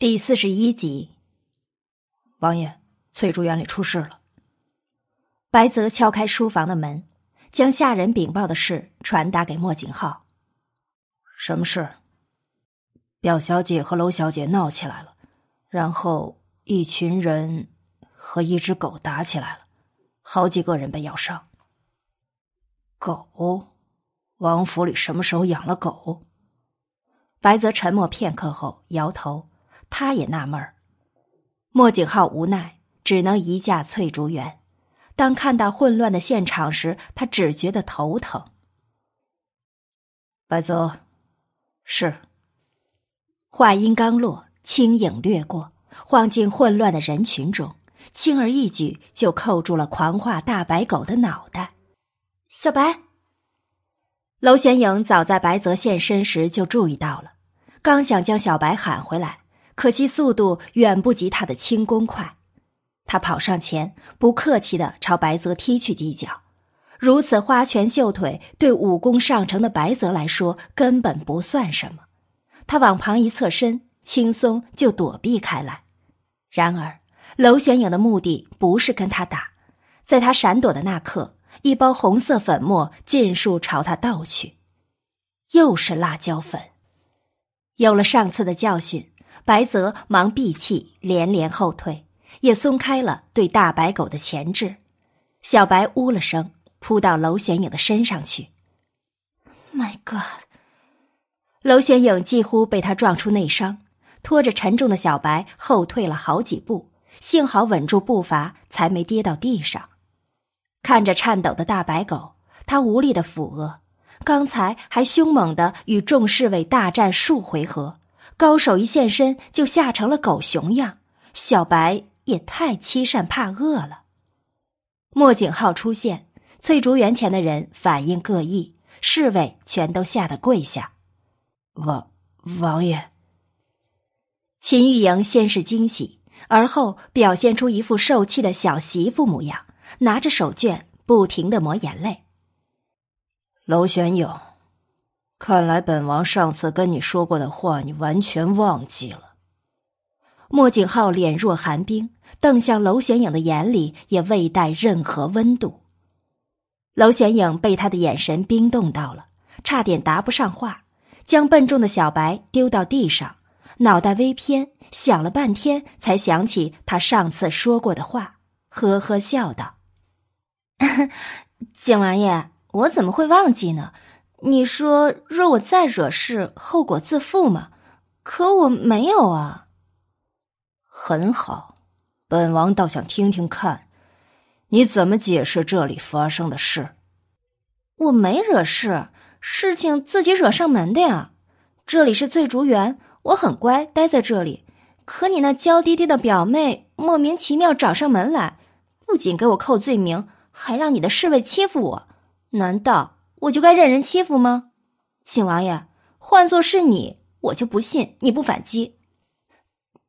第四十一集，王爷，翠竹园里出事了。白泽敲开书房的门，将下人禀报的事传达给莫景浩。什么事？表小姐和娄小姐闹起来了，然后一群人和一只狗打起来了，好几个人被咬伤。狗？王府里什么时候养了狗？白泽沉默片刻后摇头。他也纳闷儿，莫景浩无奈，只能移驾翠竹园。当看到混乱的现场时，他只觉得头疼。白泽，是。话音刚落，轻影掠过，晃进混乱的人群中，轻而易举就扣住了狂化大白狗的脑袋。小白，娄玄影早在白泽现身时就注意到了，刚想将小白喊回来。可惜速度远不及他的轻功快，他跑上前，不客气的朝白泽踢去几脚。如此花拳绣腿，对武功上乘的白泽来说根本不算什么。他往旁一侧身，轻松就躲避开来。然而，娄玄影的目的不是跟他打，在他闪躲的那刻，一包红色粉末尽数朝他倒去，又是辣椒粉。有了上次的教训。白泽忙闭气，连连后退，也松开了对大白狗的钳制。小白呜了声，扑到娄玄影的身上去。My God！娄玄影几乎被他撞出内伤，拖着沉重的小白后退了好几步，幸好稳住步伐，才没跌到地上。看着颤抖的大白狗，他无力的抚额。刚才还凶猛的与众侍卫大战数回合。高手一现身就吓成了狗熊样，小白也太欺善怕恶了。莫景浩出现，翠竹园前的人反应各异，侍卫全都吓得跪下。王王爷，秦玉莹先是惊喜，而后表现出一副受气的小媳妇模样，拿着手绢不停的抹眼泪。娄玄影。看来本王上次跟你说过的话，你完全忘记了。莫景浩脸若寒冰，瞪向娄玄影的眼里也未带任何温度。娄玄影被他的眼神冰冻到了，差点答不上话，将笨重的小白丢到地上，脑袋微偏，想了半天才想起他上次说过的话，呵呵笑道：“ 景王爷，我怎么会忘记呢？”你说若我再惹事，后果自负吗？可我没有啊。很好，本王倒想听听看，你怎么解释这里发生的事。我没惹事，事情自己惹上门的呀。这里是醉竹园，我很乖，待在这里。可你那娇滴滴的表妹莫名其妙找上门来，不仅给我扣罪名，还让你的侍卫欺负我。难道？我就该任人欺负吗，景王爷？换做是你，我就不信你不反击。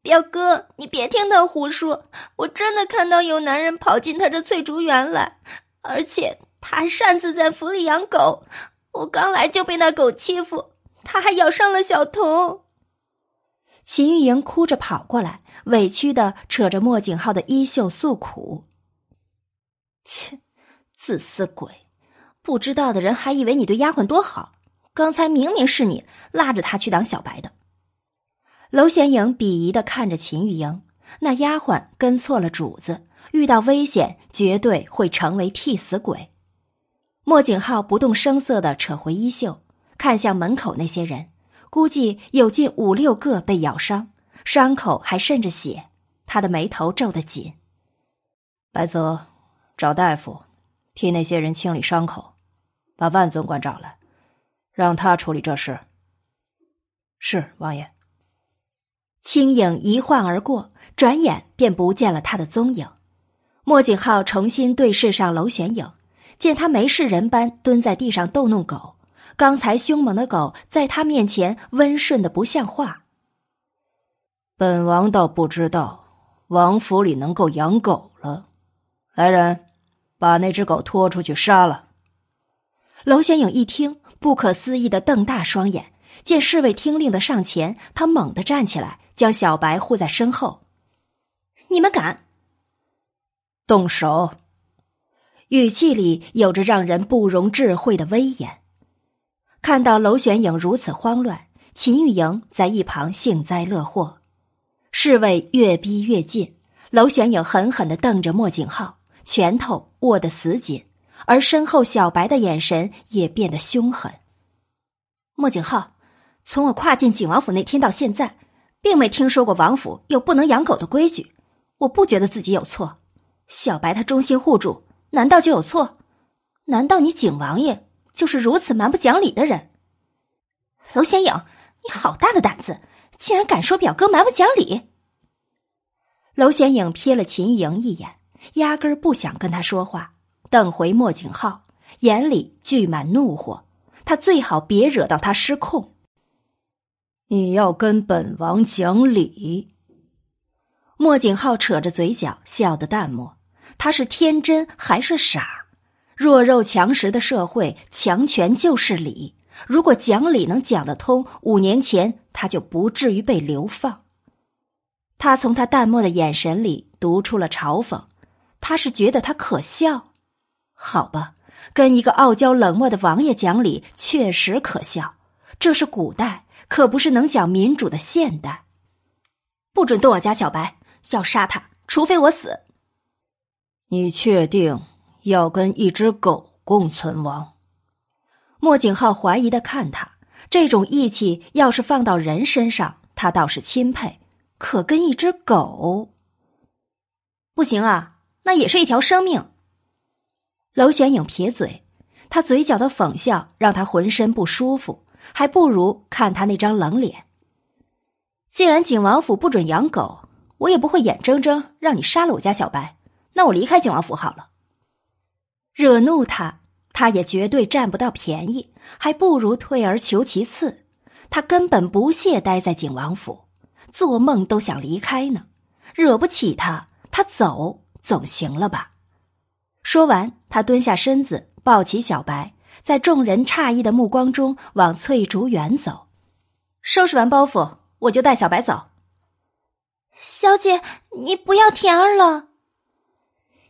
表哥，你别听他胡说，我真的看到有男人跑进他这翠竹园来，而且他还擅自在府里养狗。我刚来就被那狗欺负，他还咬伤了小童。秦玉莹哭着跑过来，委屈的扯着莫景浩的衣袖诉苦：“切，自私鬼！”不知道的人还以为你对丫鬟多好，刚才明明是你拉着她去当小白的。娄玄影鄙夷的看着秦玉莹，那丫鬟跟错了主子，遇到危险绝对会成为替死鬼。莫景浩不动声色的扯回衣袖，看向门口那些人，估计有近五六个被咬伤，伤口还渗着血，他的眉头皱得紧。白泽，找大夫，替那些人清理伤口。把万总管找来，让他处理这事。是王爷。轻影一晃而过，转眼便不见了他的踪影。莫景浩重新对视上娄玄影，见他没事人般蹲在地上逗弄狗，刚才凶猛的狗在他面前温顺的不像话。本王倒不知道王府里能够养狗了。来人，把那只狗拖出去杀了。娄玄影一听，不可思议的瞪大双眼，见侍卫听令的上前，他猛地站起来，将小白护在身后。你们敢动手？语气里有着让人不容置喙的威严。看到娄玄影如此慌乱，秦玉莹在一旁幸灾乐祸。侍卫越逼越近，娄玄影狠狠的瞪着莫景浩，拳头握得死紧，而身后小白的眼神也变得凶狠。莫景浩，从我跨进景王府那天到现在，并没听说过王府有不能养狗的规矩。我不觉得自己有错，小白他忠心护主，难道就有错？难道你景王爷就是如此蛮不讲理的人？娄玄影，你好大的胆子，竟然敢说表哥蛮不讲理！娄玄影瞥了秦玉莹一眼，压根儿不想跟他说话，瞪回莫景浩，眼里聚满怒火。他最好别惹到他失控。你要跟本王讲理。莫景浩扯着嘴角笑得淡漠，他是天真还是傻？弱肉强食的社会，强权就是理。如果讲理能讲得通，五年前他就不至于被流放。他从他淡漠的眼神里读出了嘲讽，他是觉得他可笑？好吧，跟一个傲娇冷漠的王爷讲理确实可笑。这是古代，可不是能讲民主的现代。不准动我家小白！要杀他，除非我死。你确定要跟一只狗共存亡？莫景浩怀疑的看他，这种义气要是放到人身上，他倒是钦佩；可跟一只狗，不行啊，那也是一条生命。娄玄影撇嘴，他嘴角的讽笑让他浑身不舒服，还不如看他那张冷脸。既然景王府不准养狗。我也不会眼睁睁让你杀了我家小白，那我离开景王府好了。惹怒他，他也绝对占不到便宜，还不如退而求其次。他根本不屑待在景王府，做梦都想离开呢。惹不起他，他走总行了吧？说完，他蹲下身子，抱起小白，在众人诧异的目光中往翠竹园走。收拾完包袱，我就带小白走。小姐，你不要田儿了。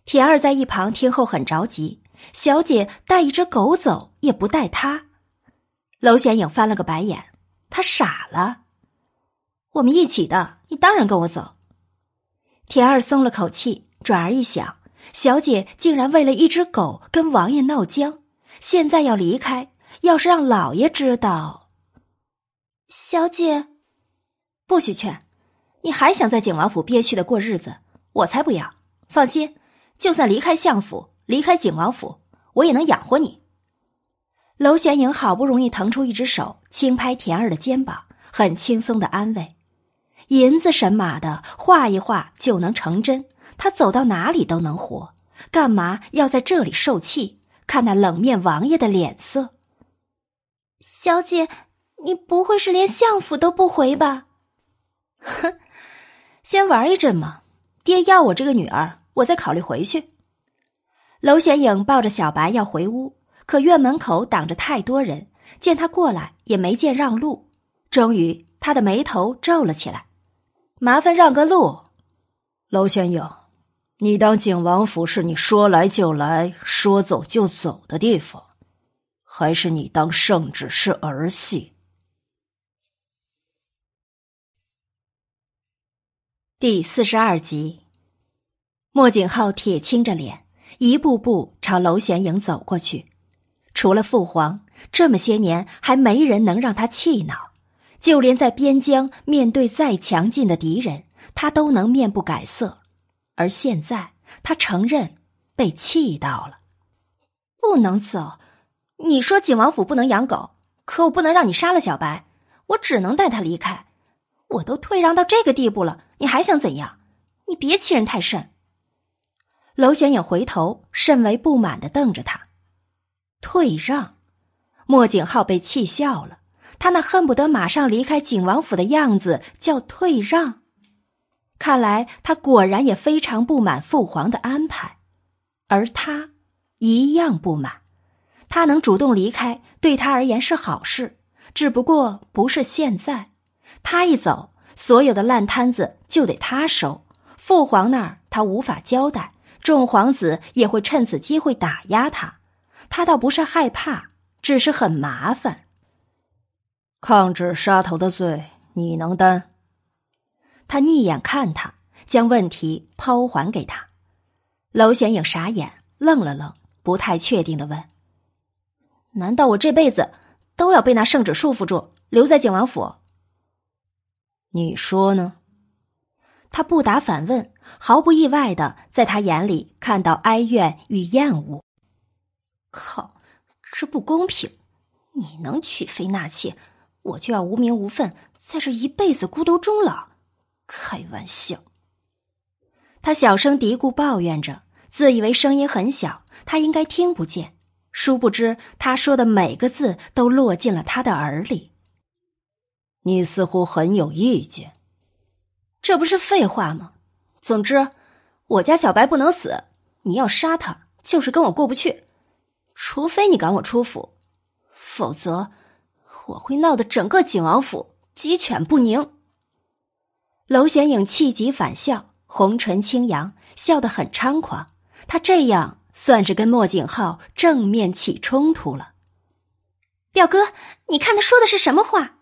田儿在一旁听后很着急。小姐带一只狗走，也不带他。娄显影翻了个白眼，他傻了。我们一起的，你当然跟我走。田儿松了口气，转而一想，小姐竟然为了一只狗跟王爷闹僵，现在要离开，要是让老爷知道，小姐不许劝。你还想在景王府憋屈的过日子？我才不要！放心，就算离开相府，离开景王府，我也能养活你。娄玄影好不容易腾出一只手，轻拍田儿的肩膀，很轻松的安慰：“银子神马的，画一画就能成真。他走到哪里都能活，干嘛要在这里受气？看那冷面王爷的脸色。”小姐，你不会是连相府都不回吧？哼！先玩一阵嘛，爹要我这个女儿，我再考虑回去。娄显影抱着小白要回屋，可院门口挡着太多人，见他过来也没见让路。终于，他的眉头皱了起来：“麻烦让个路。”娄显影，你当景王府是你说来就来说走就走的地方，还是你当圣旨是儿戏？第四十二集，莫景浩铁青着脸，一步步朝娄玄影走过去。除了父皇，这么些年还没人能让他气恼。就连在边疆面对再强劲的敌人，他都能面不改色。而现在，他承认被气到了。不能走，你说景王府不能养狗，可我不能让你杀了小白，我只能带他离开。我都退让到这个地步了。你还想怎样？你别欺人太甚。娄玄影回头，甚为不满的瞪着他。退让，莫景浩被气笑了。他那恨不得马上离开景王府的样子叫退让。看来他果然也非常不满父皇的安排，而他一样不满。他能主动离开，对他而言是好事，只不过不是现在。他一走。所有的烂摊子就得他收。父皇那儿他无法交代，众皇子也会趁此机会打压他。他倒不是害怕，只是很麻烦。抗旨杀头的罪，你能担？他逆眼看他，将问题抛还给他。娄显影傻眼，愣了愣，不太确定的问：“难道我这辈子都要被那圣旨束缚住，留在景王府？”你说呢？他不答反问，毫不意外的在他眼里看到哀怨与厌恶。靠，这不公平！你能娶妃纳妾，我就要无名无分，在这一辈子孤独终老。开玩笑！他小声嘀咕抱怨着，自以为声音很小，他应该听不见。殊不知，他说的每个字都落进了他的耳里。你似乎很有意见，这不是废话吗？总之，我家小白不能死，你要杀他，就是跟我过不去。除非你赶我出府，否则我会闹得整个景王府鸡犬不宁。娄显影气急反笑，红唇轻扬，笑得很猖狂。他这样算是跟莫景浩正面起冲突了。表哥，你看他说的是什么话？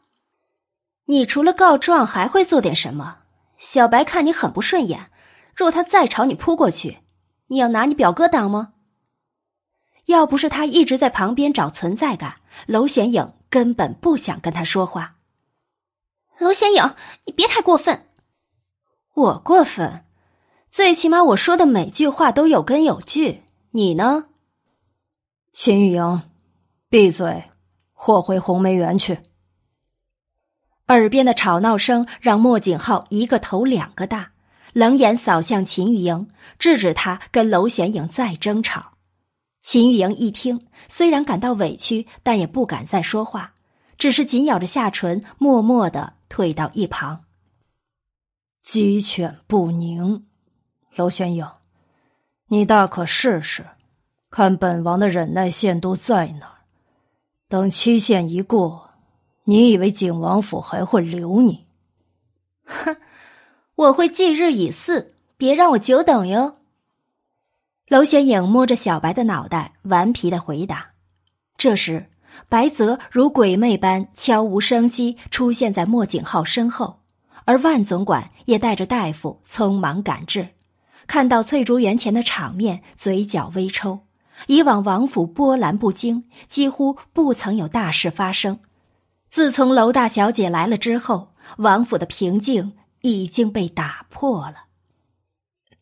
你除了告状还会做点什么？小白看你很不顺眼，若他再朝你扑过去，你要拿你表哥挡吗？要不是他一直在旁边找存在感，娄显影根本不想跟他说话。娄显影，你别太过分。我过分？最起码我说的每句话都有根有据。你呢？秦玉莹，闭嘴，或回红梅园去。耳边的吵闹声让莫景浩一个头两个大，冷眼扫向秦玉莹，制止他跟娄玄影再争吵。秦玉莹一听，虽然感到委屈，但也不敢再说话，只是紧咬着下唇，默默的退到一旁。鸡犬不宁，娄玄影，你大可试试，看本王的忍耐限度在哪儿。等期限一过，你以为景王府还会留你？哼，我会继日以祀，别让我久等哟。娄玄影摸着小白的脑袋，顽皮的回答。这时，白泽如鬼魅般悄无声息出现在莫景浩身后，而万总管也带着大夫匆忙赶至。看到翠竹园前的场面，嘴角微抽。以往王府波澜不惊，几乎不曾有大事发生。自从娄大小姐来了之后，王府的平静已经被打破了。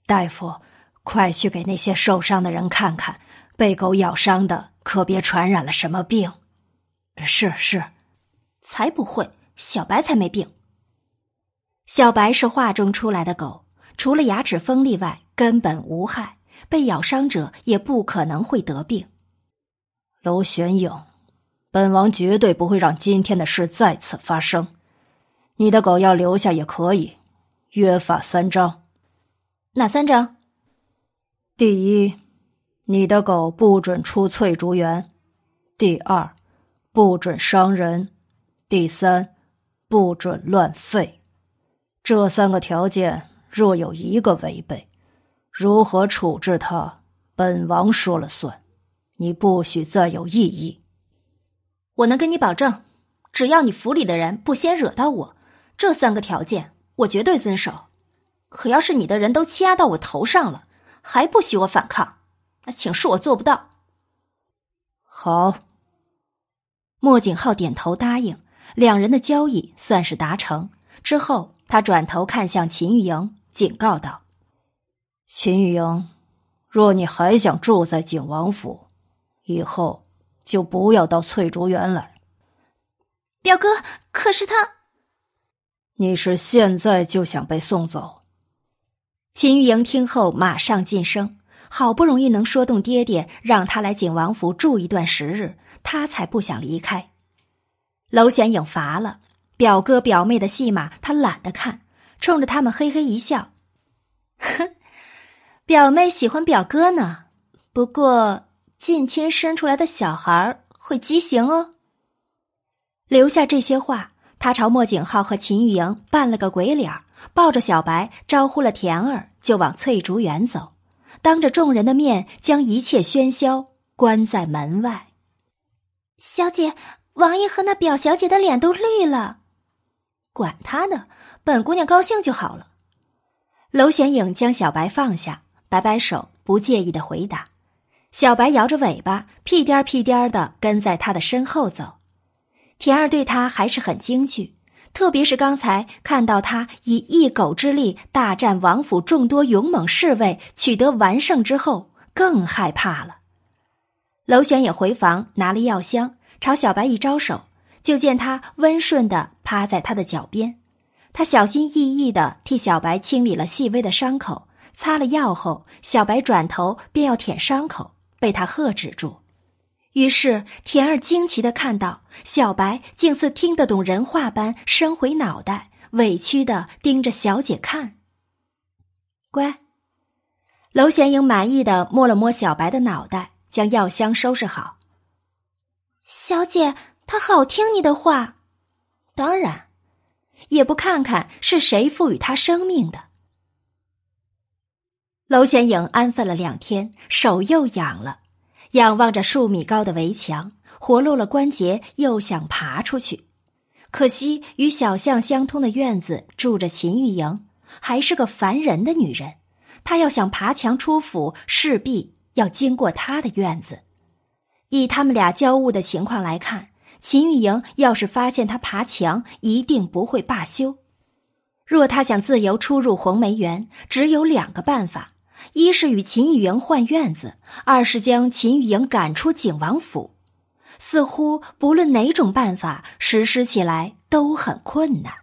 大夫。快去给那些受伤的人看看，被狗咬伤的可别传染了什么病。是是，才不会，小白才没病。小白是画中出来的狗，除了牙齿锋利外，根本无害。被咬伤者也不可能会得病。娄玄影，本王绝对不会让今天的事再次发生。你的狗要留下也可以，约法三章。哪三章？第一，你的狗不准出翠竹园；第二，不准伤人；第三，不准乱吠。这三个条件若有一个违背，如何处置他，本王说了算。你不许再有异议。我能跟你保证，只要你府里的人不先惹到我，这三个条件我绝对遵守。可要是你的人都欺压到我头上了，还不许我反抗，那请恕我做不到。好，莫景浩点头答应，两人的交易算是达成。之后，他转头看向秦玉莹，警告道：“秦玉莹，若你还想住在景王府，以后就不要到翠竹园来。”表哥，可是他，你是现在就想被送走？秦玉莹听后马上噤声，好不容易能说动爹爹让他来景王府住一段时日，他才不想离开。娄玄影乏了，表哥表妹的戏码他懒得看，冲着他们嘿嘿一笑：“哼，表妹喜欢表哥呢，不过近亲生出来的小孩会畸形哦。”留下这些话，他朝莫景浩和秦玉莹扮了个鬼脸，抱着小白招呼了田儿，就往翠竹园走，当着众人的面将一切喧嚣关在门外。小姐，王爷和那表小姐的脸都绿了。管他的，本姑娘高兴就好了。娄玄影将小白放下，摆摆手，不介意的回答。小白摇着尾巴，屁颠屁颠的跟在他的身后走。田儿对他还是很惊惧，特别是刚才看到他以一狗之力大战王府众多勇猛侍卫，取得完胜之后，更害怕了。娄玄也回房拿了药箱，朝小白一招手，就见他温顺的趴在他的脚边。他小心翼翼的替小白清理了细微的伤口，擦了药后，小白转头便要舔伤口，被他喝止住。于是，田儿惊奇的看到小白竟似听得懂人话般伸回脑袋，委屈的盯着小姐看。乖。娄玄英满意的摸了摸小白的脑袋，将药箱收拾好。小姐，他好听你的话，当然，也不看看是谁赋予他生命的。娄玄影安分了两天，手又痒了。仰望着数米高的围墙，活络了关节，又想爬出去。可惜与小巷相通的院子住着秦玉莹，还是个烦人的女人。她要想爬墙出府，势必要经过她的院子。以他们俩交恶的情况来看，秦玉莹要是发现他爬墙，一定不会罢休。若他想自由出入红梅园，只有两个办法。一是与秦玉莹换院子，二是将秦玉莹赶出景王府。似乎不论哪种办法实施起来都很困难。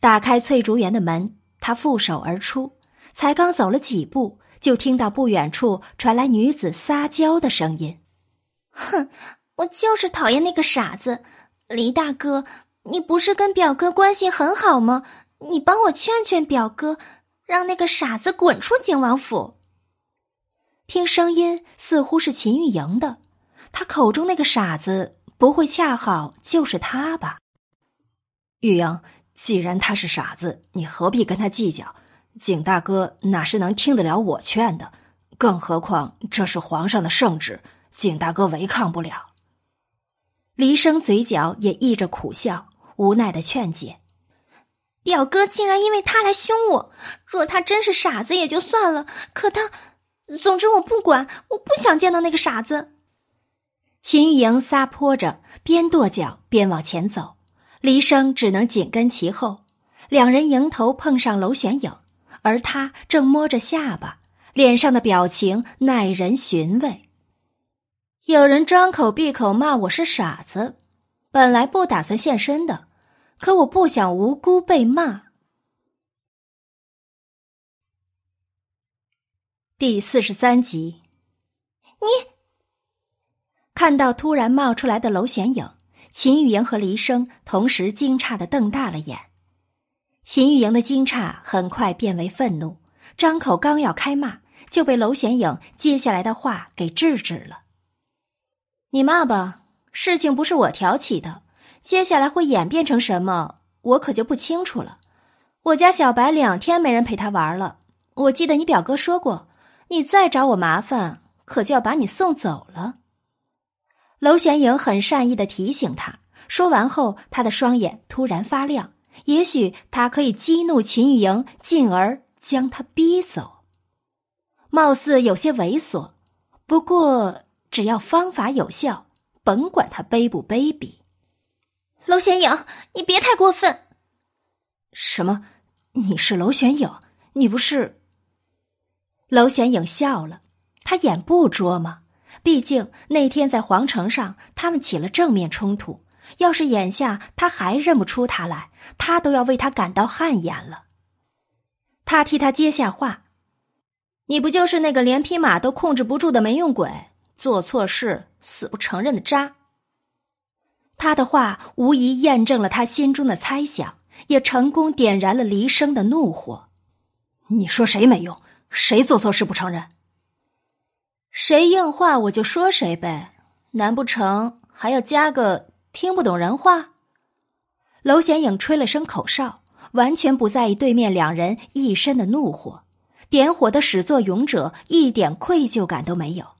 打开翠竹园的门，他负手而出，才刚走了几步，就听到不远处传来女子撒娇的声音：“哼，我就是讨厌那个傻子，黎大哥，你不是跟表哥关系很好吗？你帮我劝劝表哥。”让那个傻子滚出景王府。听声音似乎是秦玉莹的，他口中那个傻子不会恰好就是他吧？玉莹，既然他是傻子，你何必跟他计较？景大哥哪是能听得了我劝的？更何况这是皇上的圣旨，景大哥违抗不了。黎生嘴角也溢着苦笑，无奈的劝解。表哥竟然因为他来凶我，若他真是傻子也就算了，可他……总之我不管，我不想见到那个傻子。秦玉莹撒泼着，边跺脚边往前走，黎生只能紧跟其后。两人迎头碰上娄玄影，而他正摸着下巴，脸上的表情耐人寻味。有人张口闭口骂我是傻子，本来不打算现身的。可我不想无辜被骂。第四十三集，你看到突然冒出来的娄玄影，秦玉莹和黎生同时惊诧的瞪大了眼。秦玉莹的惊诧很快变为愤怒，张口刚要开骂，就被娄玄影接下来的话给制止了。你骂吧，事情不是我挑起的。接下来会演变成什么，我可就不清楚了。我家小白两天没人陪他玩了。我记得你表哥说过，你再找我麻烦，可就要把你送走了。娄玄影很善意的提醒他，说完后，他的双眼突然发亮。也许他可以激怒秦玉莹，进而将他逼走。貌似有些猥琐，不过只要方法有效，甭管他卑不卑鄙。娄玄影，你别太过分！什么？你是娄玄影？你不是？娄玄影笑了，他眼不拙吗？毕竟那天在皇城上，他们起了正面冲突。要是眼下他还认不出他来，他都要为他感到汗颜了。他替他接下话：“你不就是那个连匹马都控制不住的没用鬼？做错事死不承认的渣？”他的话无疑验证了他心中的猜想，也成功点燃了黎生的怒火。你说谁没用？谁做错事不承认？谁硬话我就说谁呗，难不成还要加个听不懂人话？娄显影吹了声口哨，完全不在意对面两人一身的怒火，点火的始作俑者一点愧疚感都没有。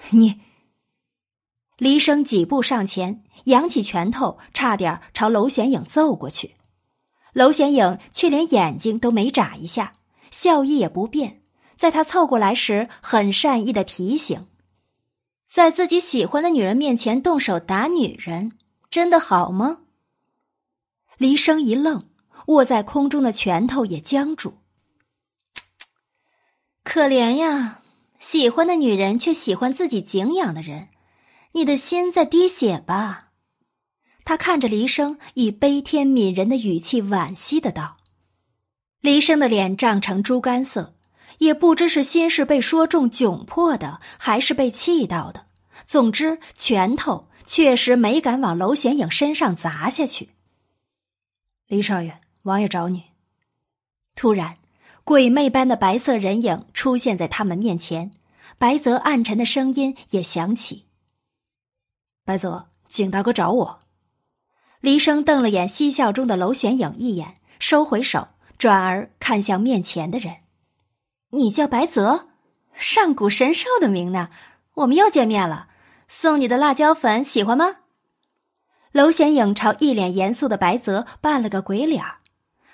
你，黎生几步上前，扬起拳头，差点朝娄显影揍过去。娄显影却连眼睛都没眨一下，笑意也不变。在他凑过来时，很善意的提醒：“在自己喜欢的女人面前动手打女人，真的好吗？”黎生一愣，握在空中的拳头也僵住。可怜呀，喜欢的女人却喜欢自己敬仰的人，你的心在滴血吧？他看着黎生，以悲天悯人的语气惋惜的道：“黎生的脸涨成猪肝色，也不知是心事被说中窘迫的，还是被气到的。总之，拳头确实没敢往娄玄影身上砸下去。”黎少爷，王爷找你。突然，鬼魅般的白色人影出现在他们面前，白泽暗沉的声音也响起：“白泽，景大哥找我。”黎生瞪了眼嬉笑中的娄玄影一眼，收回手，转而看向面前的人：“你叫白泽，上古神兽的名呢？我们又见面了，送你的辣椒粉喜欢吗？”娄玄影朝一脸严肃的白泽扮了个鬼脸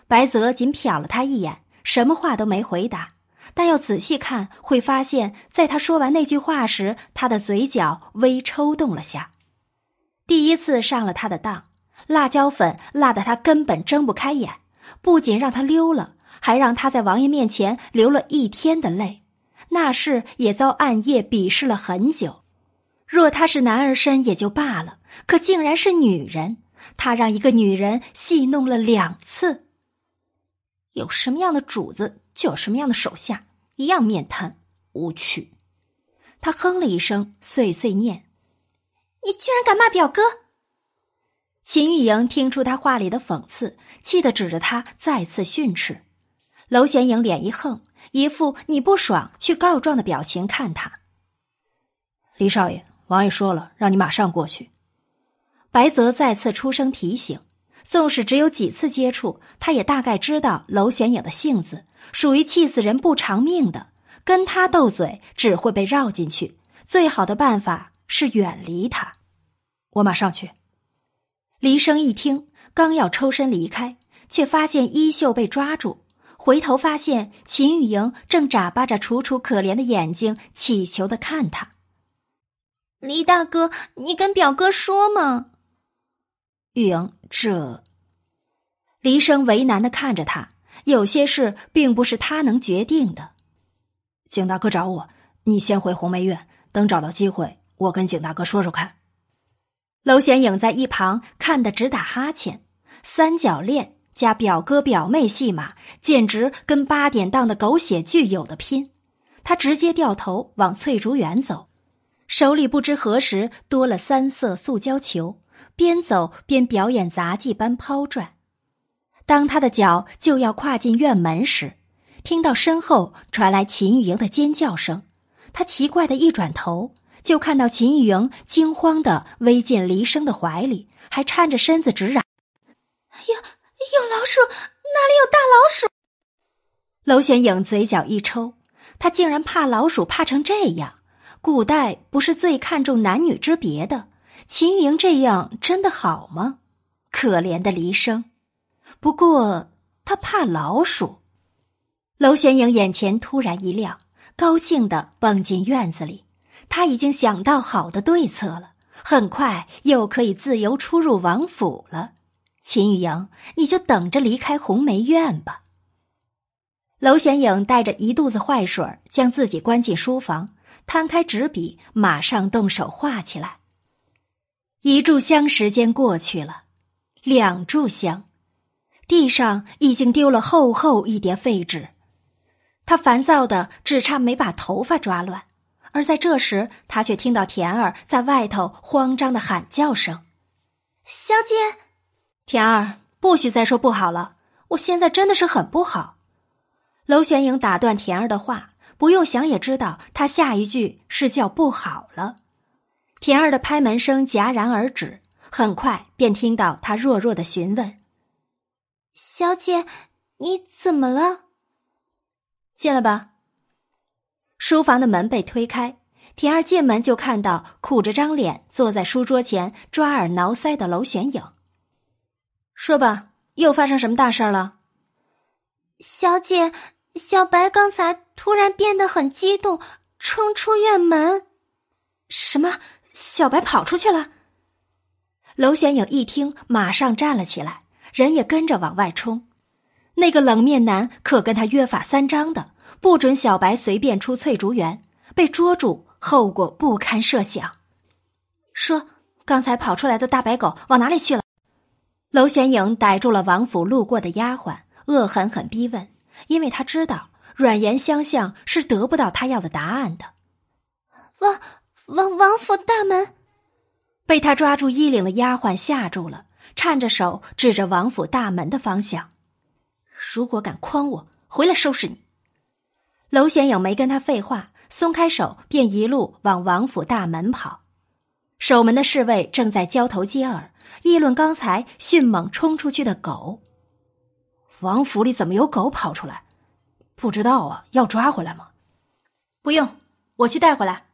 白泽仅瞟了他一眼，什么话都没回答。但要仔细看，会发现在他说完那句话时，他的嘴角微抽动了下。第一次上了他的当，辣椒粉辣得他根本睁不开眼，不仅让他溜了，还让他在王爷面前流了一天的泪。那事也遭暗夜鄙视了很久。若他是男儿身也就罢了。可竟然是女人，他让一个女人戏弄了两次。有什么样的主子，就有什么样的手下，一样面瘫无趣。他哼了一声，碎碎念：“你居然敢骂表哥！”秦玉莹听出他话里的讽刺，气得指着他再次训斥。娄玄影脸一横，一副你不爽去告状的表情看他。李少爷，王爷说了，让你马上过去。白泽再次出声提醒，纵使只有几次接触，他也大概知道娄玄影的性子，属于气死人不偿命的。跟他斗嘴只会被绕进去，最好的办法是远离他。我马上去。黎生一听，刚要抽身离开，却发现衣袖被抓住，回头发现秦玉莹正眨巴着楚楚可怜的眼睛，乞求的看他。黎大哥，你跟表哥说嘛。玉莹，这……黎生为难的看着他，有些事并不是他能决定的。景大哥找我，你先回红梅院，等找到机会，我跟景大哥说说看。娄玄影在一旁看得直打哈欠，三角恋加表哥表妹戏码，简直跟八点档的狗血剧有的拼。他直接掉头往翠竹园走，手里不知何时多了三色塑胶球。边走边表演杂技般抛转，当他的脚就要跨进院门时，听到身后传来秦玉莹的尖叫声。他奇怪的一转头，就看到秦玉莹惊慌的偎进黎生的怀里，还颤着身子直嚷：“有有老鼠，哪里有大老鼠？”娄玄影嘴角一抽，他竟然怕老鼠怕成这样。古代不是最看重男女之别的？秦玉莹这样真的好吗？可怜的黎生。不过他怕老鼠。娄玄影眼前突然一亮，高兴的蹦进院子里。他已经想到好的对策了，很快又可以自由出入王府了。秦玉莹，你就等着离开红梅院吧。娄玄影带着一肚子坏水，将自己关进书房，摊开纸笔，马上动手画起来。一炷香时间过去了，两炷香，地上已经丢了厚厚一叠废纸。他烦躁的只差没把头发抓乱，而在这时，他却听到田儿在外头慌张的喊叫声：“小姐，田儿，不许再说不好了，我现在真的是很不好。”娄玄影打断田儿的话，不用想也知道，他下一句是叫不好了。田儿的拍门声戛然而止，很快便听到他弱弱的询问：“小姐，你怎么了？”进来吧。书房的门被推开，田儿进门就看到苦着张脸坐在书桌前抓耳挠腮的娄玄影。说吧，又发生什么大事了？小姐，小白刚才突然变得很激动，冲出院门。什么？小白跑出去了？娄玄影一听，马上站了起来，人也跟着往外冲。那个冷面男可跟他约法三章的，不准小白随便出翠竹园，被捉住，后果不堪设想。说，刚才跑出来的大白狗往哪里去了？娄玄影逮住了王府路过的丫鬟，恶狠狠逼问，因为他知道软言相向是得不到他要的答案的。王王王府大门。被他抓住衣领的丫鬟吓住了，颤着手指着王府大门的方向：“如果敢诓我，回来收拾你！”娄玄影没跟他废话，松开手便一路往王府大门跑。守门的侍卫正在交头接耳，议论刚才迅猛冲出去的狗。王府里怎么有狗跑出来？不知道啊，要抓回来吗？不用，我去带回来。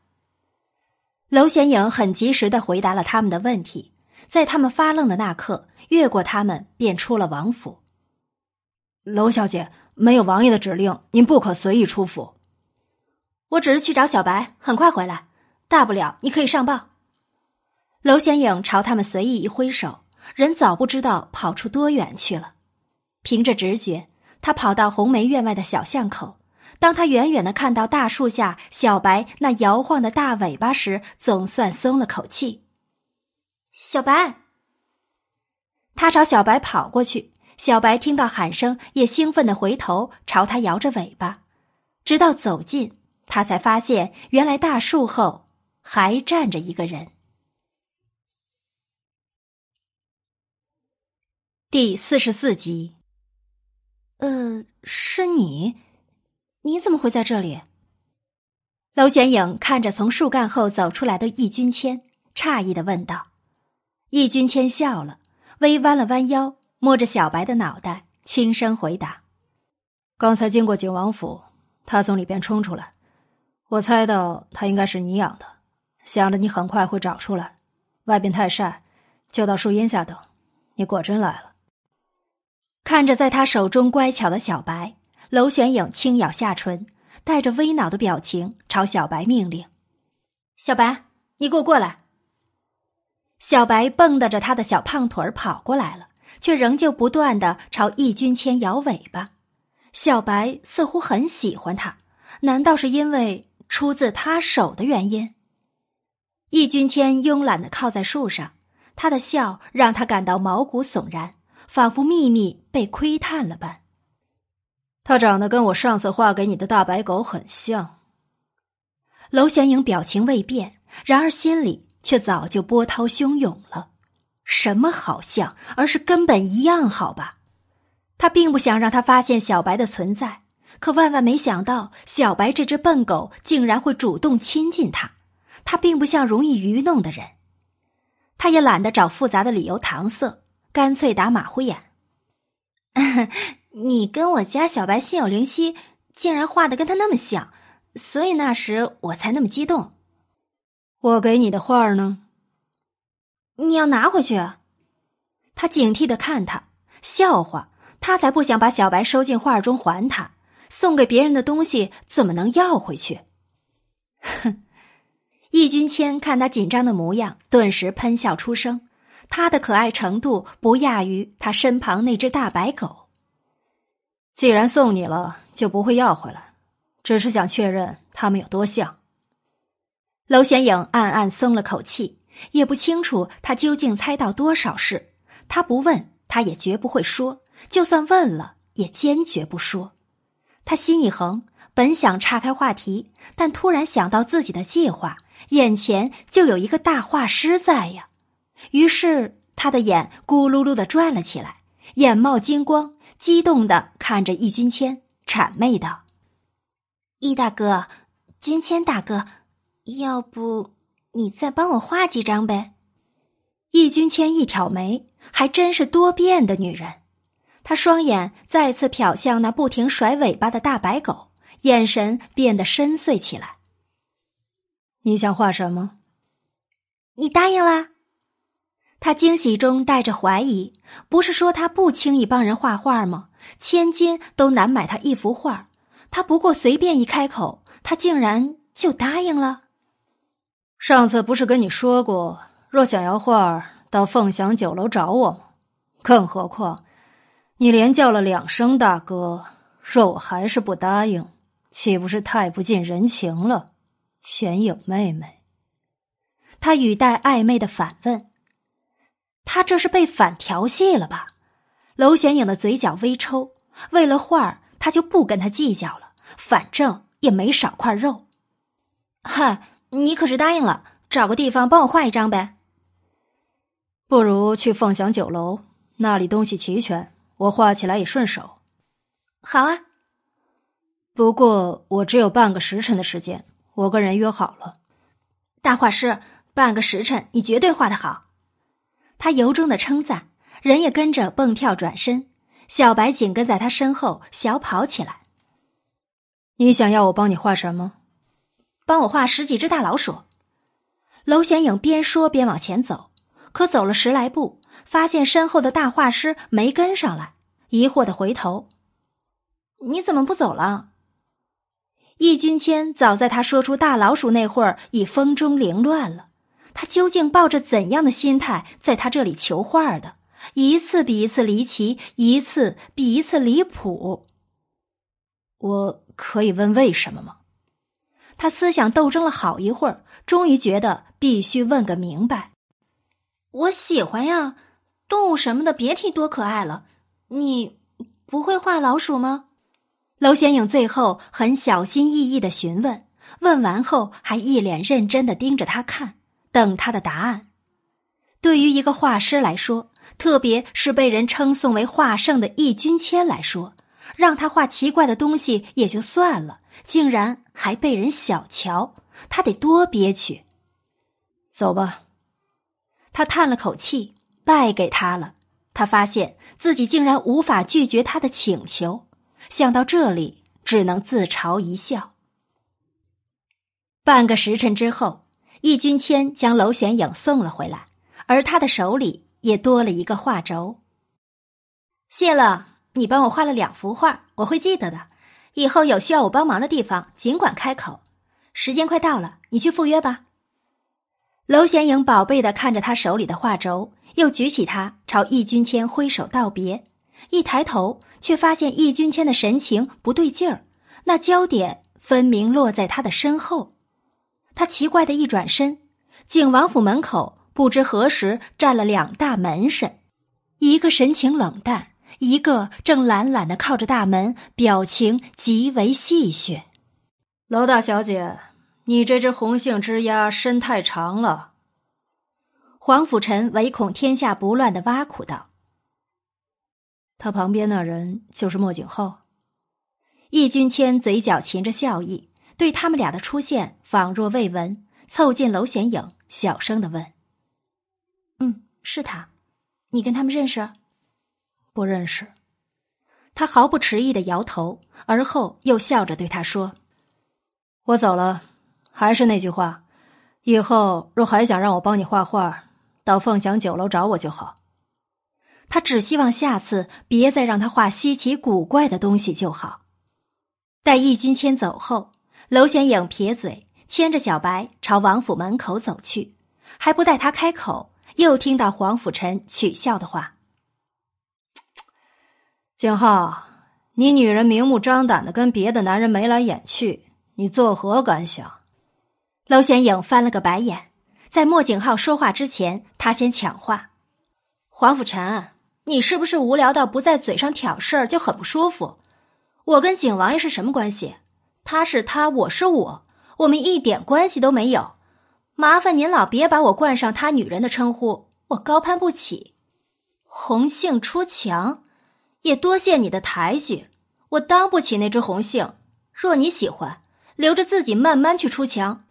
娄玄影很及时的回答了他们的问题，在他们发愣的那刻，越过他们便出了王府。娄小姐，没有王爷的指令，您不可随意出府。我只是去找小白，很快回来，大不了你可以上报。娄玄影朝他们随意一挥手，人早不知道跑出多远去了。凭着直觉，他跑到红梅院外的小巷口。当他远远的看到大树下小白那摇晃的大尾巴时，总算松了口气。小白，他朝小白跑过去。小白听到喊声，也兴奋的回头朝他摇着尾巴。直到走近，他才发现原来大树后还站着一个人。第四十四集。呃，是你。你怎么会在这里？娄玄影看着从树干后走出来的易君谦，诧异的问道。易君谦笑了，微弯了弯腰，摸着小白的脑袋，轻声回答：“刚才经过景王府，他从里边冲出来，我猜到他应该是你养的，想着你很快会找出来。外边太晒，就到树荫下等。你果真来了。”看着在他手中乖巧的小白。娄玄影轻咬下唇，带着微恼的表情朝小白命令：“小白，你给我过来。”小白蹦跶着他的小胖腿儿跑过来了，却仍旧不断的朝易君谦摇尾巴。小白似乎很喜欢他，难道是因为出自他手的原因？易君谦慵懒的靠在树上，他的笑让他感到毛骨悚然，仿佛秘密被窥探了般。他长得跟我上次画给你的大白狗很像。娄玄影表情未变，然而心里却早就波涛汹涌了。什么好像，而是根本一样，好吧？他并不想让他发现小白的存在，可万万没想到，小白这只笨狗竟然会主动亲近他。他并不像容易愚弄的人，他也懒得找复杂的理由搪塞，干脆打马虎眼。你跟我家小白心有灵犀，竟然画的跟他那么像，所以那时我才那么激动。我给你的画呢？你要拿回去？他警惕的看他，笑话，他才不想把小白收进画中还他。送给别人的东西怎么能要回去？哼！易君谦看他紧张的模样，顿时喷笑出声。他的可爱程度不亚于他身旁那只大白狗。既然送你了，就不会要回来，只是想确认他们有多像。娄玄影暗暗松了口气，也不清楚他究竟猜到多少事。他不问，他也绝不会说；就算问了，也坚决不说。他心一横，本想岔开话题，但突然想到自己的计划，眼前就有一个大画师在呀。于是他的眼咕噜噜的转了起来，眼冒金光。激动的看着易君谦，谄媚道：“易大哥，君谦大哥，要不你再帮我画几张呗？”易君谦一挑眉，还真是多变的女人。他双眼再次瞟向那不停甩尾巴的大白狗，眼神变得深邃起来。你想画什么？你答应了。他惊喜中带着怀疑，不是说他不轻易帮人画画吗？千金都难买他一幅画，他不过随便一开口，他竟然就答应了。上次不是跟你说过，若想要画，到凤翔酒楼找我吗？更何况，你连叫了两声大哥，若我还是不答应，岂不是太不近人情了？玄影妹妹，他语带暧昧的反问：“他这是被反调戏了吧？”娄玄影的嘴角微抽，为了画儿，他就不跟他计较了，反正也没少块肉。嗨，你可是答应了，找个地方帮我画一张呗。不如去凤翔酒楼，那里东西齐全，我画起来也顺手。好啊，不过我只有半个时辰的时间。我跟人约好了，大画师，半个时辰你绝对画的好。他由衷的称赞，人也跟着蹦跳转身。小白紧跟在他身后小跑起来。你想要我帮你画什么？帮我画十几只大老鼠。娄玄影边说边往前走，可走了十来步，发现身后的大画师没跟上来，疑惑的回头：“你怎么不走了？”易君谦早在他说出大老鼠那会儿，已风中凌乱了。他究竟抱着怎样的心态在他这里求画的？一次比一次离奇，一次比一次离谱。我可以问为什么吗？他思想斗争了好一会儿，终于觉得必须问个明白。我喜欢呀，动物什么的别提多可爱了。你不会画老鼠吗？娄玄影最后很小心翼翼的询问，问完后还一脸认真的盯着他看，等他的答案。对于一个画师来说，特别是被人称颂为画圣的易君谦来说，让他画奇怪的东西也就算了，竟然还被人小瞧，他得多憋屈。走吧，他叹了口气，败给他了。他发现自己竟然无法拒绝他的请求。想到这里，只能自嘲一笑。半个时辰之后，易君谦将娄玄影送了回来，而他的手里也多了一个画轴。谢了，你帮我画了两幅画，我会记得的。以后有需要我帮忙的地方，尽管开口。时间快到了，你去赴约吧。娄玄影宝贝的看着他手里的画轴，又举起它朝易君谦挥手道别。一抬头，却发现易君谦的神情不对劲儿，那焦点分明落在他的身后。他奇怪的一转身，景王府门口不知何时站了两大门神，一个神情冷淡，一个正懒懒的靠着大门，表情极为戏谑。娄大小姐，你这只红杏枝丫身太长了。黄甫臣唯恐天下不乱的挖苦道。他旁边那人就是莫景后。易君谦嘴角噙着笑意，对他们俩的出现仿若未闻，凑近娄玄影，小声的问：“嗯，是他，你跟他们认识？不认识。”他毫不迟疑的摇头，而后又笑着对他说：“我走了，还是那句话，以后若还想让我帮你画画，到凤翔酒楼找我就好。”他只希望下次别再让他画稀奇古怪的东西就好。待易君谦走后，娄玄影撇嘴，牵着小白朝王府门口走去，还不待他开口，又听到黄甫臣取笑的话：“景浩，你女人明目张胆的跟别的男人眉来眼去，你作何感想？”娄玄影翻了个白眼，在莫景浩说话之前，他先抢话：“黄甫臣。”你是不是无聊到不在嘴上挑事儿就很不舒服？我跟景王爷是什么关系？他是他，我是我，我们一点关系都没有。麻烦您老别把我冠上他女人的称呼，我高攀不起。红杏出墙，也多谢你的抬举，我当不起那只红杏。若你喜欢，留着自己慢慢去出墙。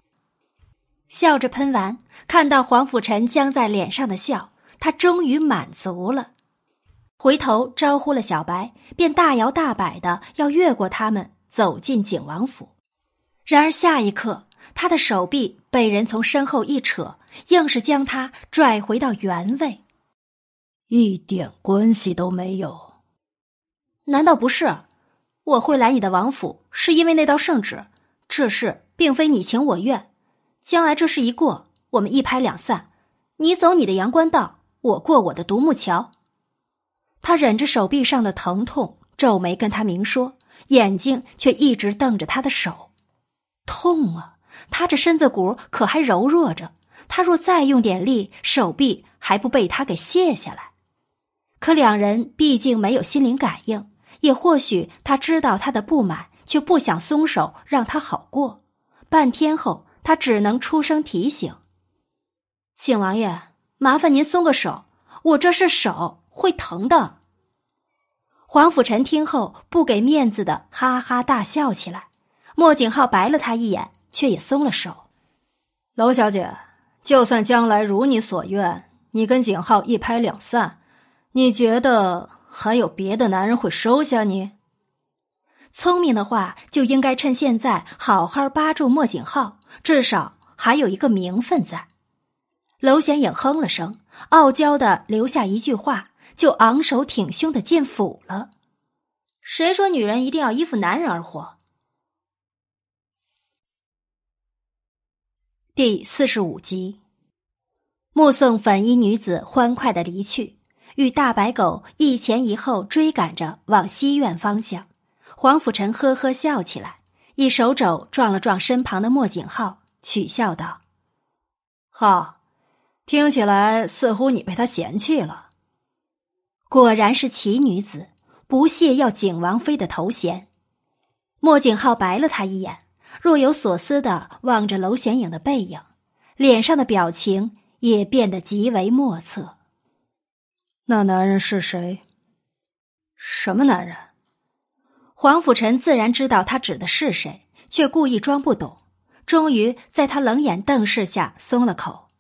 笑着喷完，看到黄甫臣僵在脸上的笑，他终于满足了。回头招呼了小白，便大摇大摆的要越过他们走进景王府。然而下一刻，他的手臂被人从身后一扯，硬是将他拽回到原位。一点关系都没有，难道不是？我会来你的王府，是因为那道圣旨。这事并非你情我愿，将来这事一过，我们一拍两散。你走你的阳关道，我过我的独木桥。他忍着手臂上的疼痛，皱眉跟他明说，眼睛却一直瞪着他的手。痛啊！他这身子骨可还柔弱着，他若再用点力，手臂还不被他给卸下来。可两人毕竟没有心灵感应，也或许他知道他的不满，却不想松手让他好过。半天后，他只能出声提醒：“请王爷，麻烦您松个手，我这是手。”会疼的。黄甫臣听后不给面子的哈哈大笑起来。莫景浩白了他一眼，却也松了手。娄小姐，就算将来如你所愿，你跟景浩一拍两散，你觉得还有别的男人会收下你？聪明的话就应该趁现在好好扒住莫景浩，至少还有一个名分在。娄显影哼了声，傲娇的留下一句话。就昂首挺胸的进府了。谁说女人一定要依附男人而活？第四十五集，目送粉衣女子欢快的离去，与大白狗一前一后追赶着往西院方向。黄甫臣呵呵笑起来，一手肘撞了撞身旁的莫景浩，取笑道：“浩，听起来似乎你被他嫌弃了。”果然是奇女子，不屑要景王妃的头衔。莫景浩白了他一眼，若有所思的望着娄玄影的背影，脸上的表情也变得极为莫测。那男人是谁？什么男人？黄甫臣自然知道他指的是谁，却故意装不懂。终于在他冷眼瞪视下松了口。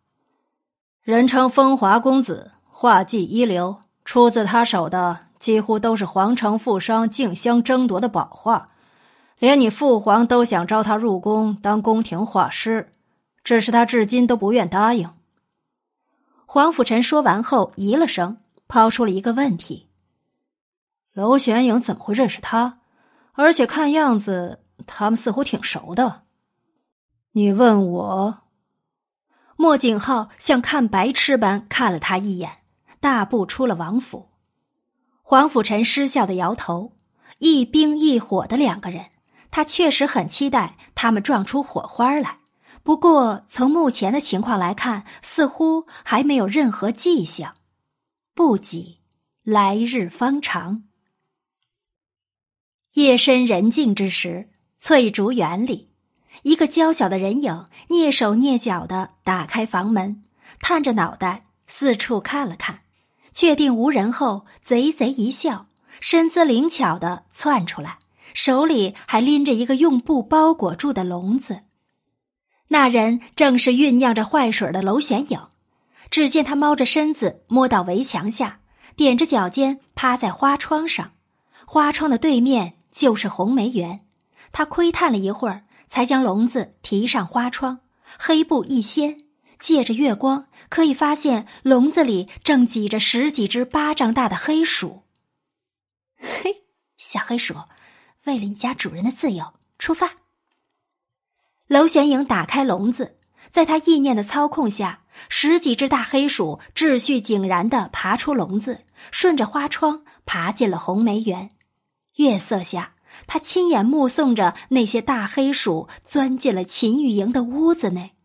人称风华公子，画技一流。出自他手的几乎都是皇城富商竞相争夺的宝画，连你父皇都想招他入宫当宫廷画师，只是他至今都不愿答应。黄甫臣说完后，咦了声，抛出了一个问题：“娄玄影怎么会认识他？而且看样子他们似乎挺熟的。”你问我？莫景浩像看白痴般看了他一眼。大步出了王府，黄甫臣失笑的摇头。一冰一火的两个人，他确实很期待他们撞出火花来。不过从目前的情况来看，似乎还没有任何迹象。不急，来日方长。夜深人静之时，翠竹园里，一个娇小的人影蹑手蹑脚的打开房门，探着脑袋四处看了看。确定无人后，贼贼一笑，身姿灵巧的窜出来，手里还拎着一个用布包裹住的笼子。那人正是酝酿着坏水的娄玄影。只见他猫着身子摸到围墙下，踮着脚尖趴在花窗上，花窗的对面就是红梅园。他窥探了一会儿，才将笼子提上花窗，黑布一掀。借着月光，可以发现笼子里正挤着十几只巴掌大的黑鼠。嘿，小黑鼠，为了你家主人的自由，出发！娄玄影打开笼子，在他意念的操控下，十几只大黑鼠秩序井然的爬出笼子，顺着花窗爬进了红梅园。月色下，他亲眼目送着那些大黑鼠钻进了秦玉莹的屋子内。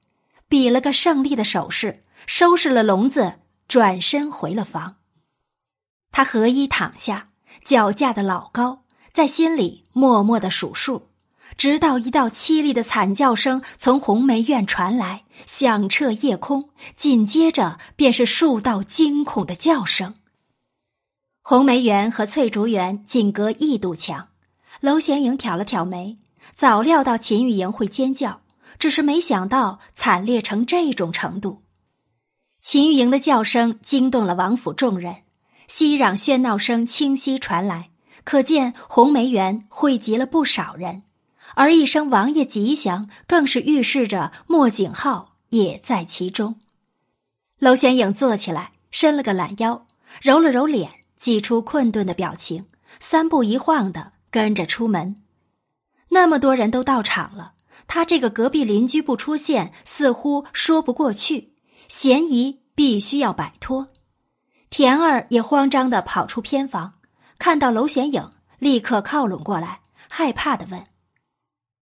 比了个胜利的手势，收拾了笼子，转身回了房。他合衣躺下，脚架的老高，在心里默默的数数，直到一道凄厉的惨叫声从红梅院传来，响彻夜空。紧接着便是数道惊恐的叫声。红梅园和翠竹园仅隔一堵墙，娄玄影挑了挑眉，早料到秦玉莹会尖叫。只是没想到惨烈成这种程度。秦玉莹的叫声惊动了王府众人，熙攘喧闹声清晰传来，可见红梅园汇集了不少人。而一声“王爷吉祥”，更是预示着莫景浩也在其中。娄玄影坐起来，伸了个懒腰，揉了揉脸，挤出困顿的表情，三步一晃的跟着出门。那么多人都到场了，他这个隔壁邻居不出现，似乎说不过去，嫌疑必须要摆脱。田儿也慌张的跑出偏房，看到娄玄影，立刻靠拢过来，害怕的问。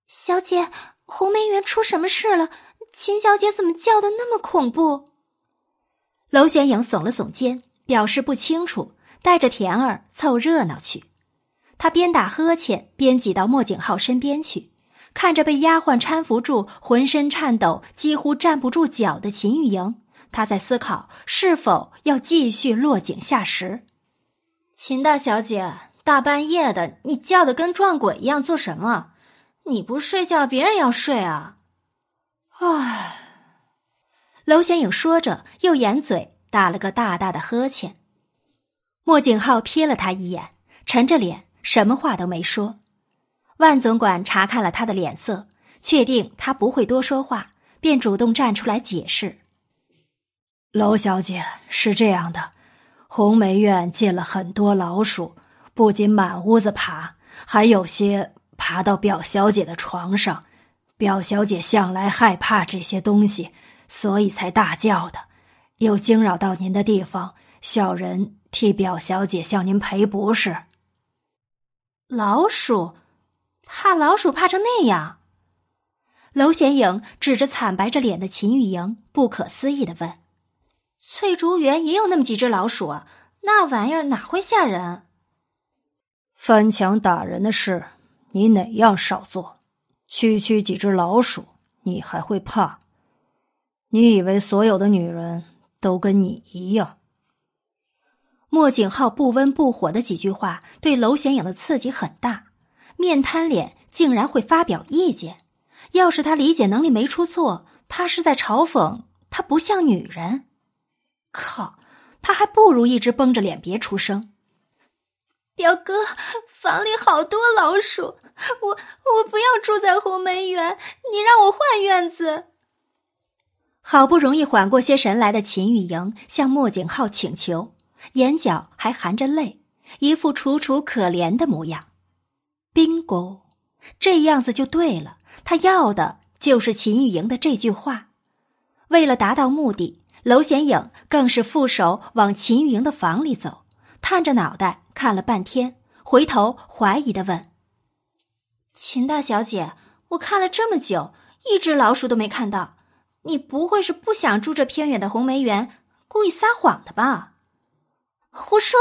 小姐，红梅园出什么事了？秦小姐怎么叫的那么恐怖？娄玄影耸了耸肩，表示不清楚，带着田儿凑热闹去。他边打呵欠边挤到莫景浩身边去，看着被丫鬟搀扶住、浑身颤抖、几乎站不住脚的秦玉莹，他在思考是否要继续落井下石。秦大小姐，大半夜的，你叫的跟撞鬼一样，做什么？你不睡觉，别人要睡啊！唉，娄玄影说着，又掩嘴打了个大大的呵欠。莫景浩瞥了他一眼，沉着脸，什么话都没说。万总管查看了他的脸色，确定他不会多说话，便主动站出来解释：“娄小姐是这样的，红梅院进了很多老鼠，不仅满屋子爬，还有些……”爬到表小姐的床上，表小姐向来害怕这些东西，所以才大叫的。又惊扰到您的地方，小人替表小姐向您赔不是。老鼠，怕老鼠怕成那样？娄显影指着惨白着脸的秦玉莹，不可思议的问：“翠竹园也有那么几只老鼠啊？那玩意儿哪会吓人？翻墙打人的事。”你哪样少做？区区几只老鼠，你还会怕？你以为所有的女人都跟你一样？莫景浩不温不火的几句话，对娄显影的刺激很大。面瘫脸竟然会发表意见，要是他理解能力没出错，他是在嘲讽他不像女人。靠，他还不如一直绷着脸别出声。表哥，房里好多老鼠，我我不要住在红梅园，你让我换院子。好不容易缓过些神来的秦玉莹向莫景浩请求，眼角还含着泪，一副楚楚可怜的模样。兵工这样子就对了，他要的就是秦玉莹的这句话。为了达到目的，娄显影更是负手往秦玉莹的房里走。探着脑袋看了半天，回头怀疑的问：“秦大小姐，我看了这么久，一只老鼠都没看到，你不会是不想住这偏远的红梅园，故意撒谎的吧？”“胡说，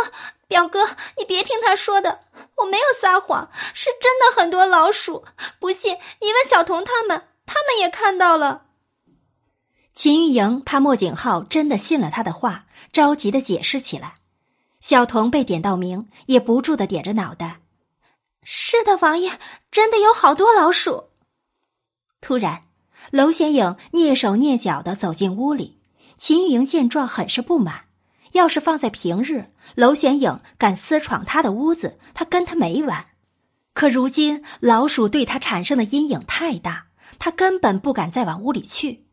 表哥，你别听他说的，我没有撒谎，是真的很多老鼠。不信你问小童他们，他们也看到了。”秦玉莹怕莫景浩真的信了他的话，着急的解释起来。小童被点到名，也不住的点着脑袋。是的，王爷，真的有好多老鼠。突然，娄显影蹑手蹑脚的走进屋里。秦玉莹见状，很是不满。要是放在平日，娄显影敢私闯他的屋子，他跟他没完。可如今，老鼠对他产生的阴影太大，他根本不敢再往屋里去。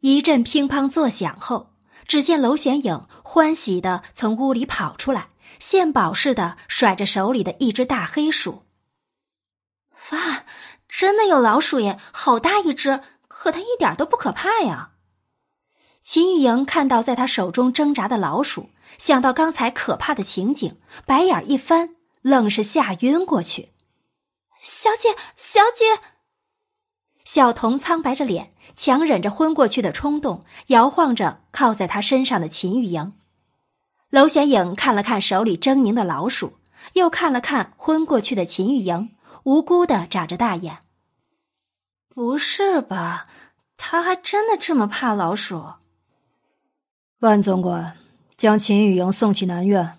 一阵乒乓作响后。只见娄玄影欢喜的从屋里跑出来，献宝似的甩着手里的一只大黑鼠。哇，真的有老鼠耶！好大一只，可它一点都不可怕呀。秦玉莹看到在他手中挣扎的老鼠，想到刚才可怕的情景，白眼一翻，愣是吓晕过去。小姐，小姐，小童苍白着脸。强忍着昏过去的冲动，摇晃着靠在他身上的秦玉莹。娄显影看了看手里狰狞的老鼠，又看了看昏过去的秦玉莹，无辜的眨着大眼：“不是吧？他还真的这么怕老鼠？”万总管将秦玉莹送去南院，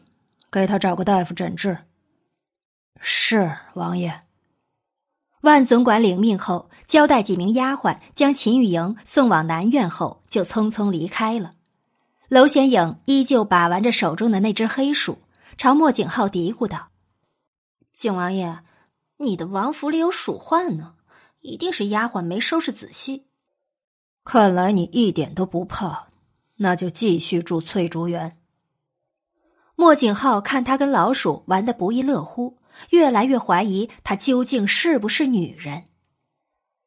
给他找个大夫诊治。是王爷。万总管领命后，交代几名丫鬟将秦玉莹送往南院后，就匆匆离开了。娄玄影依旧把玩着手中的那只黑鼠，朝莫景浩嘀咕道：“景王爷，你的王府里有鼠患呢，一定是丫鬟没收拾仔细。看来你一点都不怕，那就继续住翠竹园。”莫景浩看他跟老鼠玩的不亦乐乎，越来越怀疑他究竟是不是女人。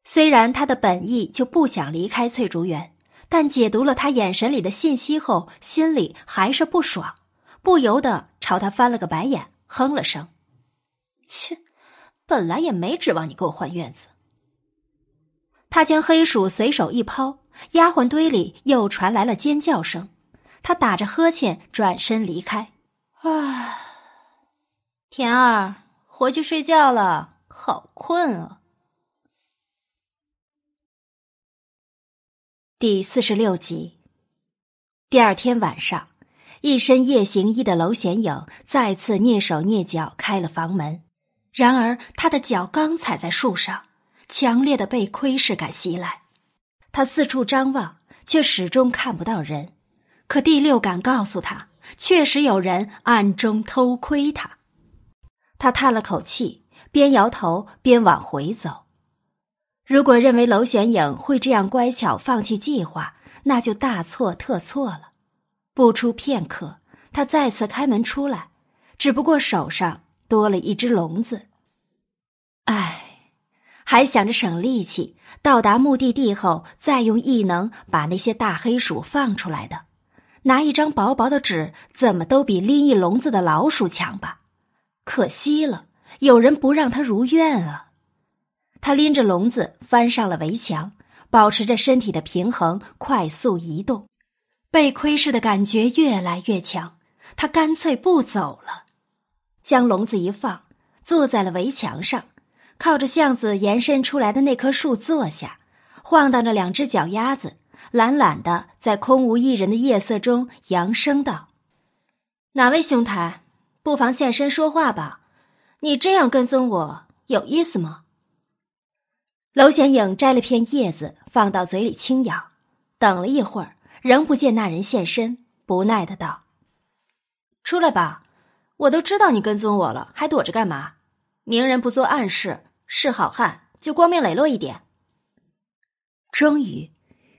虽然他的本意就不想离开翠竹园。但解读了他眼神里的信息后，心里还是不爽，不由得朝他翻了个白眼，哼了声：“切，本来也没指望你给我换院子。”他将黑鼠随手一抛，丫鬟堆里又传来了尖叫声。他打着呵欠转身离开。啊，田儿，回去睡觉了，好困啊。第四十六集。第二天晚上，一身夜行衣的娄玄影再次蹑手蹑脚开了房门。然而，他的脚刚踩在树上，强烈的被窥视感袭来。他四处张望，却始终看不到人。可第六感告诉他，确实有人暗中偷窥他。他叹了口气，边摇头边往回走。如果认为娄玄影会这样乖巧放弃计划，那就大错特错了。不出片刻，他再次开门出来，只不过手上多了一只笼子。唉，还想着省力气，到达目的地后再用异能把那些大黑鼠放出来的，拿一张薄薄的纸，怎么都比拎一笼子的老鼠强吧？可惜了，有人不让他如愿啊。他拎着笼子翻上了围墙，保持着身体的平衡，快速移动。被窥视的感觉越来越强，他干脆不走了，将笼子一放，坐在了围墙上，靠着巷子延伸出来的那棵树坐下，晃荡着两只脚丫子，懒懒的在空无一人的夜色中扬声道：“哪位兄台，不妨现身说话吧？你这样跟踪我，有意思吗？”娄玄影摘了片叶子放到嘴里轻咬，等了一会儿，仍不见那人现身，不耐的道：“出来吧，我都知道你跟踪我了，还躲着干嘛？明人不做暗事，是好汉就光明磊落一点。”终于，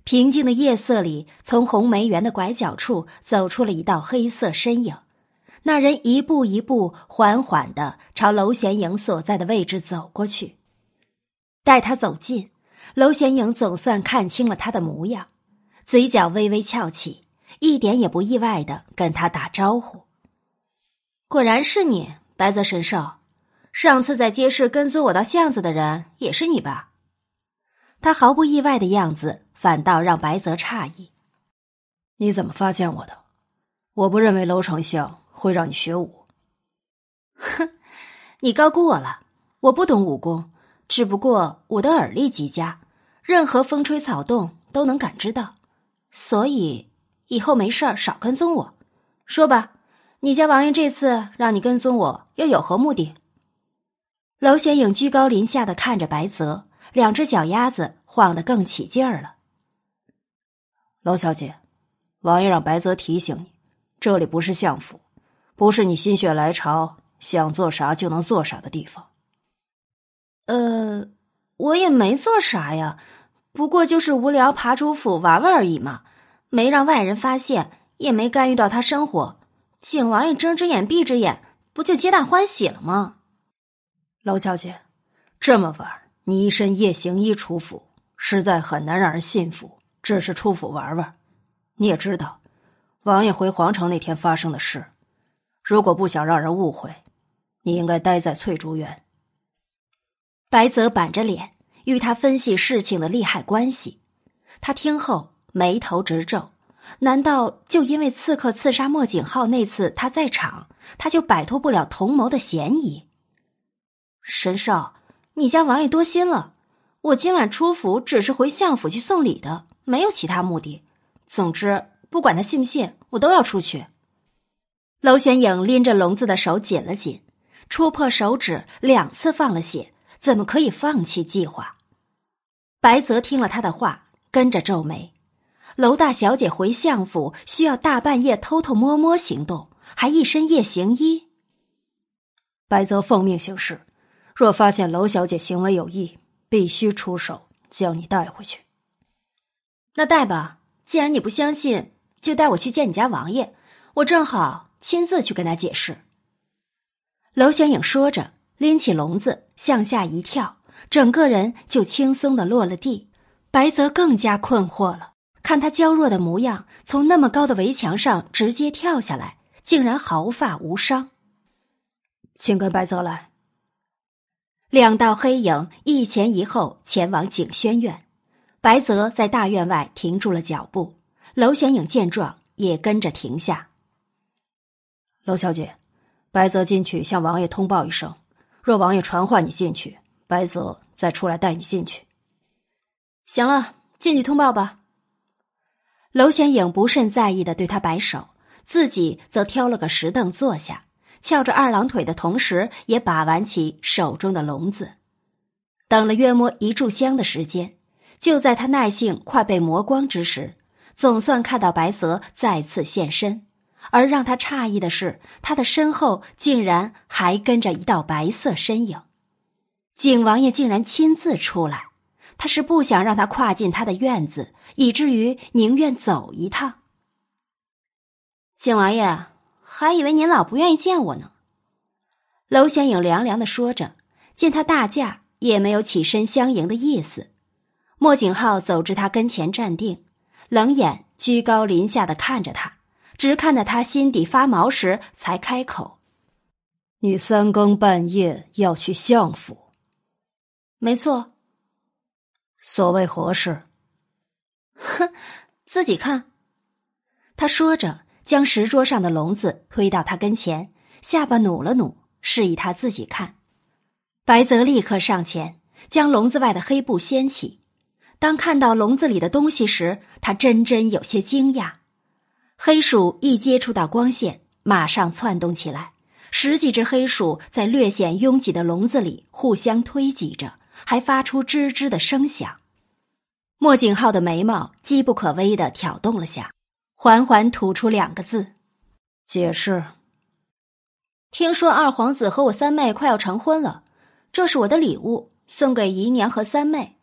平静的夜色里，从红梅园的拐角处走出了一道黑色身影。那人一步一步缓缓的朝娄玄影所在的位置走过去。待他走近，娄玄影总算看清了他的模样，嘴角微微翘起，一点也不意外的跟他打招呼：“果然是你，白泽神兽。上次在街市跟踪我到巷子的人也是你吧？”他毫不意外的样子，反倒让白泽诧异：“你怎么发现我的？我不认为娄丞相会让你学武。”“哼，你高估我了，我不懂武功。”只不过我的耳力极佳，任何风吹草动都能感知到，所以以后没事儿少跟踪我。说吧，你家王爷这次让你跟踪我，又有何目的？娄玄影居高临下的看着白泽，两只脚丫子晃得更起劲儿了。娄小姐，王爷让白泽提醒你，这里不是相府，不是你心血来潮想做啥就能做啥的地方。呃，我也没做啥呀，不过就是无聊爬主府玩玩而已嘛，没让外人发现，也没干预到他生活。请王爷睁只眼闭只眼，不就皆大欢喜了吗？娄小姐，这么晚你一身夜行衣出府，实在很难让人信服，只是出府玩玩。你也知道，王爷回皇城那天发生的事，如果不想让人误会，你应该待在翠竹园。白泽板着脸与他分析事情的利害关系，他听后眉头直皱。难道就因为刺客刺杀莫景浩那次他在场，他就摆脱不了同谋的嫌疑？神少，你家王爷多心了。我今晚出府只是回相府去送礼的，没有其他目的。总之，不管他信不信，我都要出去。娄玄影拎着笼子的手紧了紧，戳破手指，两次放了血。怎么可以放弃计划？白泽听了他的话，跟着皱眉。娄大小姐回相府需要大半夜偷偷摸摸行动，还一身夜行衣。白泽奉命行事，若发现娄小姐行为有异，必须出手将你带回去。那带吧，既然你不相信，就带我去见你家王爷，我正好亲自去跟他解释。娄玄影说着，拎起笼子向下一跳，整个人就轻松的落了地。白泽更加困惑了，看他娇弱的模样，从那么高的围墙上直接跳下来，竟然毫发无伤。请跟白泽来。两道黑影一前一后前往景轩院，白泽在大院外停住了脚步。娄玄影见状也跟着停下。娄小姐，白泽进去向王爷通报一声，若王爷传唤你进去，白泽再出来带你进去。行了，进去通报吧。娄玄影不甚在意的对他摆手，自己则挑了个石凳坐下。翘着二郎腿的同时，也把玩起手中的笼子。等了约摸一炷香的时间，就在他耐性快被磨光之时，总算看到白泽再次现身。而让他诧异的是，他的身后竟然还跟着一道白色身影。景王爷竟然亲自出来，他是不想让他跨进他的院子，以至于宁愿走一趟。景王爷。还以为您老不愿意见我呢。娄玄影凉凉的说着，见他大驾，也没有起身相迎的意思。莫景浩走至他跟前站定，冷眼居高临下的看着他，直看得他心底发毛时，才开口：“你三更半夜要去相府？”“没错。”“所谓何事？”“哼，自己看。”他说着。将石桌上的笼子推到他跟前，下巴努了努，示意他自己看。白泽立刻上前，将笼子外的黑布掀起。当看到笼子里的东西时，他真真有些惊讶。黑鼠一接触到光线，马上窜动起来。十几只黑鼠在略显拥挤的笼子里互相推挤着，还发出吱吱的声响。莫景浩的眉毛机不可微的挑动了下。缓缓吐出两个字：“解释。”听说二皇子和我三妹快要成婚了，这是我的礼物，送给姨娘和三妹。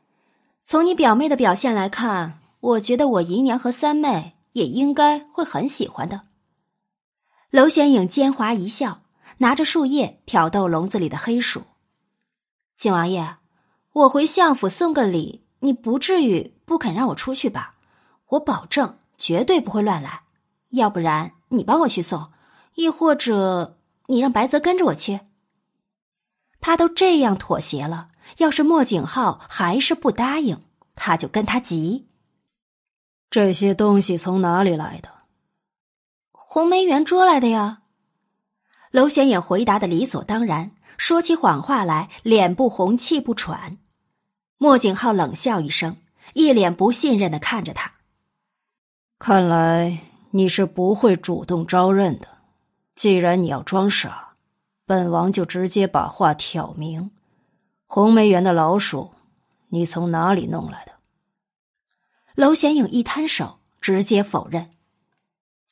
从你表妹的表现来看，我觉得我姨娘和三妹也应该会很喜欢的。娄玄影奸猾一笑，拿着树叶挑逗笼子里的黑鼠。景王爷，我回相府送个礼，你不至于不肯让我出去吧？我保证。绝对不会乱来，要不然你帮我去送，亦或者你让白泽跟着我去。他都这样妥协了，要是莫景浩还是不答应，他就跟他急。这些东西从哪里来的？红梅园捉来的呀。娄玄也回答的理所当然，说起谎话来脸不红气不喘。莫景浩冷笑一声，一脸不信任的看着他。看来你是不会主动招认的。既然你要装傻，本王就直接把话挑明：红梅园的老鼠，你从哪里弄来的？娄显影一摊手，直接否认：“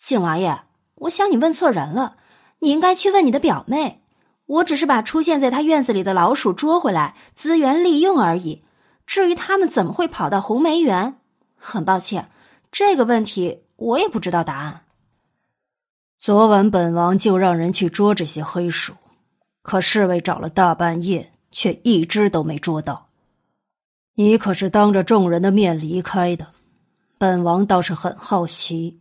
景王爷，我想你问错人了，你应该去问你的表妹。我只是把出现在他院子里的老鼠捉回来，资源利用而已。至于他们怎么会跑到红梅园，很抱歉。”这个问题我也不知道答案。昨晚本王就让人去捉这些黑鼠，可侍卫找了大半夜，却一只都没捉到。你可是当着众人的面离开的，本王倒是很好奇。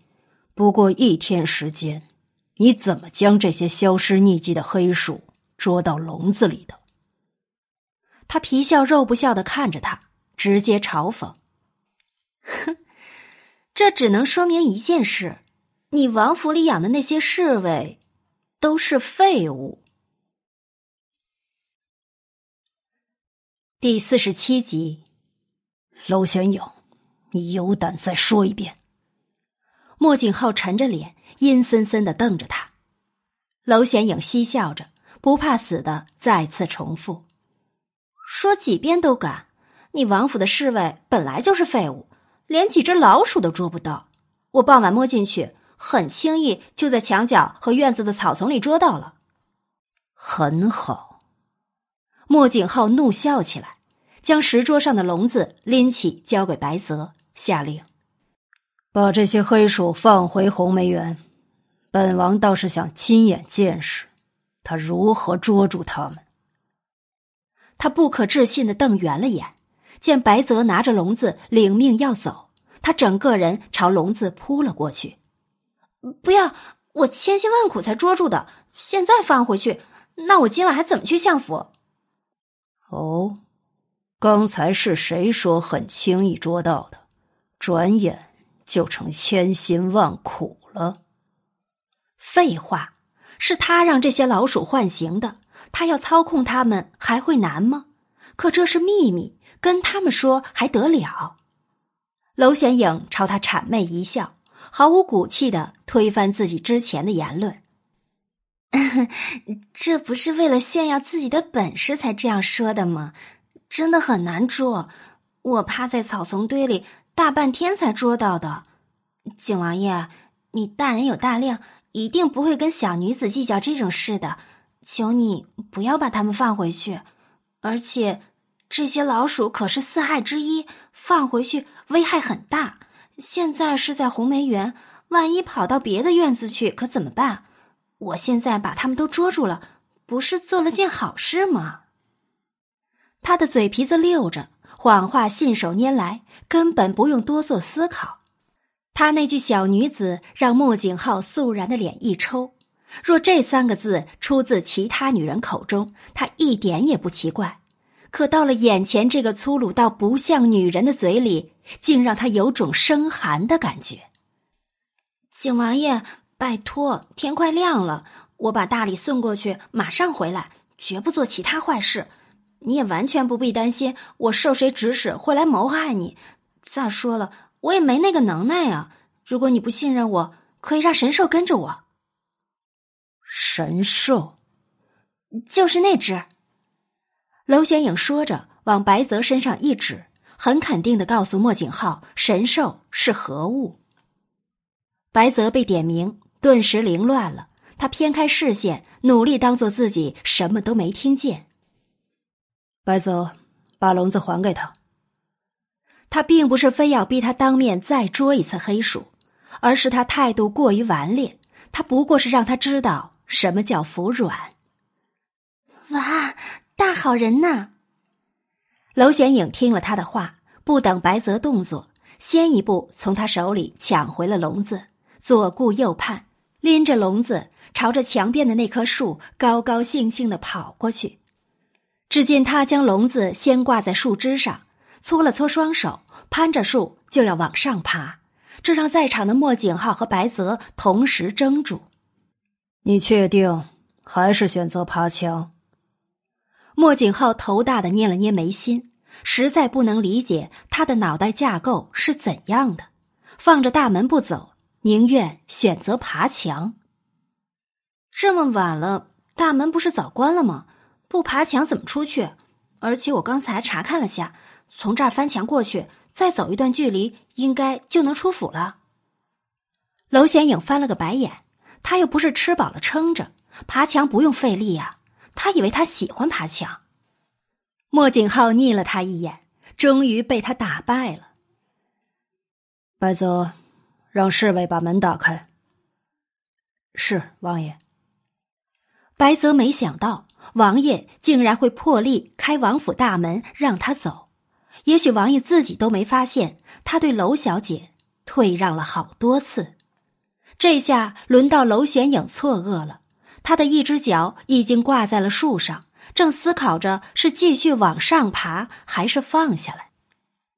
不过一天时间，你怎么将这些消失匿迹的黑鼠捉到笼子里的？他皮笑肉不笑的看着他，直接嘲讽：“哼。”这只能说明一件事：你王府里养的那些侍卫都是废物。第四十七集，娄玄影，你有胆再说一遍？莫景浩沉着脸，阴森森的瞪着他。娄玄影嬉笑着，不怕死的再次重复：“说几遍都敢！你王府的侍卫本来就是废物。”连几只老鼠都捉不到。我傍晚摸进去，很轻易就在墙角和院子的草丛里捉到了。很好。莫景浩怒笑起来，将石桌上的笼子拎起，交给白泽，下令：“把这些黑鼠放回红梅园。本王倒是想亲眼见识，他如何捉住他们。”他不可置信的瞪圆了眼，见白泽拿着笼子领命要走，他整个人朝笼子扑了过去。“不要！我千辛万苦才捉住的，现在放回去。”那我今晚还怎么去相府？哦，刚才是谁说很轻易捉到的？转眼就成千辛万苦了。废话，是他让这些老鼠唤醒的，他要操控他们还会难吗？可这是秘密，跟他们说还得了？娄玄影朝他谄媚一笑，毫无骨气的推翻自己之前的言论。这不是为了炫耀自己的本事才这样说的吗？真的很难捉，我趴在草丛堆里大半天才捉到的。景王爷，你大人有大量，一定不会跟小女子计较这种事的。求你不要把他们放回去，而且这些老鼠可是四害之一，放回去危害很大。现在是在红梅园，万一跑到别的院子去，可怎么办？我现在把他们都捉住了，不是做了件好事吗？他的嘴皮子溜着，谎话信手拈来，根本不用多做思考。他那句“小女子”让莫景浩肃然的脸一抽。若这三个字出自其他女人口中，他一点也不奇怪。可到了眼前这个粗鲁到不像女人的嘴里，竟让他有种生寒的感觉。景王爷。拜托，天快亮了，我把大礼送过去，马上回来，绝不做其他坏事。你也完全不必担心我受谁指使会来谋害你。再说了，我也没那个能耐啊。如果你不信任我，可以让神兽跟着我。神兽，就是那只。娄玄影说着，往白泽身上一指，很肯定的告诉莫景浩：“神兽是何物？”白泽被点名。顿时凌乱了，他偏开视线，努力当做自己什么都没听见。白泽，把笼子还给他。他并不是非要逼他当面再捉一次黑鼠，而是他态度过于顽劣。他不过是让他知道什么叫服软。哇，大好人呐！娄显影听了他的话，不等白泽动作，先一步从他手里抢回了笼子，左顾右盼。拎着笼子，朝着墙边的那棵树高高兴兴的跑过去。只见他将笼子先挂在树枝上，搓了搓双手，攀着树就要往上爬。这让在场的莫景浩和白泽同时怔住。你确定还是选择爬墙？莫景浩头大的捏了捏眉心，实在不能理解他的脑袋架构是怎样的，放着大门不走。宁愿选择爬墙。这么晚了，大门不是早关了吗？不爬墙怎么出去？而且我刚才查看了下，从这儿翻墙过去，再走一段距离，应该就能出府了。娄显影翻了个白眼，他又不是吃饱了撑着，爬墙不用费力啊。他以为他喜欢爬墙。莫景浩睨了他一眼，终于被他打败了。白泽。让侍卫把门打开。是王爷。白泽没想到王爷竟然会破例开王府大门让他走，也许王爷自己都没发现，他对娄小姐退让了好多次。这下轮到娄玄影错愕了，他的一只脚已经挂在了树上，正思考着是继续往上爬还是放下来。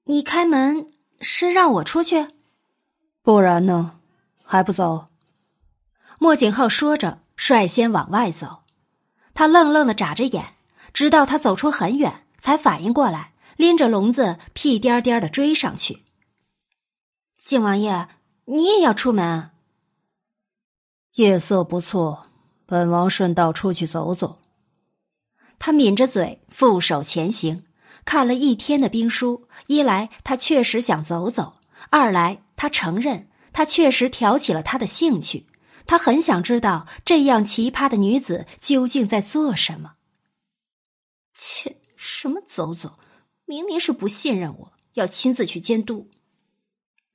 你开门是让我出去？不然呢？还不走？莫景浩说着，率先往外走。他愣愣的眨着眼，直到他走出很远，才反应过来，拎着笼子屁颠颠的追上去。景王爷，你也要出门？夜色不错，本王顺道出去走走。他抿着嘴，负手前行。看了一天的兵书，一来他确实想走走。二来他承认他确实挑起了他的兴趣，他很想知道这样奇葩的女子究竟在做什么。切，什么走走，明明是不信任我，要亲自去监督。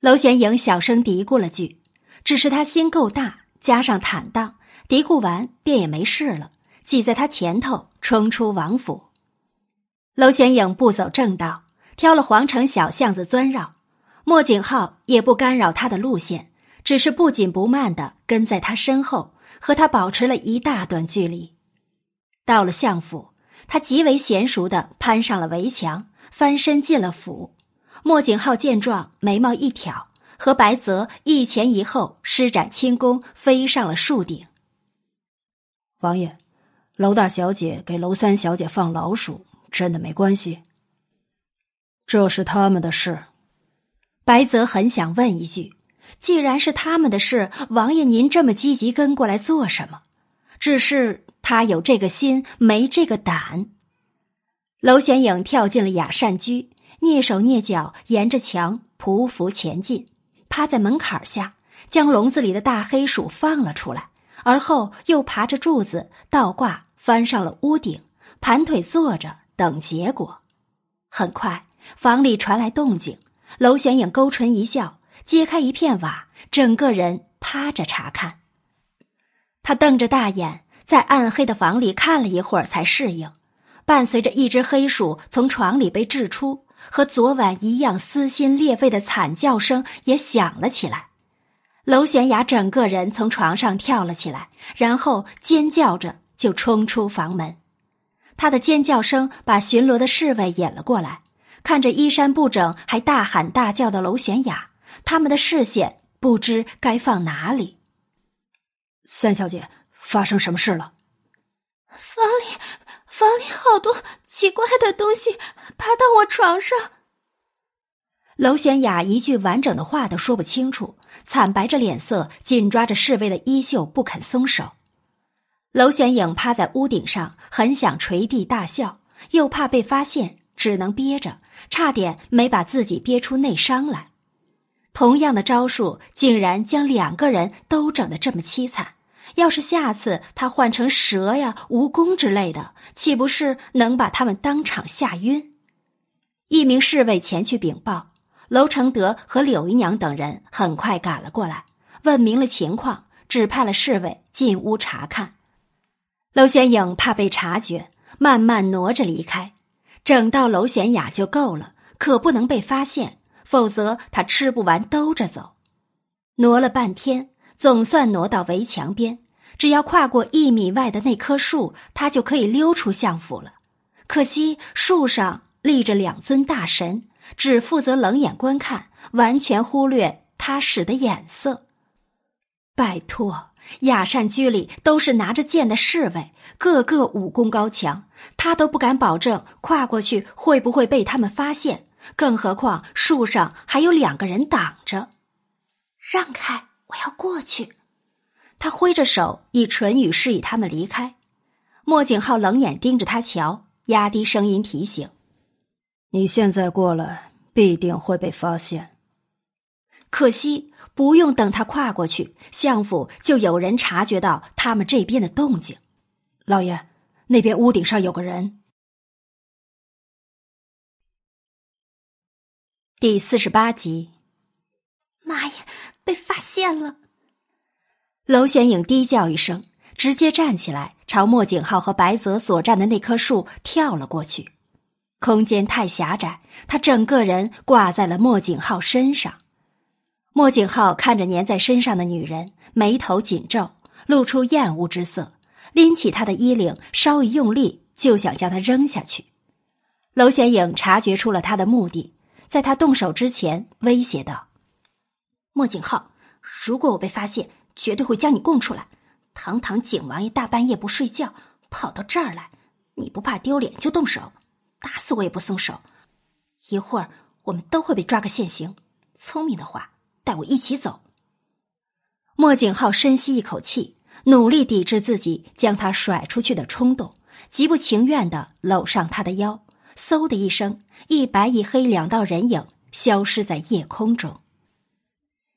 娄玄影小声嘀咕了句，只是他心够大，加上坦荡，嘀咕完便也没事了，挤在他前头冲出王府。娄玄影不走正道，挑了皇城小巷子钻绕，莫景浩也不干扰他的路线，只是不紧不慢的跟在他身后，和他保持了一大段距离。到了相府。他极为娴熟的攀上了围墙，翻身进了府。莫景浩见状，眉毛一挑，和白泽一前一后施展轻功，飞上了树顶。王爷，娄大小姐给娄三小姐放老鼠，真的没关系？这是他们的事。白泽很想问一句：既然是他们的事，王爷您这么积极跟过来做什么？只是。他有这个心，没这个胆。娄玄影跳进了雅善居，蹑手蹑脚沿着墙匍匐前进，趴在门槛下，将笼子里的大黑鼠放了出来，而后又爬着柱子倒挂翻上了屋顶，盘腿坐着等结果。很快，房里传来动静，娄玄影勾唇一笑，揭开一片瓦，整个人趴着查看。他瞪着大眼。在暗黑的房里看了一会儿，才适应。伴随着一只黑鼠从床里被掷出，和昨晚一样撕心裂肺的惨叫声也响了起来。娄玄雅整个人从床上跳了起来，然后尖叫着就冲出房门。他的尖叫声把巡逻的侍卫引了过来，看着衣衫不整还大喊大叫的娄玄雅，他们的视线不知该放哪里。三小姐。发生什么事了？房里，房里好多奇怪的东西爬到我床上。娄玄雅一句完整的话都说不清楚，惨白着脸色，紧抓着侍卫的衣袖不肯松手。娄玄影趴在屋顶上，很想捶地大笑，又怕被发现，只能憋着，差点没把自己憋出内伤来。同样的招数，竟然将两个人都整得这么凄惨。要是下次他换成蛇呀、蜈蚣之类的，岂不是能把他们当场吓晕？一名侍卫前去禀报，娄承德和柳姨娘等人很快赶了过来，问明了情况，指派了侍卫进屋查看。娄玄影怕被察觉，慢慢挪着离开，整到娄玄雅就够了，可不能被发现，否则他吃不完兜着走。挪了半天。总算挪到围墙边，只要跨过一米外的那棵树，他就可以溜出相府了。可惜树上立着两尊大神，只负责冷眼观看，完全忽略他使的眼色。拜托，雅善居里都是拿着剑的侍卫，个个武功高强，他都不敢保证跨过去会不会被他们发现，更何况树上还有两个人挡着。让开！我要过去，他挥着手，以唇语示意他们离开。莫景浩冷眼盯着他瞧，压低声音提醒：“你现在过来，必定会被发现。可惜不用等他跨过去，相府就有人察觉到他们这边的动静。老爷，那边屋顶上有个人。”第四十八集。妈呀！被发现了！娄玄影低叫一声，直接站起来，朝莫景浩和白泽所站的那棵树跳了过去。空间太狭窄，他整个人挂在了莫景浩身上。莫景浩看着粘在身上的女人，眉头紧皱，露出厌恶之色，拎起她的衣领，稍一用力，就想将她扔下去。娄玄影察觉出了他的目的，在他动手之前威胁道。莫景浩，如果我被发现，绝对会将你供出来。堂堂景王爷大半夜不睡觉，跑到这儿来，你不怕丢脸就动手，打死我也不松手。一会儿我们都会被抓个现行。聪明的话，带我一起走。莫景浩深吸一口气，努力抵制自己将他甩出去的冲动，极不情愿的搂上他的腰。嗖的一声，一白一黑两道人影消失在夜空中。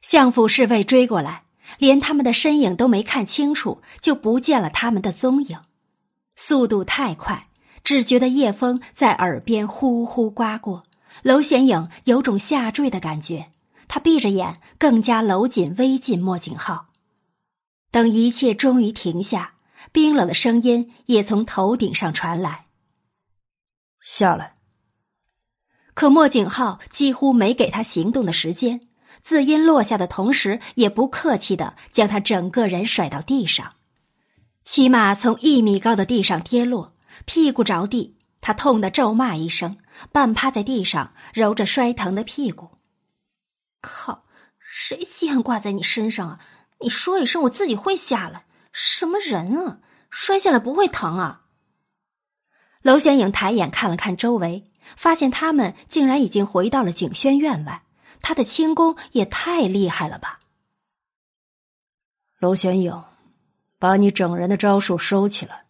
相府侍卫追过来，连他们的身影都没看清楚，就不见了他们的踪影。速度太快，只觉得夜风在耳边呼呼刮过。娄玄影有种下坠的感觉，他闭着眼，更加搂紧微近莫景浩。等一切终于停下，冰冷的声音也从头顶上传来：“下来。”可莫景浩几乎没给他行动的时间，字音落下的同时，也不客气的将他整个人甩到地上。骑马从一米高的地上跌落，屁股着地，他痛得咒骂一声，半趴在地上揉着摔疼的屁股。靠！谁稀罕挂在你身上啊？你说一声，我自己会下来。什么人啊？摔下来不会疼啊？娄玄影抬眼看了看周围，发现他们竟然已经回到了景轩院外。他的轻功也太厉害了吧！娄玄影，把你整人的招数收起来。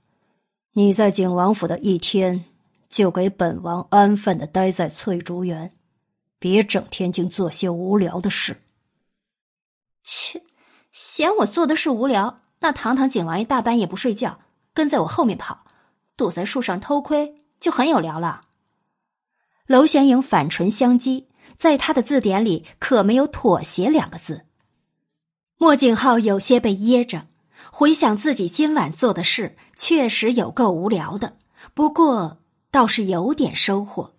你在景王府的一天，就给本王安分的待在翠竹园，别整天净做些无聊的事。切！嫌我做的事无聊，那堂堂景王爷大半夜不睡觉，跟在我后面跑，躲在树上偷窥，就很有聊了。娄玄影反唇相讥，在他的字典里可没有妥协两个字。莫景浩有些被噎着，回想自己今晚做的事，确实有够无聊的，不过倒是有点收获。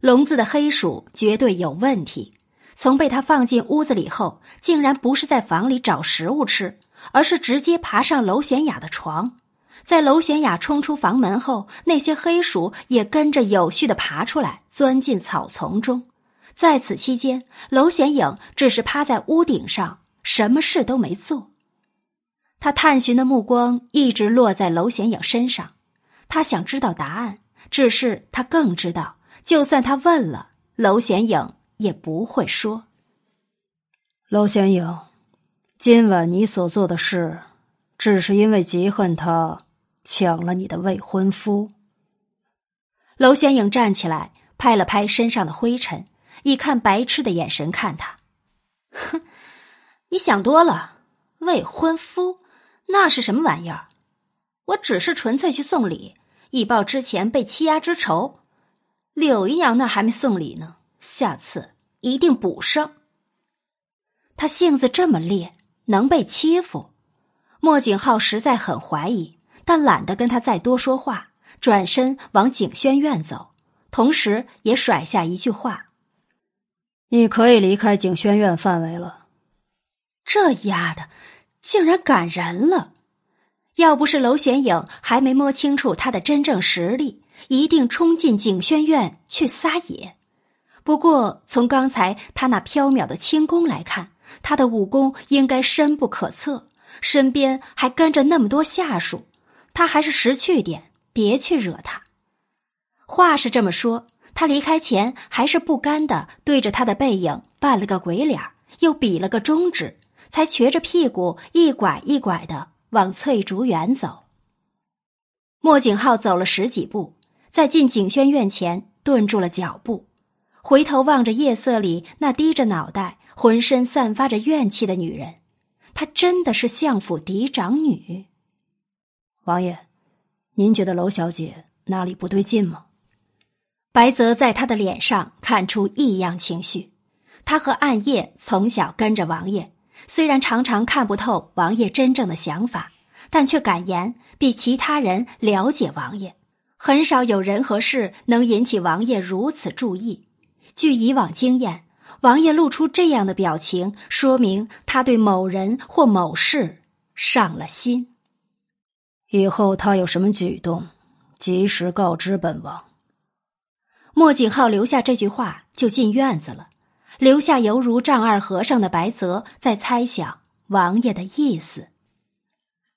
笼子的黑鼠绝对有问题。从被他放进屋子里后，竟然不是在房里找食物吃，而是直接爬上娄玄雅的床。在娄玄雅冲出房门后，那些黑鼠也跟着有序的爬出来，钻进草丛中。在此期间，娄玄影只是趴在屋顶上，什么事都没做。他探寻的目光一直落在娄显影身上，他想知道答案，只是他更知道，就算他问了，娄显影。也不会说。娄显影，今晚你所做的事，只是因为嫉恨他抢了你的未婚夫。娄显影站起来，拍了拍身上的灰尘，以看白痴的眼神看他：“哼，你想多了。未婚夫那是什么玩意儿？我只是纯粹去送礼，以报之前被欺压之仇。柳姨娘那儿还没送礼呢。”下次一定补上。他性子这么烈，能被欺负？莫景浩实在很怀疑，但懒得跟他再多说话，转身往景轩院走，同时也甩下一句话：“你可以离开景轩院范围了。”这丫的竟然赶人了！要不是娄玄影还没摸清楚他的真正实力，一定冲进景轩院去撒野。不过，从刚才他那飘渺的轻功来看，他的武功应该深不可测，身边还跟着那么多下属，他还是识趣点，别去惹他。话是这么说，他离开前还是不甘的对着他的背影扮了个鬼脸，又比了个中指，才瘸着屁股一拐一拐的往翠竹园走。莫景浩走了十几步，在进景轩院前顿住了脚步。回头望着夜色里那低着脑袋、浑身散发着怨气的女人，她真的是相府嫡长女。王爷，您觉得娄小姐哪里不对劲吗？白泽在他的脸上看出异样情绪。他和暗夜从小跟着王爷，虽然常常看不透王爷真正的想法，但却敢言比其他人了解王爷。很少有人和事能引起王爷如此注意。据以往经验，王爷露出这样的表情，说明他对某人或某事上了心。以后他有什么举动，及时告知本王。莫景浩留下这句话，就进院子了，留下犹如丈二和尚的白泽在猜想王爷的意思。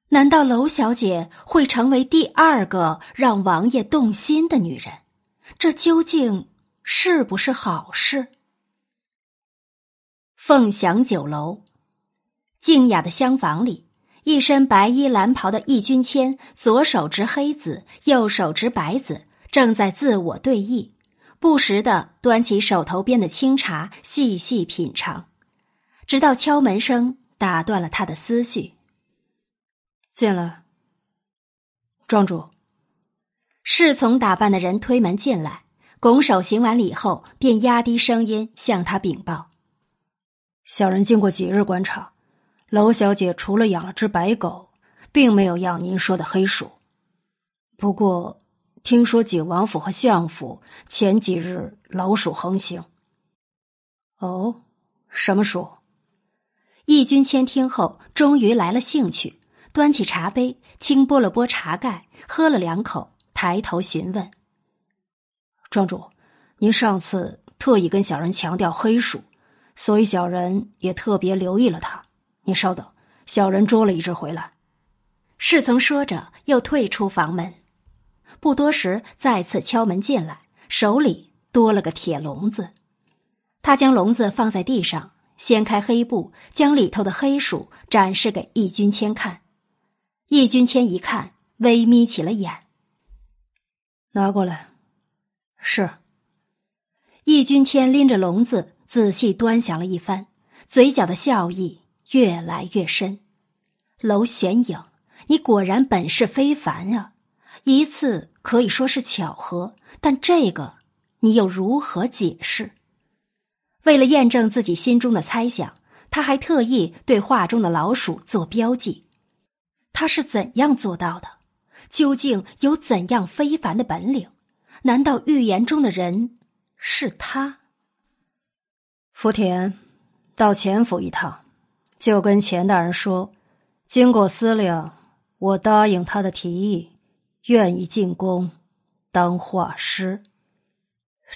难道娄小姐会成为第二个让王爷动心的女人？这究竟？是不是好事？凤翔酒楼，静雅的厢房里，一身白衣蓝袍的易君谦，左手执黑子，右手执白子，正在自我对弈，不时的端起手头边的清茶，细细品尝。直到敲门声打断了他的思绪。进来，庄主。侍从打扮的人推门进来，拱手行完礼后，便压低声音向他禀报：“小人经过几日观察，娄小姐除了养了只白狗，并没有养您说的黑鼠。不过，听说景王府和相府前几日老鼠横行。哦，什么鼠？”易君谦听后，终于来了兴趣，端起茶杯，轻拨了拨茶盖，喝了两口。抬头询问：“庄主，您上次特意跟小人强调黑鼠，所以小人也特别留意了它。您稍等，小人捉了一只回来。”侍从说着，又退出房门。不多时，再次敲门进来，手里多了个铁笼子。他将笼子放在地上，掀开黑布，将里头的黑鼠展示给易君谦看。易君谦一看，微眯起了眼。拿过来。是。易君谦拎着笼子，仔细端详了一番，嘴角的笑意越来越深。娄玄影，你果然本事非凡啊！一次可以说是巧合，但这个你又如何解释？为了验证自己心中的猜想，他还特意对画中的老鼠做标记。他是怎样做到的？究竟有怎样非凡的本领？难道预言中的人是他？福田，到钱府一趟，就跟钱大人说，经过思量，我答应他的提议，愿意进宫当画师。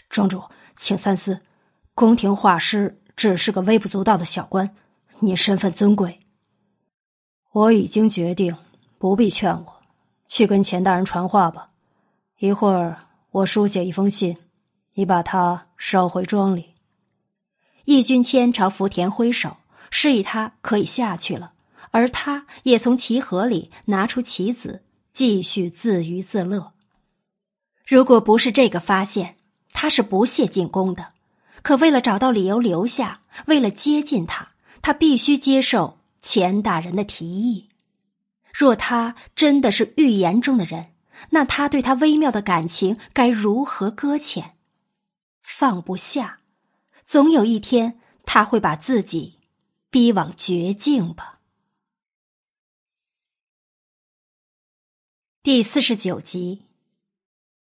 庄主，请三思，宫廷画师只是个微不足道的小官，您身份尊贵。我已经决定，不必劝我。去跟钱大人传话吧，一会儿我书写一封信，你把它捎回庄里。易君谦朝福田挥手，示意他可以下去了，而他也从棋盒里拿出棋子，继续自娱自乐。如果不是这个发现，他是不屑进宫的。可为了找到理由留下，为了接近他，他必须接受钱大人的提议。若他真的是预言中的人，那他对他微妙的感情该如何搁浅？放不下，总有一天他会把自己逼往绝境吧。第四十九集，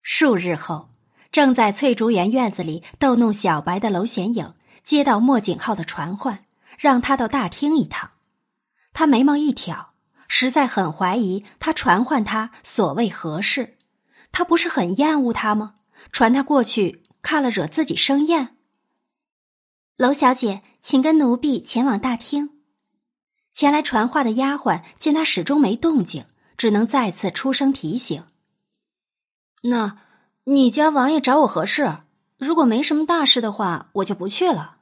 数日后，正在翠竹园院子里逗弄小白的娄玄影接到莫景浩的传唤，让他到大厅一趟。他眉毛一挑。实在很怀疑他传唤他所谓何事，他不是很厌恶他吗？传他过去看了惹自己生厌。娄小姐，请跟奴婢前往大厅。前来传话的丫鬟见他始终没动静，只能再次出声提醒：“那你家王爷找我何事？如果没什么大事的话，我就不去了。”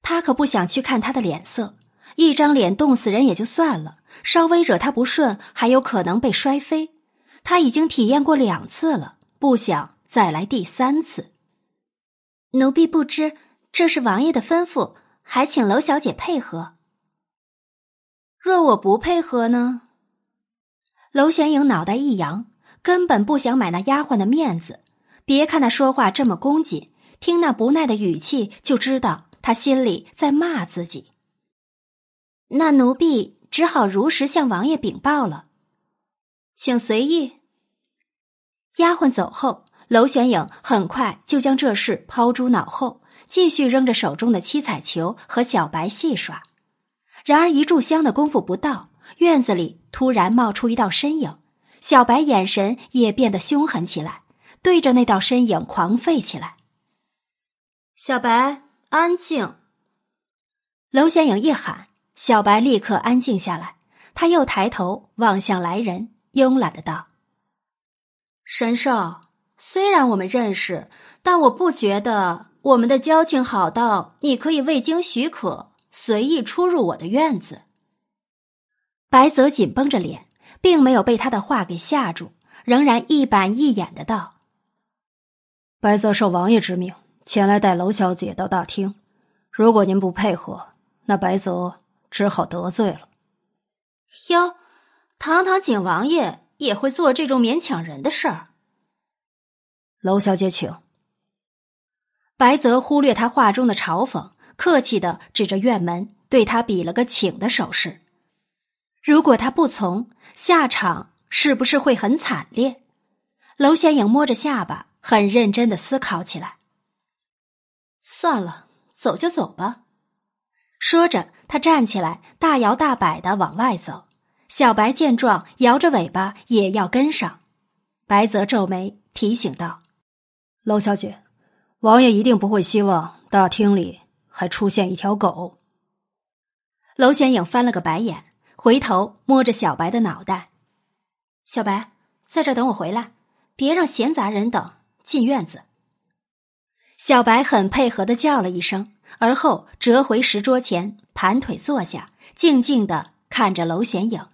他可不想去看他的脸色，一张脸冻死人也就算了。稍微惹他不顺，还有可能被摔飞。他已经体验过两次了，不想再来第三次。奴婢不知这是王爷的吩咐，还请娄小姐配合。若我不配合呢？娄玄影脑袋一扬，根本不想买那丫鬟的面子。别看他说话这么恭谨，听那不耐的语气就知道他心里在骂自己。那奴婢。只好如实向王爷禀报了，请随意。丫鬟走后，娄玄影很快就将这事抛诸脑后，继续扔着手中的七彩球和小白戏耍。然而一炷香的功夫不到，院子里突然冒出一道身影，小白眼神也变得凶狠起来，对着那道身影狂吠起来。小白，安静！娄玄影一喊。小白立刻安静下来，他又抬头望向来人，慵懒的道：“神兽，虽然我们认识，但我不觉得我们的交情好到你可以未经许可随意出入我的院子。”白泽紧绷着脸，并没有被他的话给吓住，仍然一板一眼的道：“白泽受王爷之命前来带娄小姐到大厅，如果您不配合。”那白泽只好得罪了。哟，堂堂景王爷也会做这种勉强人的事儿。娄小姐，请。白泽忽略他话中的嘲讽，客气的指着院门，对他比了个请的手势。如果他不从，下场是不是会很惨烈？娄显影摸着下巴，很认真的思考起来。算了，走就走吧。说着，他站起来，大摇大摆的往外走。小白见状，摇着尾巴也要跟上。白泽皱眉，提醒道：“娄小姐，王爷一定不会希望大厅里还出现一条狗。”娄显影翻了个白眼，回头摸着小白的脑袋：“小白，在这等我回来，别让闲杂人等进院子。”小白很配合的叫了一声，而后折回石桌前，盘腿坐下，静静的看着娄玄影。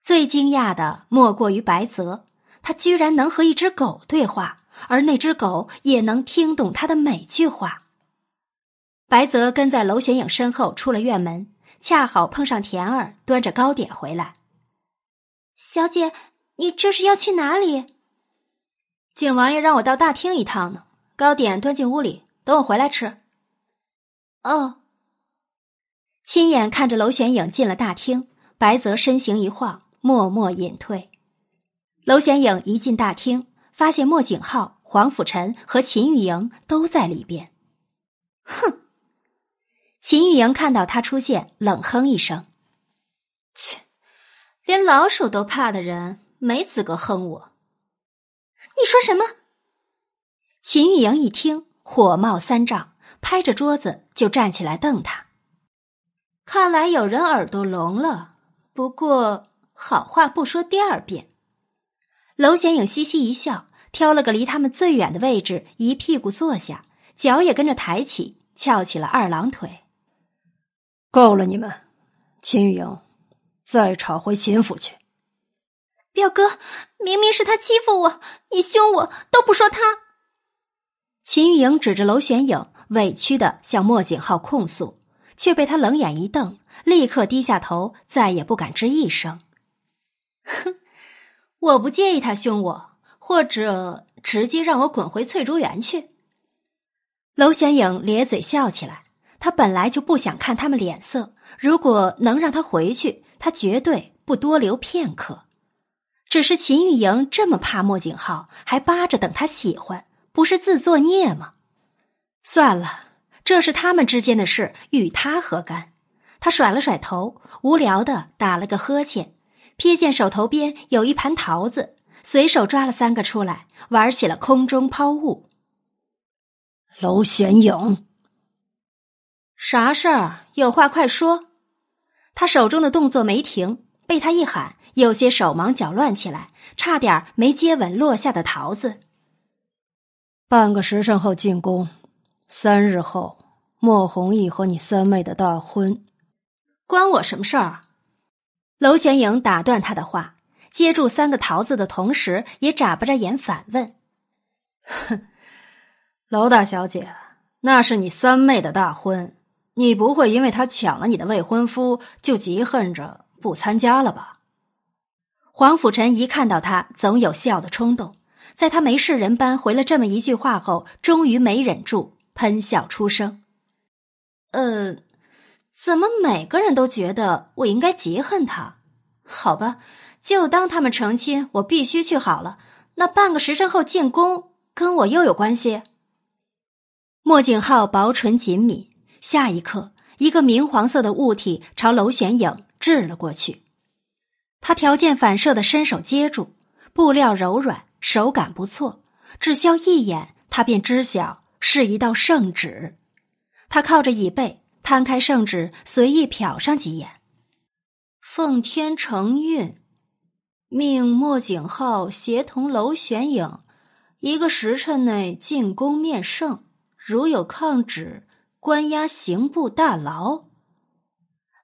最惊讶的莫过于白泽，他居然能和一只狗对话，而那只狗也能听懂他的每句话。白泽跟在娄玄影身后出了院门，恰好碰上田儿端着糕点回来。小姐，你这是要去哪里？景王爷让我到大厅一趟呢。糕点端进屋里，等我回来吃。哦。亲眼看着娄玄影进了大厅，白泽身形一晃，默默隐退。娄玄影一进大厅，发现莫景浩、黄甫臣和秦玉莹都在里边。哼！秦玉莹看到他出现，冷哼一声：“切，连老鼠都怕的人，没资格哼我。”你说什么？秦玉莹一听，火冒三丈，拍着桌子就站起来瞪他。看来有人耳朵聋了。不过好话不说第二遍。娄显影嘻嘻一笑，挑了个离他们最远的位置，一屁股坐下，脚也跟着抬起，翘起了二郎腿。够了，你们！秦玉莹，再吵回秦府去。表哥，明明是他欺负我，你凶我都不说他。秦玉莹指着娄玄影，委屈的向莫景浩控诉，却被他冷眼一瞪，立刻低下头，再也不敢吱一声。哼，我不介意他凶我，或者直接让我滚回翠竹园去。娄玄影咧嘴笑起来，他本来就不想看他们脸色，如果能让他回去，他绝对不多留片刻。只是秦玉莹这么怕莫景浩，还扒着等他喜欢。不是自作孽吗？算了，这是他们之间的事，与他何干？他甩了甩头，无聊的打了个呵欠，瞥见手头边有一盘桃子，随手抓了三个出来，玩起了空中抛物。娄玄勇，啥事儿？有话快说！他手中的动作没停，被他一喊，有些手忙脚乱起来，差点没接稳落下的桃子。半个时辰后进宫，三日后莫弘毅和你三妹的大婚，关我什么事儿？娄玄影打断他的话，接住三个桃子的同时，也眨巴着眼反问：“哼，娄大小姐，那是你三妹的大婚，你不会因为他抢了你的未婚夫就嫉恨着不参加了吧？”黄甫臣一看到他，总有笑的冲动。在他没事人般回了这么一句话后，终于没忍住喷笑出声。呃，怎么每个人都觉得我应该嫉恨他？好吧，就当他们成亲，我必须去好了。那半个时辰后进宫，跟我又有关系？莫景浩薄唇紧抿，下一刻，一个明黄色的物体朝娄玄影掷了过去。他条件反射的伸手接住，布料柔软。手感不错，只消一眼，他便知晓是一道圣旨。他靠着椅背，摊开圣旨，随意瞟上几眼。奉天承运，命莫景浩协同娄玄影，一个时辰内进宫面圣，如有抗旨，关押刑部大牢。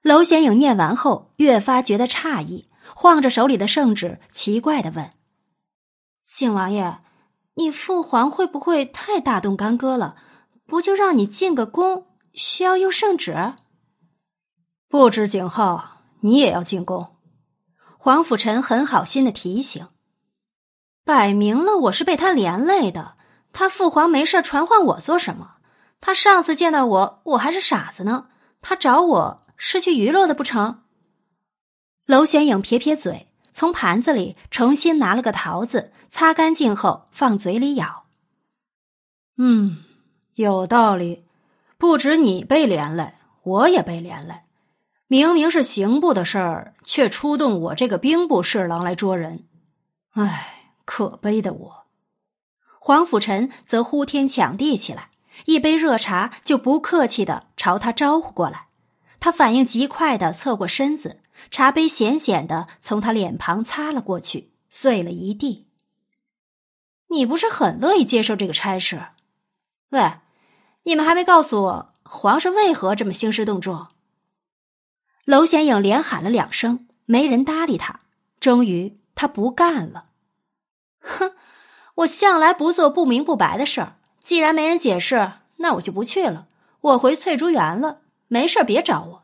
娄显影念完后，越发觉得诧异，晃着手里的圣旨，奇怪的问。景王爷，你父皇会不会太大动干戈了？不就让你进个宫，需要用圣旨？不止景浩，你也要进宫。黄甫臣很好心的提醒：“摆明了我是被他连累的，他父皇没事传唤我做什么？他上次见到我，我还是傻子呢。他找我是去娱乐的不成？”娄玄影撇撇嘴，从盘子里重新拿了个桃子，擦干净后放嘴里咬。嗯，有道理。不止你被连累，我也被连累。明明是刑部的事儿，却出动我这个兵部侍郎来捉人。唉，可悲的我。黄甫臣则呼天抢地起来，一杯热茶就不客气的朝他招呼过来。他反应极快的侧过身子。茶杯险险的从他脸庞擦了过去，碎了一地。你不是很乐意接受这个差事？喂，你们还没告诉我皇上为何这么兴师动众？娄显影连喊了两声，没人搭理他。终于，他不干了。哼，我向来不做不明不白的事儿。既然没人解释，那我就不去了。我回翠竹园了，没事别找我。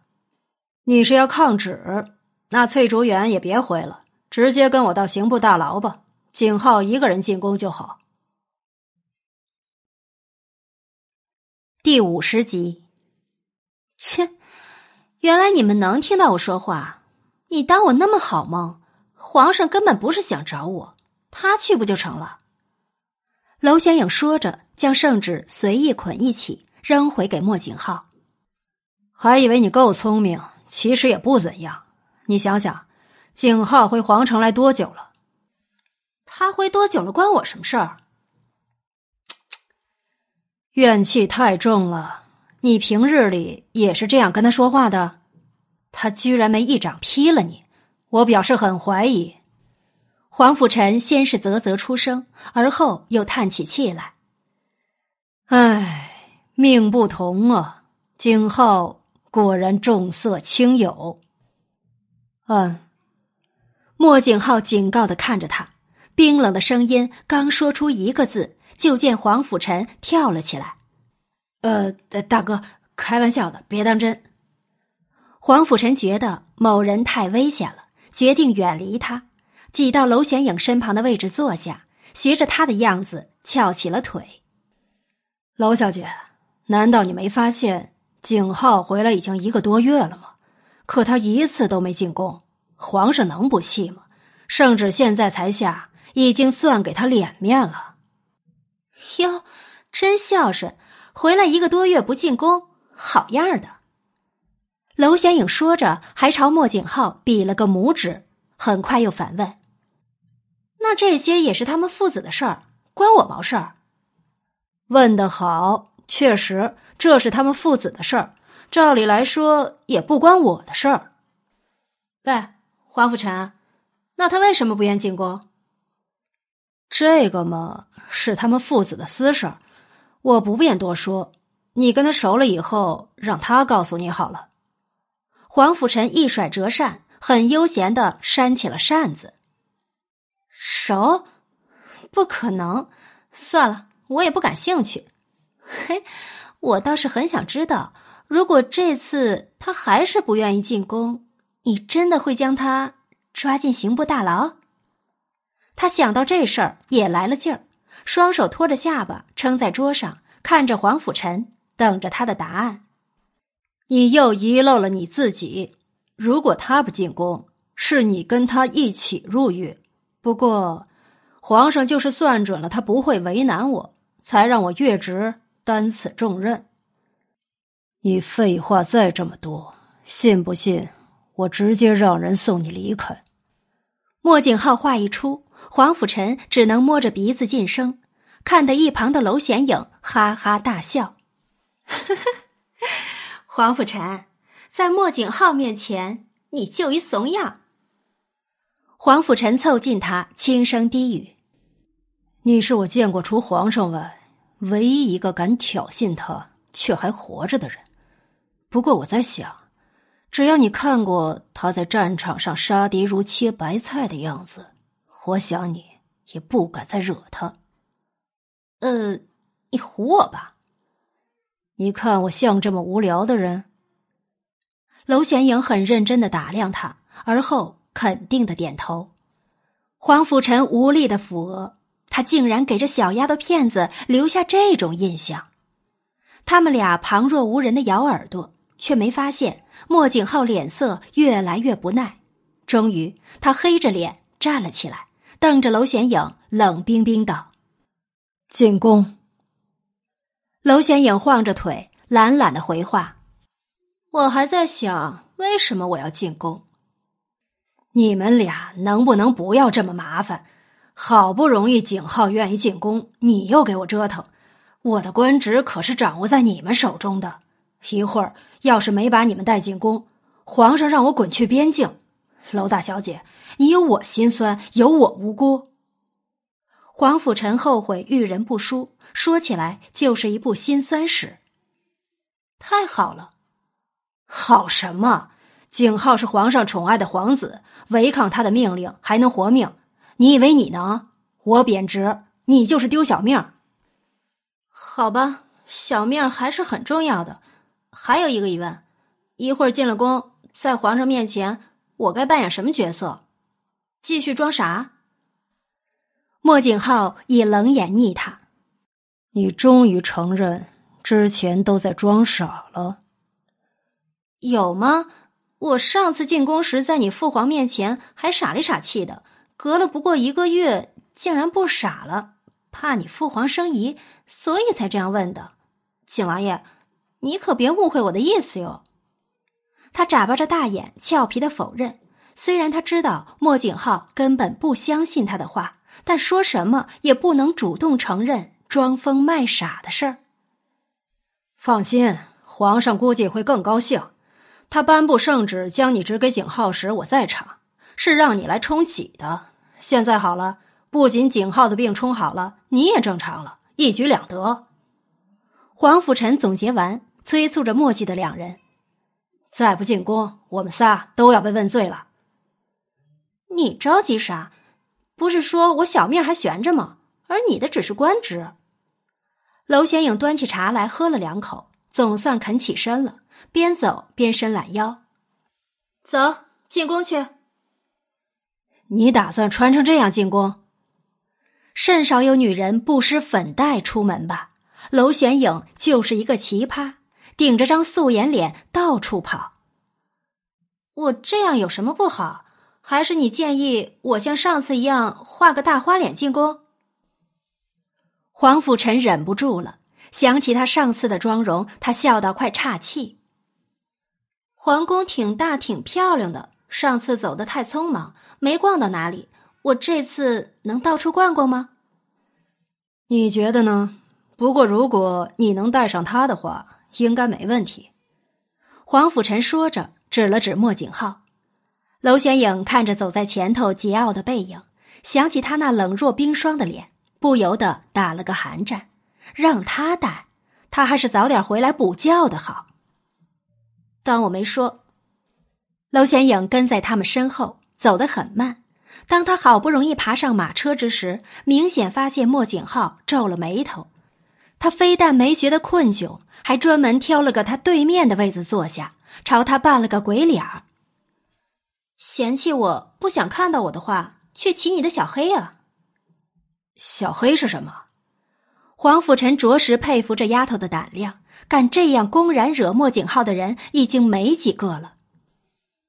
你是要抗旨？那翠竹园也别回了，直接跟我到刑部大牢吧。景浩一个人进宫就好。第五十集。切，原来你们能听到我说话？你当我那么好吗？皇上根本不是想找我，他去不就成了？娄玄影说着，将圣旨随意捆一起，扔回给莫景浩。还以为你够聪明。其实也不怎样，你想想，景浩回皇城来多久了？他回多久了，关我什么事儿？怨气太重了。你平日里也是这样跟他说话的？他居然没一掌劈了你，我表示很怀疑。黄甫臣先是啧啧出声，而后又叹起气来。唉，命不同啊，景浩。果然重色轻友。嗯，莫景浩警告的看着他，冰冷的声音刚说出一个字，就见黄甫臣跳了起来。呃，大哥，开玩笑的，别当真。黄甫臣觉得某人太危险了，决定远离他，挤到娄玄影身旁的位置坐下，学着他的样子翘起了腿。娄小姐，难道你没发现？景浩回来已经一个多月了吗？可他一次都没进宫，皇上能不气吗？圣旨现在才下，已经算给他脸面了。哟，真孝顺，回来一个多月不进宫，好样的！娄玄影说着，还朝莫景浩比了个拇指，很快又反问：“那这些也是他们父子的事儿，关我毛事儿？”问得好，确实。这是他们父子的事儿，照理来说也不关我的事儿。喂，黄甫臣，那他为什么不愿进宫？这个嘛，是他们父子的私事儿，我不便多说。你跟他熟了以后，让他告诉你好了。黄甫臣一甩折扇，很悠闲的扇起了扇子。熟？不可能！算了，我也不感兴趣。嘿。我倒是很想知道，如果这次他还是不愿意进宫，你真的会将他抓进刑部大牢？他想到这事儿也来了劲儿，双手托着下巴撑在桌上，看着黄甫臣，等着他的答案。你又遗漏了你自己。如果他不进宫，是你跟他一起入狱。不过，皇上就是算准了他不会为难我，才让我越职。担此重任，你废话再这么多，信不信我直接让人送你离开？莫景浩话一出，黄甫臣只能摸着鼻子噤声，看得一旁的娄显影哈哈大笑。黄甫臣在莫景浩面前，你就一怂样。黄甫臣凑近他，轻声低语：“你是我见过除皇上外。”唯一一个敢挑衅他却还活着的人。不过我在想，只要你看过他在战场上杀敌如切白菜的样子，我想你也不敢再惹他。呃，你唬我吧？你看我像这么无聊的人？娄玄影很认真的打量他，而后肯定的点头。黄甫臣无力的抚额，他竟然给这小丫头片子留下这种印象。他们俩旁若无人的咬耳朵，却没发现莫景浩脸色越来越不耐。终于，他黑着脸站了起来，瞪着娄玄影，冷冰冰道：“进宫。”娄玄影晃着腿，懒懒的回话：“我还在想，为什么我要进宫。”你们俩能不能不要这么麻烦？好不容易景浩愿意进宫，你又给我折腾。我的官职可是掌握在你们手中的，一会儿要是没把你们带进宫，皇上让我滚去边境。娄大小姐，你有我心酸，有我无辜。黄甫臣后悔遇人不淑，说起来就是一部辛酸史。太好了，好什么？景浩是皇上宠爱的皇子。违抗他的命令还能活命？你以为你能？我贬值，你就是丢小命。好吧，小命还是很重要的。还有一个疑问：一会儿进了宫，在皇上面前，我该扮演什么角色？继续装傻？莫景浩以冷眼睨他：“你终于承认之前都在装傻了？有吗？”我上次进宫时，在你父皇面前还傻里傻气的，隔了不过一个月，竟然不傻了，怕你父皇生疑，所以才这样问的。景王爷，你可别误会我的意思哟。他眨巴着大眼，俏皮的否认。虽然他知道莫景浩根本不相信他的话，但说什么也不能主动承认装疯卖傻的事儿。放心，皇上估计会更高兴。他颁布圣旨将你指给景浩时，我在场，是让你来冲喜的。现在好了，不仅景浩的病冲好了，你也正常了，一举两得。黄甫臣总结完，催促着墨迹的两人：“再不进宫，我们仨都要被问罪了。”你着急啥？不是说我小命还悬着吗？而你的只是官职。娄玄影端起茶来喝了两口，总算肯起身了。边走边伸懒腰，走进宫去。你打算穿成这样进宫？甚少有女人不施粉黛出门吧？娄玄影就是一个奇葩，顶着张素颜脸到处跑。我这样有什么不好？还是你建议我像上次一样画个大花脸进宫？黄甫臣忍不住了，想起他上次的妆容，他笑到快岔气。皇宫挺大，挺漂亮的。上次走的太匆忙，没逛到哪里。我这次能到处逛逛吗？你觉得呢？不过如果你能带上他的话，应该没问题。黄甫臣说着，指了指莫景浩。娄玄影看着走在前头桀骜的背影，想起他那冷若冰霜的脸，不由得打了个寒战。让他带，他还是早点回来补觉的好。当我没说，娄玄影跟在他们身后走得很慢。当他好不容易爬上马车之时，明显发现莫景浩皱了眉头。他非但没觉得困窘，还专门挑了个他对面的位子坐下，朝他扮了个鬼脸儿。嫌弃我不想看到我的话，去骑你的小黑啊！小黑是什么？黄甫臣着实佩服这丫头的胆量。敢这样公然惹莫景浩的人已经没几个了，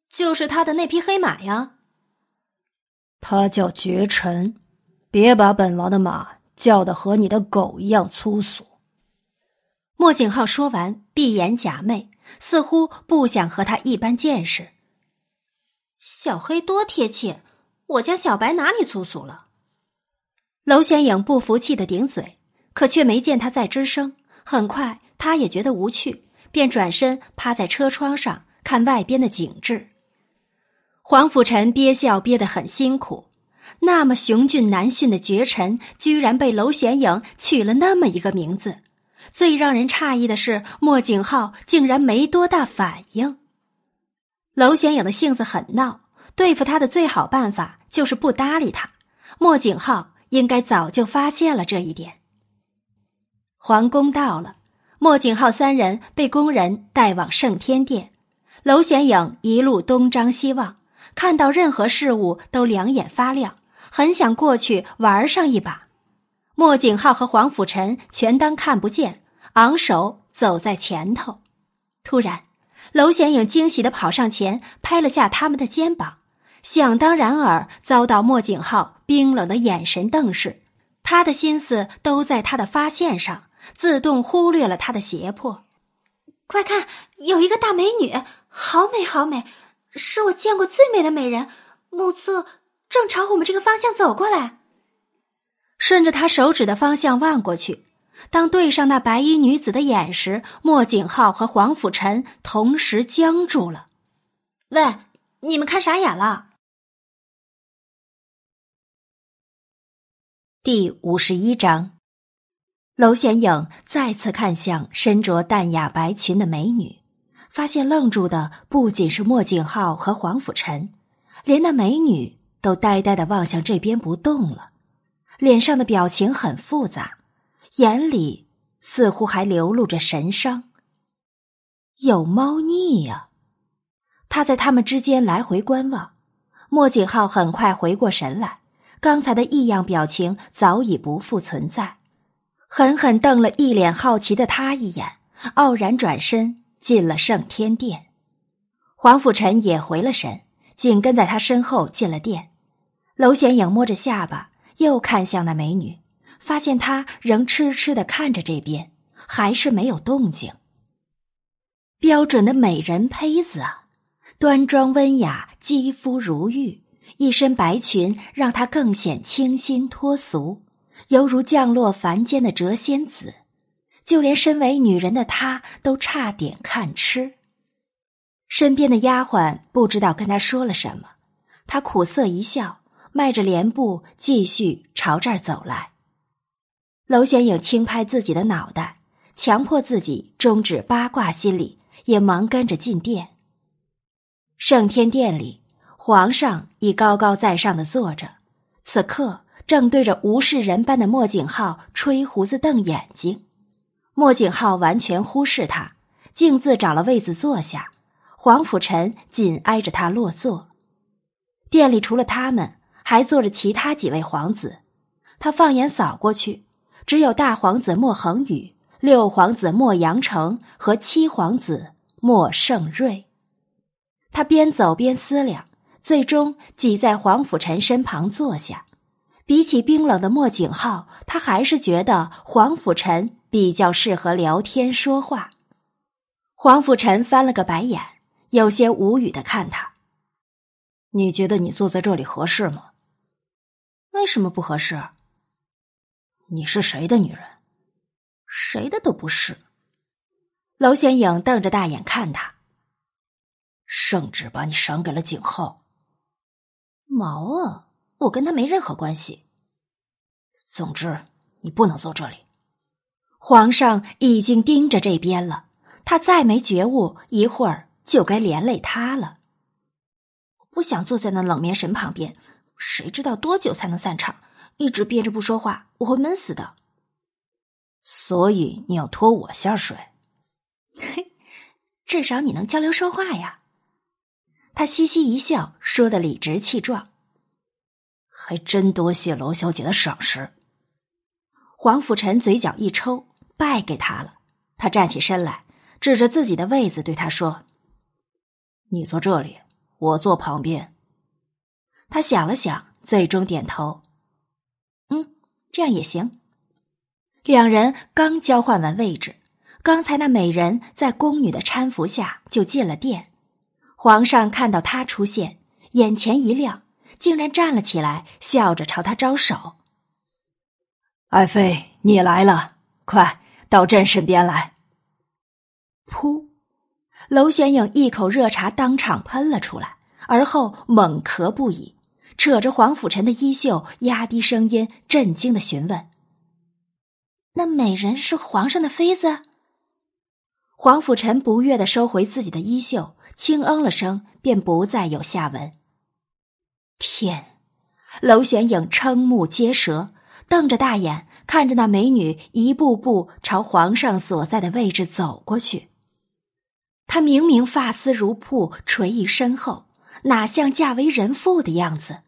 就是他的那匹黑马呀。他叫绝尘，别把本王的马叫的和你的狗一样粗俗。莫景浩说完，闭眼假寐，似乎不想和他一般见识。小黑多贴切，我家小白哪里粗俗了？娄玄影不服气的顶嘴，可却没见他再吱声。很快。他也觉得无趣，便转身趴在车窗上看外边的景致。黄甫臣憋笑憋得很辛苦，那么雄俊难驯的绝尘，居然被娄玄影取了那么一个名字。最让人诧异的是，莫景浩竟然没多大反应。娄玄影的性子很闹，对付他的最好办法就是不搭理他。莫景浩应该早就发现了这一点。皇宫到了。莫景浩三人被工人带往圣天殿，娄玄影一路东张西望，看到任何事物都两眼发亮，很想过去玩上一把。莫景浩和黄甫臣全当看不见，昂首走在前头。突然，娄玄影惊喜的跑上前，拍了下他们的肩膀。想当然尔，遭到莫景浩冰冷的眼神瞪视，他的心思都在他的发现上，自动忽略了他的胁迫。快看，有一个大美女，好美好美，是我见过最美的美人，目测正朝我们这个方向走过来。顺着他手指的方向望过去，当对上那白衣女子的眼时，莫景浩和黄甫臣同时僵住了。喂，你们看傻眼了？第五十一章，娄玄影再次看向身着淡雅白裙的美女，发现愣住的不仅是莫景浩和黄甫臣，连那美女都呆呆的望向这边不动了，脸上的表情很复杂，眼里似乎还流露着神伤，有猫腻呀。他在他们之间来回观望，莫景浩很快回过神来。刚才的异样表情早已不复存在，狠狠瞪了一脸好奇的他一眼，傲然转身进了圣天殿。黄甫臣也回了神，紧跟在他身后进了殿。娄玄影摸着下巴，又看向那美女，发现她仍痴痴的看着这边，还是没有动静。标准的美人胚子啊，端庄温雅，肌肤如玉。一身白裙让她更显清新脱俗，犹如降落凡间的谪仙子，就连身为女人的她都差点看痴。身边的丫鬟不知道跟她说了什么，她苦涩一笑，迈着莲步继续朝这儿走来。娄玄影轻拍自己的脑袋，强迫自己终止八卦心理，也忙跟着进殿。圣天殿里。皇上已高高在上的坐着，此刻正对着无视人般的莫景浩吹胡子瞪眼睛。莫景浩完全忽视他，径自找了位子坐下。黄甫臣紧挨着他落座。殿里除了他们，还坐着其他几位皇子。他放眼扫过去，只有大皇子莫恒宇、六皇子莫阳城和七皇子莫盛瑞。他边走边思量。最终挤在黄甫臣身旁坐下。比起冰冷的莫景浩，他还是觉得黄甫臣比较适合聊天说话。黄甫臣翻了个白眼，有些无语的看他：“你觉得你坐在这里合适吗？为什么不合适？你是谁的女人？谁的都不是。”娄玄影瞪着大眼看他。圣旨把你赏给了景浩。毛啊！我跟他没任何关系。总之，你不能坐这里。皇上已经盯着这边了，他再没觉悟，一会儿就该连累他了。不想坐在那冷面神旁边，谁知道多久才能散场？一直憋着不说话，我会闷死的。所以你要拖我下水？嘿，至少你能交流说话呀。他嘻嘻一笑，说的理直气壮。还真多谢娄小姐的赏识。黄甫臣嘴角一抽，败给他了。他站起身来，指着自己的位子对他说：“你坐这里，我坐旁边。”他想了想，最终点头：“嗯，这样也行。”两人刚交换完位置，刚才那美人在宫女的搀扶下就进了殿。皇上看到她出现，眼前一亮，竟然站了起来，笑着朝他招手：“爱妃，你来了，快到朕身边来。”噗！娄玄影一口热茶当场喷了出来，而后猛咳不已，扯着黄甫臣的衣袖，压低声音，震惊的询问：“那美人是皇上的妃子？”黄甫臣不悦的收回自己的衣袖。轻嗯了声，便不再有下文。天，娄玄影瞠目结舌，瞪着大眼看着那美女一步步朝皇上所在的位置走过去。他明明发丝如瀑，垂于身后，哪像嫁为人妇的样子？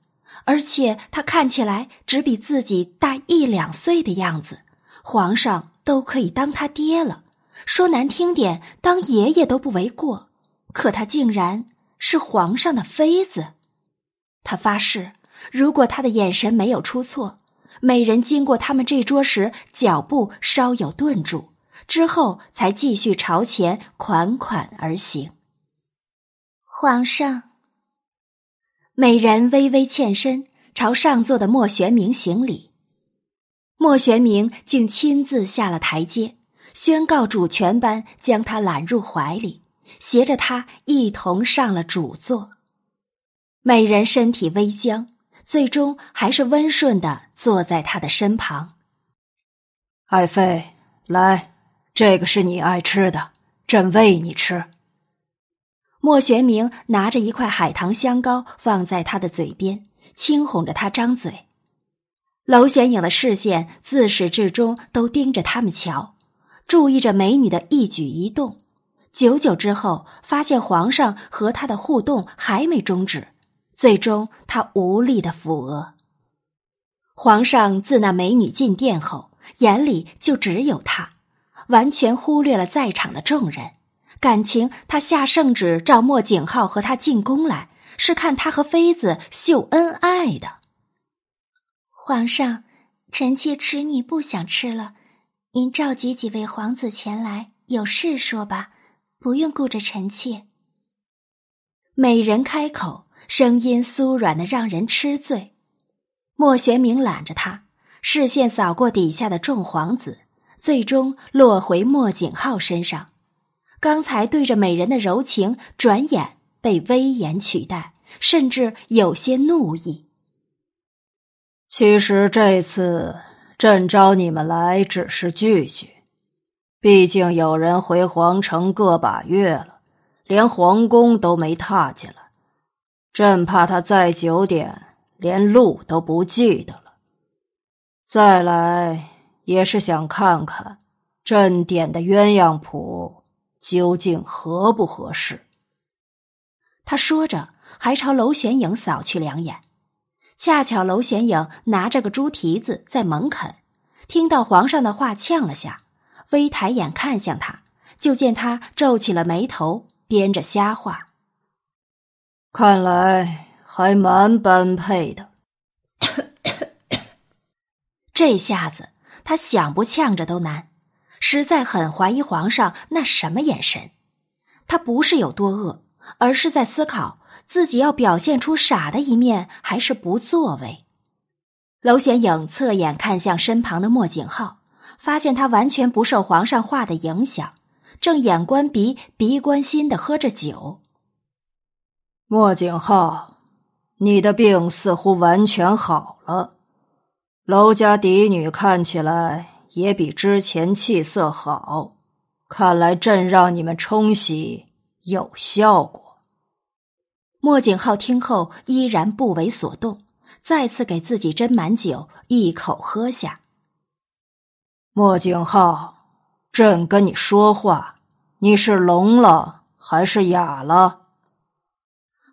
而且他看起来只比自己大一两岁的样子，皇上都可以当他爹了，说难听点，当爷爷都不为过。可他竟然是皇上的妃子。他发誓，如果他的眼神没有出错，美人经过他们这桌时，脚步稍有顿住。之后才继续朝前款款而行。皇上，美人微微欠身，朝上座的莫玄明行礼。莫玄明竟亲自下了台阶，宣告主权般将他揽入怀里，携着他一同上了主座。美人身体微僵，最终还是温顺的坐在他的身旁。爱妃，来。这个是你爱吃的，朕喂你吃。莫玄明拿着一块海棠香膏放在他的嘴边，轻哄着他张嘴。娄玄影的视线自始至终都盯着他们瞧，注意着美女的一举一动。久久之后，发现皇上和他的互动还没终止，最终他无力的抚额。皇上自那美女进殿后，眼里就只有她。完全忽略了在场的众人，感情他下圣旨召莫景浩和他进宫来，是看他和妃子秀恩爱的。皇上，臣妾吃腻不想吃了，您召集几位皇子前来，有事说吧，不用顾着臣妾。美人开口，声音酥软的让人吃醉。莫玄明揽着她，视线扫过底下的众皇子。最终落回莫景浩身上，刚才对着美人的柔情，转眼被威严取代，甚至有些怒意。其实这次朕招你们来只是聚聚，毕竟有人回皇城个把月了，连皇宫都没踏进来，朕怕他再久点，连路都不记得了。再来。也是想看看，朕点的鸳鸯谱究竟合不合适。他说着，还朝娄玄影扫去两眼。恰巧娄玄影拿着个猪蹄子在猛啃，听到皇上的话，呛了下，微抬眼看向他，就见他皱起了眉头，编着瞎话：“看来还蛮般配的。”这下子。他想不呛着都难，实在很怀疑皇上那什么眼神。他不是有多恶，而是在思考自己要表现出傻的一面，还是不作为。娄显影侧眼看向身旁的莫景浩，发现他完全不受皇上话的影响，正眼观鼻，鼻观心的喝着酒。莫景浩，你的病似乎完全好了。娄家嫡女看起来也比之前气色好，看来朕让你们冲洗有效果。莫景浩听后依然不为所动，再次给自己斟满酒，一口喝下。莫景浩，朕跟你说话，你是聋了还是哑了？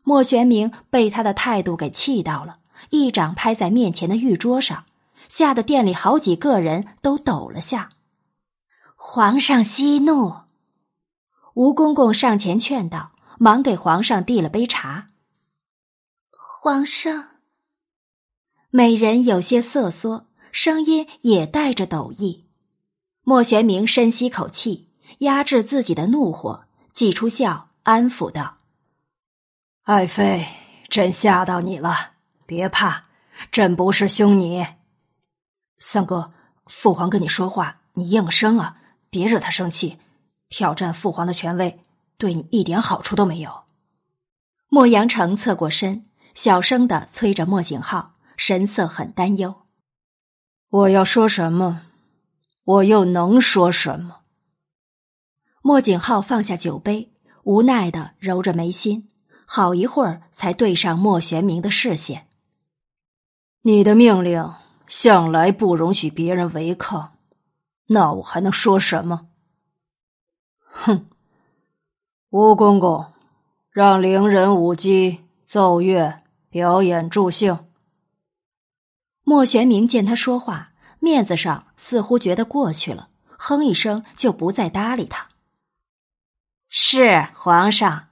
莫玄明被他的态度给气到了，一掌拍在面前的玉桌上。吓得店里好几个人都抖了下。皇上息怒，吴公公上前劝道，忙给皇上递了杯茶。皇上，美人有些瑟缩，声音也带着抖意。莫玄明深吸口气，压制自己的怒火，挤出笑，安抚道：“爱妃，朕吓到你了，别怕，朕不是凶你。”三哥，父皇跟你说话，你应声啊！别惹他生气，挑战父皇的权威，对你一点好处都没有。莫阳城侧过身，小声的催着莫景浩，神色很担忧。我要说什么？我又能说什么？莫景浩放下酒杯，无奈的揉着眉心，好一会儿才对上莫玄明的视线。你的命令。向来不容许别人违抗，那我还能说什么？哼！吴公公，让伶人舞姬奏乐表演助兴。莫玄明见他说话，面子上似乎觉得过去了，哼一声就不再搭理他。是皇上。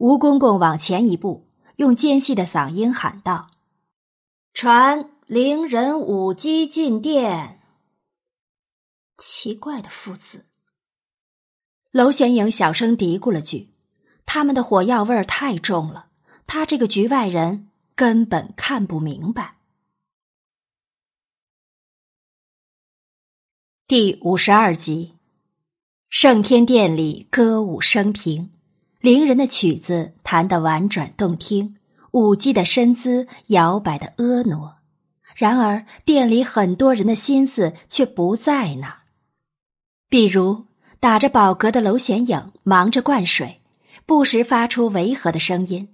吴公公往前一步，用尖细的嗓音喊道：“传伶人舞姬进殿。”奇怪的父子。娄玄影小声嘀咕了句：“他们的火药味儿太重了，他这个局外人根本看不明白。”第五十二集，圣天殿里歌舞升平。伶人的曲子弹得婉转动听，舞姬的身姿摇摆的婀娜。然而，店里很多人的心思却不在那。比如，打着饱嗝的娄玄影忙着灌水，不时发出违和的声音；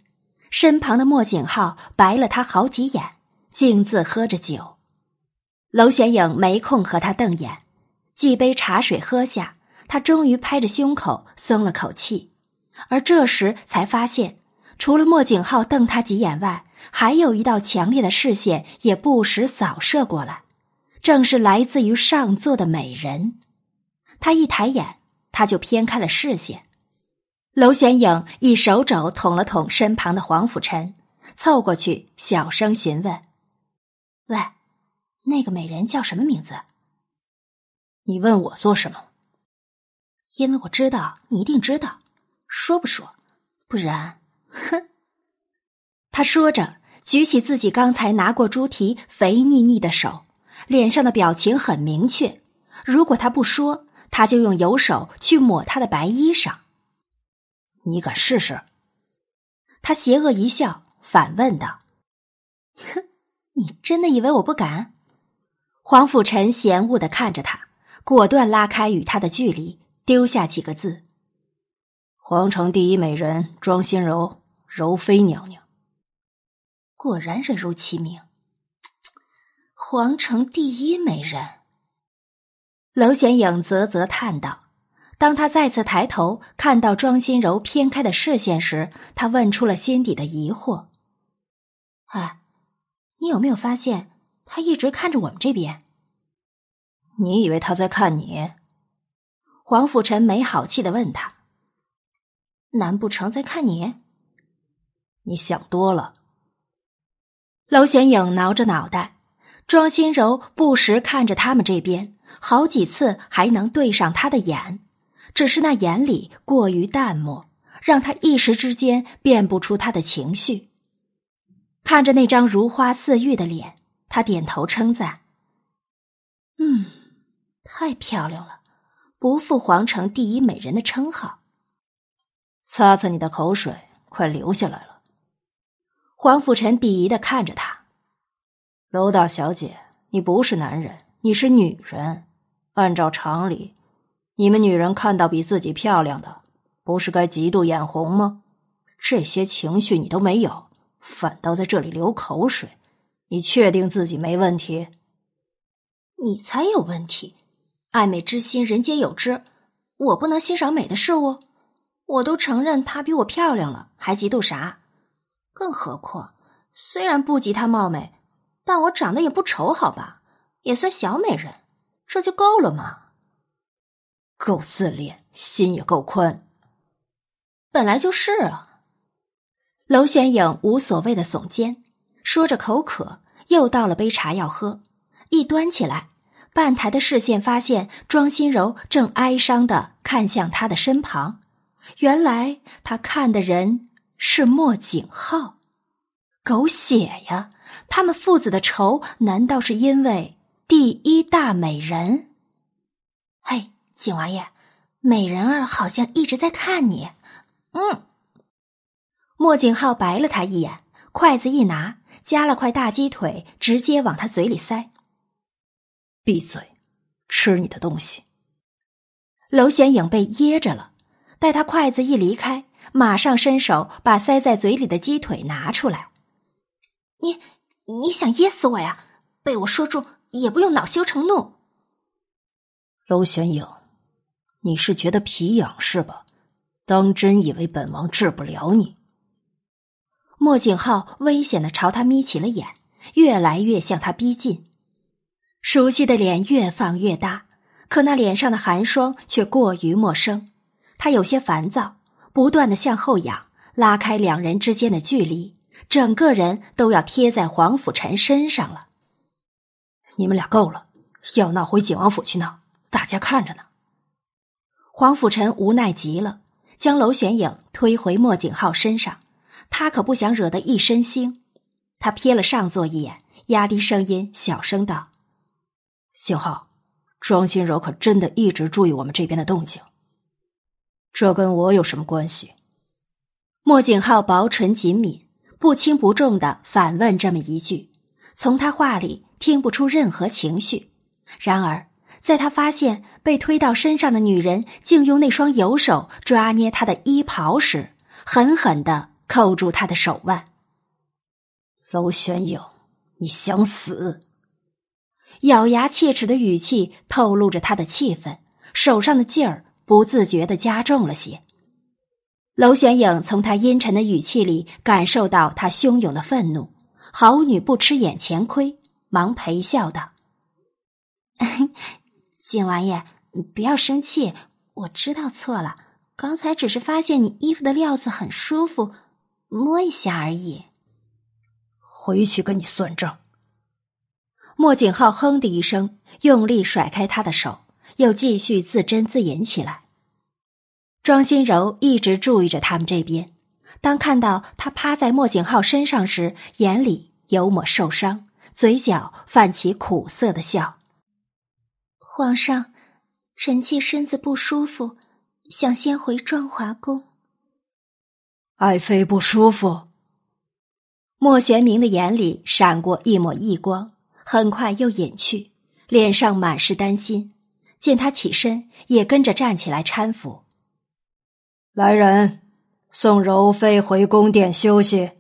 身旁的莫景浩白了他好几眼，径自喝着酒。娄玄影没空和他瞪眼，几杯茶水喝下，他终于拍着胸口松了口气。而这时才发现，除了莫景浩瞪他几眼外，还有一道强烈的视线也不时扫射过来，正是来自于上座的美人。他一抬眼，他就偏开了视线。娄玄影一手肘捅了捅身旁的黄甫臣，凑过去小声询问：“喂，那个美人叫什么名字？”你问我做什么？因为我知道你一定知道。说不说？不然，哼！他说着，举起自己刚才拿过猪蹄肥腻腻的手，脸上的表情很明确。如果他不说，他就用油手去抹他的白衣裳。你敢试试？他邪恶一笑，反问道：“哼，你真的以为我不敢？”黄甫臣嫌恶的看着他，果断拉开与他的距离，丢下几个字。皇城第一美人庄心柔，柔妃娘娘。果然人如其名。皇城第一美人。娄玄影啧啧叹道：“当他再次抬头看到庄心柔偏开的视线时，他问出了心底的疑惑：‘哎，你有没有发现他一直看着我们这边？’你以为他在看你？”黄甫臣没好气的问他。难不成在看你？你想多了。娄玄影挠着脑袋，庄心柔不时看着他们这边，好几次还能对上他的眼，只是那眼里过于淡漠，让他一时之间辨不出他的情绪。看着那张如花似玉的脸，他点头称赞：“嗯，太漂亮了，不负皇城第一美人的称号。”擦擦你的口水，快流下来了。黄甫臣鄙夷的看着他，娄大小姐，你不是男人，你是女人。按照常理，你们女人看到比自己漂亮的，不是该嫉妒眼红吗？这些情绪你都没有，反倒在这里流口水。你确定自己没问题？你才有问题！爱美之心，人皆有之。我不能欣赏美的事物？我都承认她比我漂亮了，还嫉妒啥？更何况，虽然不及她貌美，但我长得也不丑，好吧，也算小美人，这就够了吗？够自恋，心也够宽。本来就是啊。娄玄影无所谓的耸肩，说着口渴，又倒了杯茶要喝，一端起来，半抬的视线发现庄心柔正哀伤的看向他的身旁。原来他看的人是莫景浩，狗血呀！他们父子的仇，难道是因为第一大美人？嘿，景王爷，美人儿好像一直在看你。嗯，莫景浩白了他一眼，筷子一拿，夹了块大鸡腿，直接往他嘴里塞。闭嘴，吃你的东西。娄玄影被噎着了。待他筷子一离开，马上伸手把塞在嘴里的鸡腿拿出来。你你想噎死我呀？被我说中也不用恼羞成怒。娄玄影，你是觉得皮痒是吧？当真以为本王治不了你？莫景浩危险的朝他眯起了眼，越来越向他逼近。熟悉的脸越放越大，可那脸上的寒霜却过于陌生。他有些烦躁，不断的向后仰，拉开两人之间的距离，整个人都要贴在黄甫臣身上了。你们俩够了，要闹回景王府去闹，大家看着呢。黄甫臣无奈极了，将娄玄影推回莫景浩身上。他可不想惹得一身腥。他瞥了上座一眼，压低声音小声道：“景浩，庄心柔可真的一直注意我们这边的动静？这跟我有什么关系？”莫景浩薄唇紧抿，不轻不重的反问这么一句，从他话里听不出任何情绪。然而。在他发现被推到身上的女人竟用那双油手抓捏他的衣袍时，狠狠的扣住他的手腕。娄玄影，你想死？咬牙切齿的语气透露着他的气愤，手上的劲儿不自觉的加重了些。娄玄影从他阴沉的语气里感受到他汹涌的愤怒，好女不吃眼前亏，忙陪笑道。景王爷，你不要生气，我知道错了。刚才只是发现你衣服的料子很舒服，摸一下而已。回去跟你算账。莫景浩哼的一声，用力甩开他的手，又继续自斟自饮起来。庄心柔一直注意着他们这边，当看到他趴在莫景浩身上时，眼里有抹受伤，嘴角泛起苦涩的笑。皇上，臣妾身子不舒服，想先回庄华宫。爱妃不舒服。莫玄明的眼里闪过一抹异光，很快又隐去，脸上满是担心。见他起身，也跟着站起来搀扶。来人，送柔妃回宫殿休息。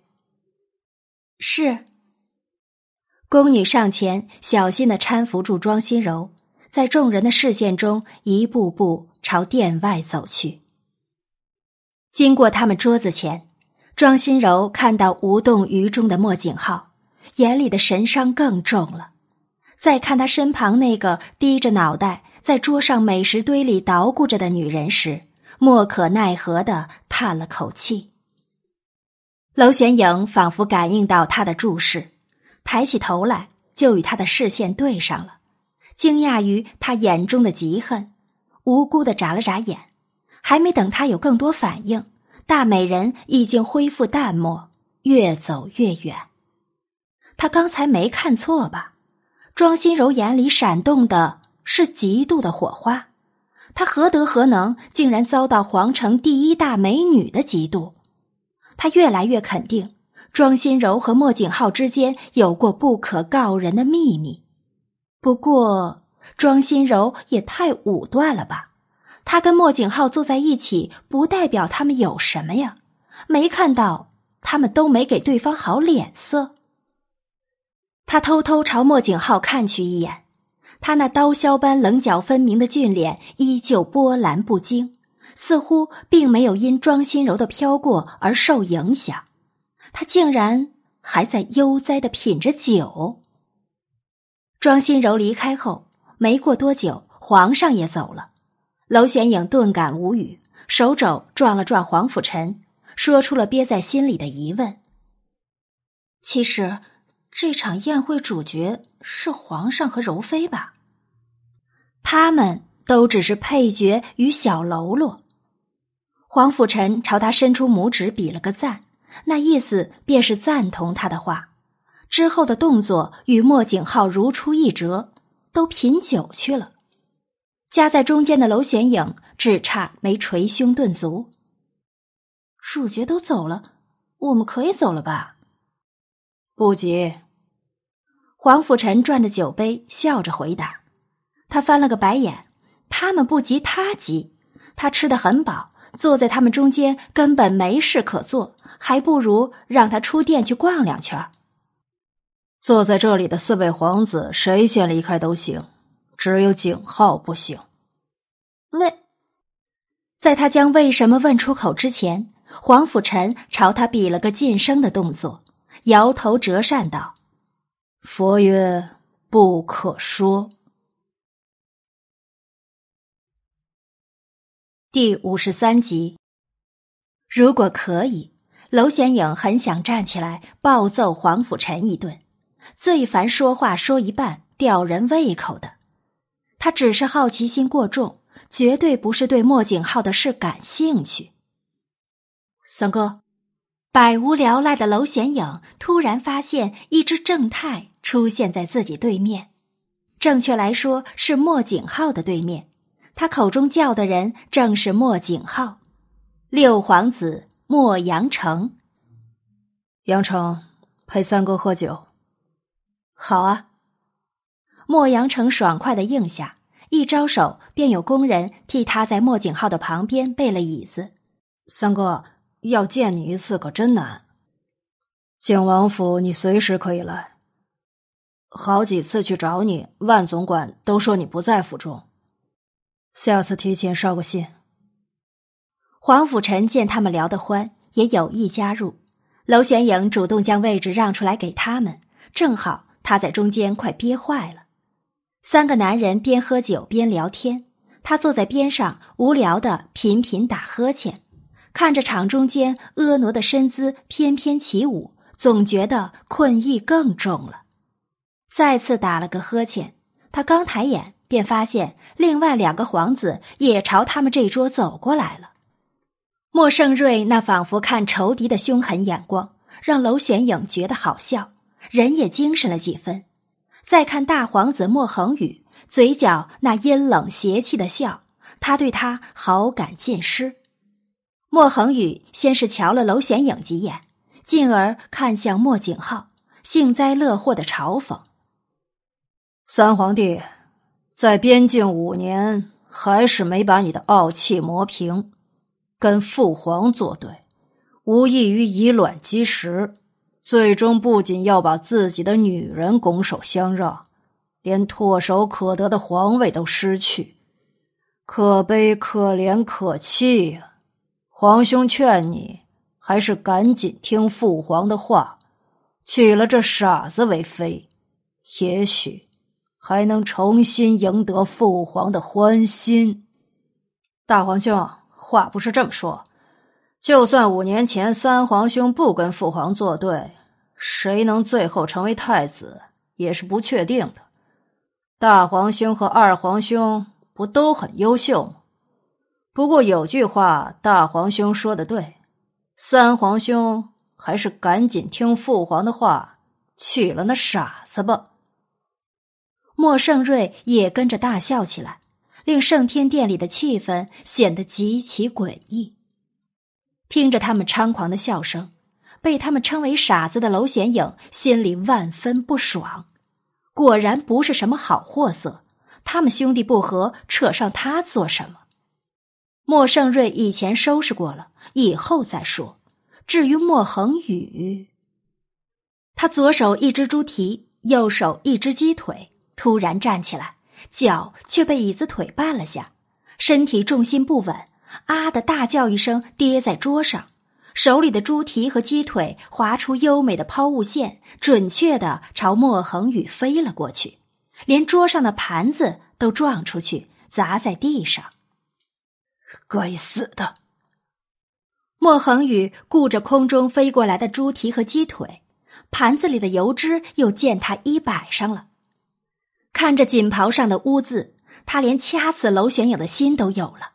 是。宫女上前，小心的搀扶住庄心柔。在众人的视线中，一步步朝殿外走去。经过他们桌子前，庄心柔看到无动于衷的莫景浩，眼里的神伤更重了。再看他身旁那个低着脑袋在桌上美食堆里捣鼓着的女人时，莫可奈何的叹了口气。娄玄影仿佛感应到他的注视，抬起头来，就与他的视线对上了。惊讶于他眼中的嫉恨，无辜的眨了眨眼，还没等他有更多反应，大美人已经恢复淡漠，越走越远。他刚才没看错吧？庄心柔眼里闪动的是嫉妒的火花，他何德何能，竟然遭到皇城第一大美女的嫉妒？他越来越肯定，庄心柔和莫景浩之间有过不可告人的秘密。不过，庄心柔也太武断了吧？他跟莫景浩坐在一起，不代表他们有什么呀？没看到他们都没给对方好脸色。他偷偷朝莫景浩看去一眼，他那刀削般棱角分明的俊脸依旧波澜不惊，似乎并没有因庄心柔的飘过而受影响。他竟然还在悠哉的品着酒。庄心柔离开后，没过多久，皇上也走了。娄玄影顿感无语，手肘撞了撞黄甫臣，说出了憋在心里的疑问：其实，这场宴会主角是皇上和柔妃吧？他们都只是配角与小喽啰。黄甫臣朝他伸出拇指，比了个赞，那意思便是赞同他的话。之后的动作与莫景浩如出一辙，都品酒去了。夹在中间的娄玄影只差没捶胸顿足。主角都走了，我们可以走了吧？不急。黄甫臣转着酒杯，笑着回答。他翻了个白眼，他们不急，他急。他吃的很饱，坐在他们中间根本没事可做，还不如让他出殿去逛两圈。坐在这里的四位皇子，谁先离开都行，只有景浩不行。为，在他将为什么问出口之前，黄甫臣朝他比了个噤声的动作，摇头折扇道：“佛曰不可说。”第五十三集。如果可以，娄玄影很想站起来暴揍黄甫臣一顿。最烦说话说一半吊人胃口的。他只是好奇心过重，绝对不是对莫景浩的事感兴趣。三哥，百无聊赖的娄玄影突然发现一只正太出现在自己对面，正确来说是莫景浩的对面。他口中叫的人正是莫景浩，六皇子莫阳城。阳城陪三哥喝酒。好啊。莫阳城爽快的应下，一招手便有工人替他在莫景浩的旁边备了椅子。三哥要见你一次可真难。景王府你随时可以来。好几次去找你，万总管都说你不在府中。下次提前捎个信。黄甫臣见他们聊得欢，也有意加入。娄玄影主动将位置让出来给他们，正好他在中间快憋坏了。三个男人边喝酒边聊天，他坐在边上无聊的频频打呵欠，看着场中间婀娜的身姿翩翩起舞，总觉得困意更重了。再次打了个呵欠，他刚抬眼。便发现另外两个皇子也朝他们这桌走过来了。莫盛瑞那仿佛看仇敌的凶狠眼光，让娄玄影觉得好笑，人也精神了几分。再看大皇子莫恒宇，嘴角那阴冷邪气的笑，他对他好感尽失。莫恒宇先是瞧了娄玄影几眼，进而看向莫景浩，幸灾乐祸的嘲讽：“三皇帝。”在边境五年，还是没把你的傲气磨平，跟父皇作对，无异于以卵击石。最终不仅要把自己的女人拱手相让，连唾手可得的皇位都失去，可悲可怜可气呀！皇兄劝你，还是赶紧听父皇的话，娶了这傻子为妃，也许。还能重新赢得父皇的欢心，大皇兄，话不是这么说。就算五年前三皇兄不跟父皇作对，谁能最后成为太子也是不确定的。大皇兄和二皇兄不都很优秀吗？不过有句话，大皇兄说的对，三皇兄还是赶紧听父皇的话，娶了那傻子吧。莫盛瑞也跟着大笑起来，令圣天殿里的气氛显得极其诡异。听着他们猖狂的笑声，被他们称为傻子的娄玄影心里万分不爽。果然不是什么好货色，他们兄弟不和，扯上他做什么？莫盛瑞以前收拾过了，以后再说。至于莫恒宇，他左手一只猪蹄，右手一只鸡腿。突然站起来，脚却被椅子腿绊了下，身体重心不稳，啊的大叫一声，跌在桌上。手里的猪蹄和鸡腿划出优美的抛物线，准确的朝莫恒宇飞了过去，连桌上的盘子都撞出去，砸在地上。该死的！莫恒宇顾着空中飞过来的猪蹄和鸡腿，盘子里的油脂又溅他衣摆上了。看着锦袍上的污渍，他连掐死娄玄影的心都有了。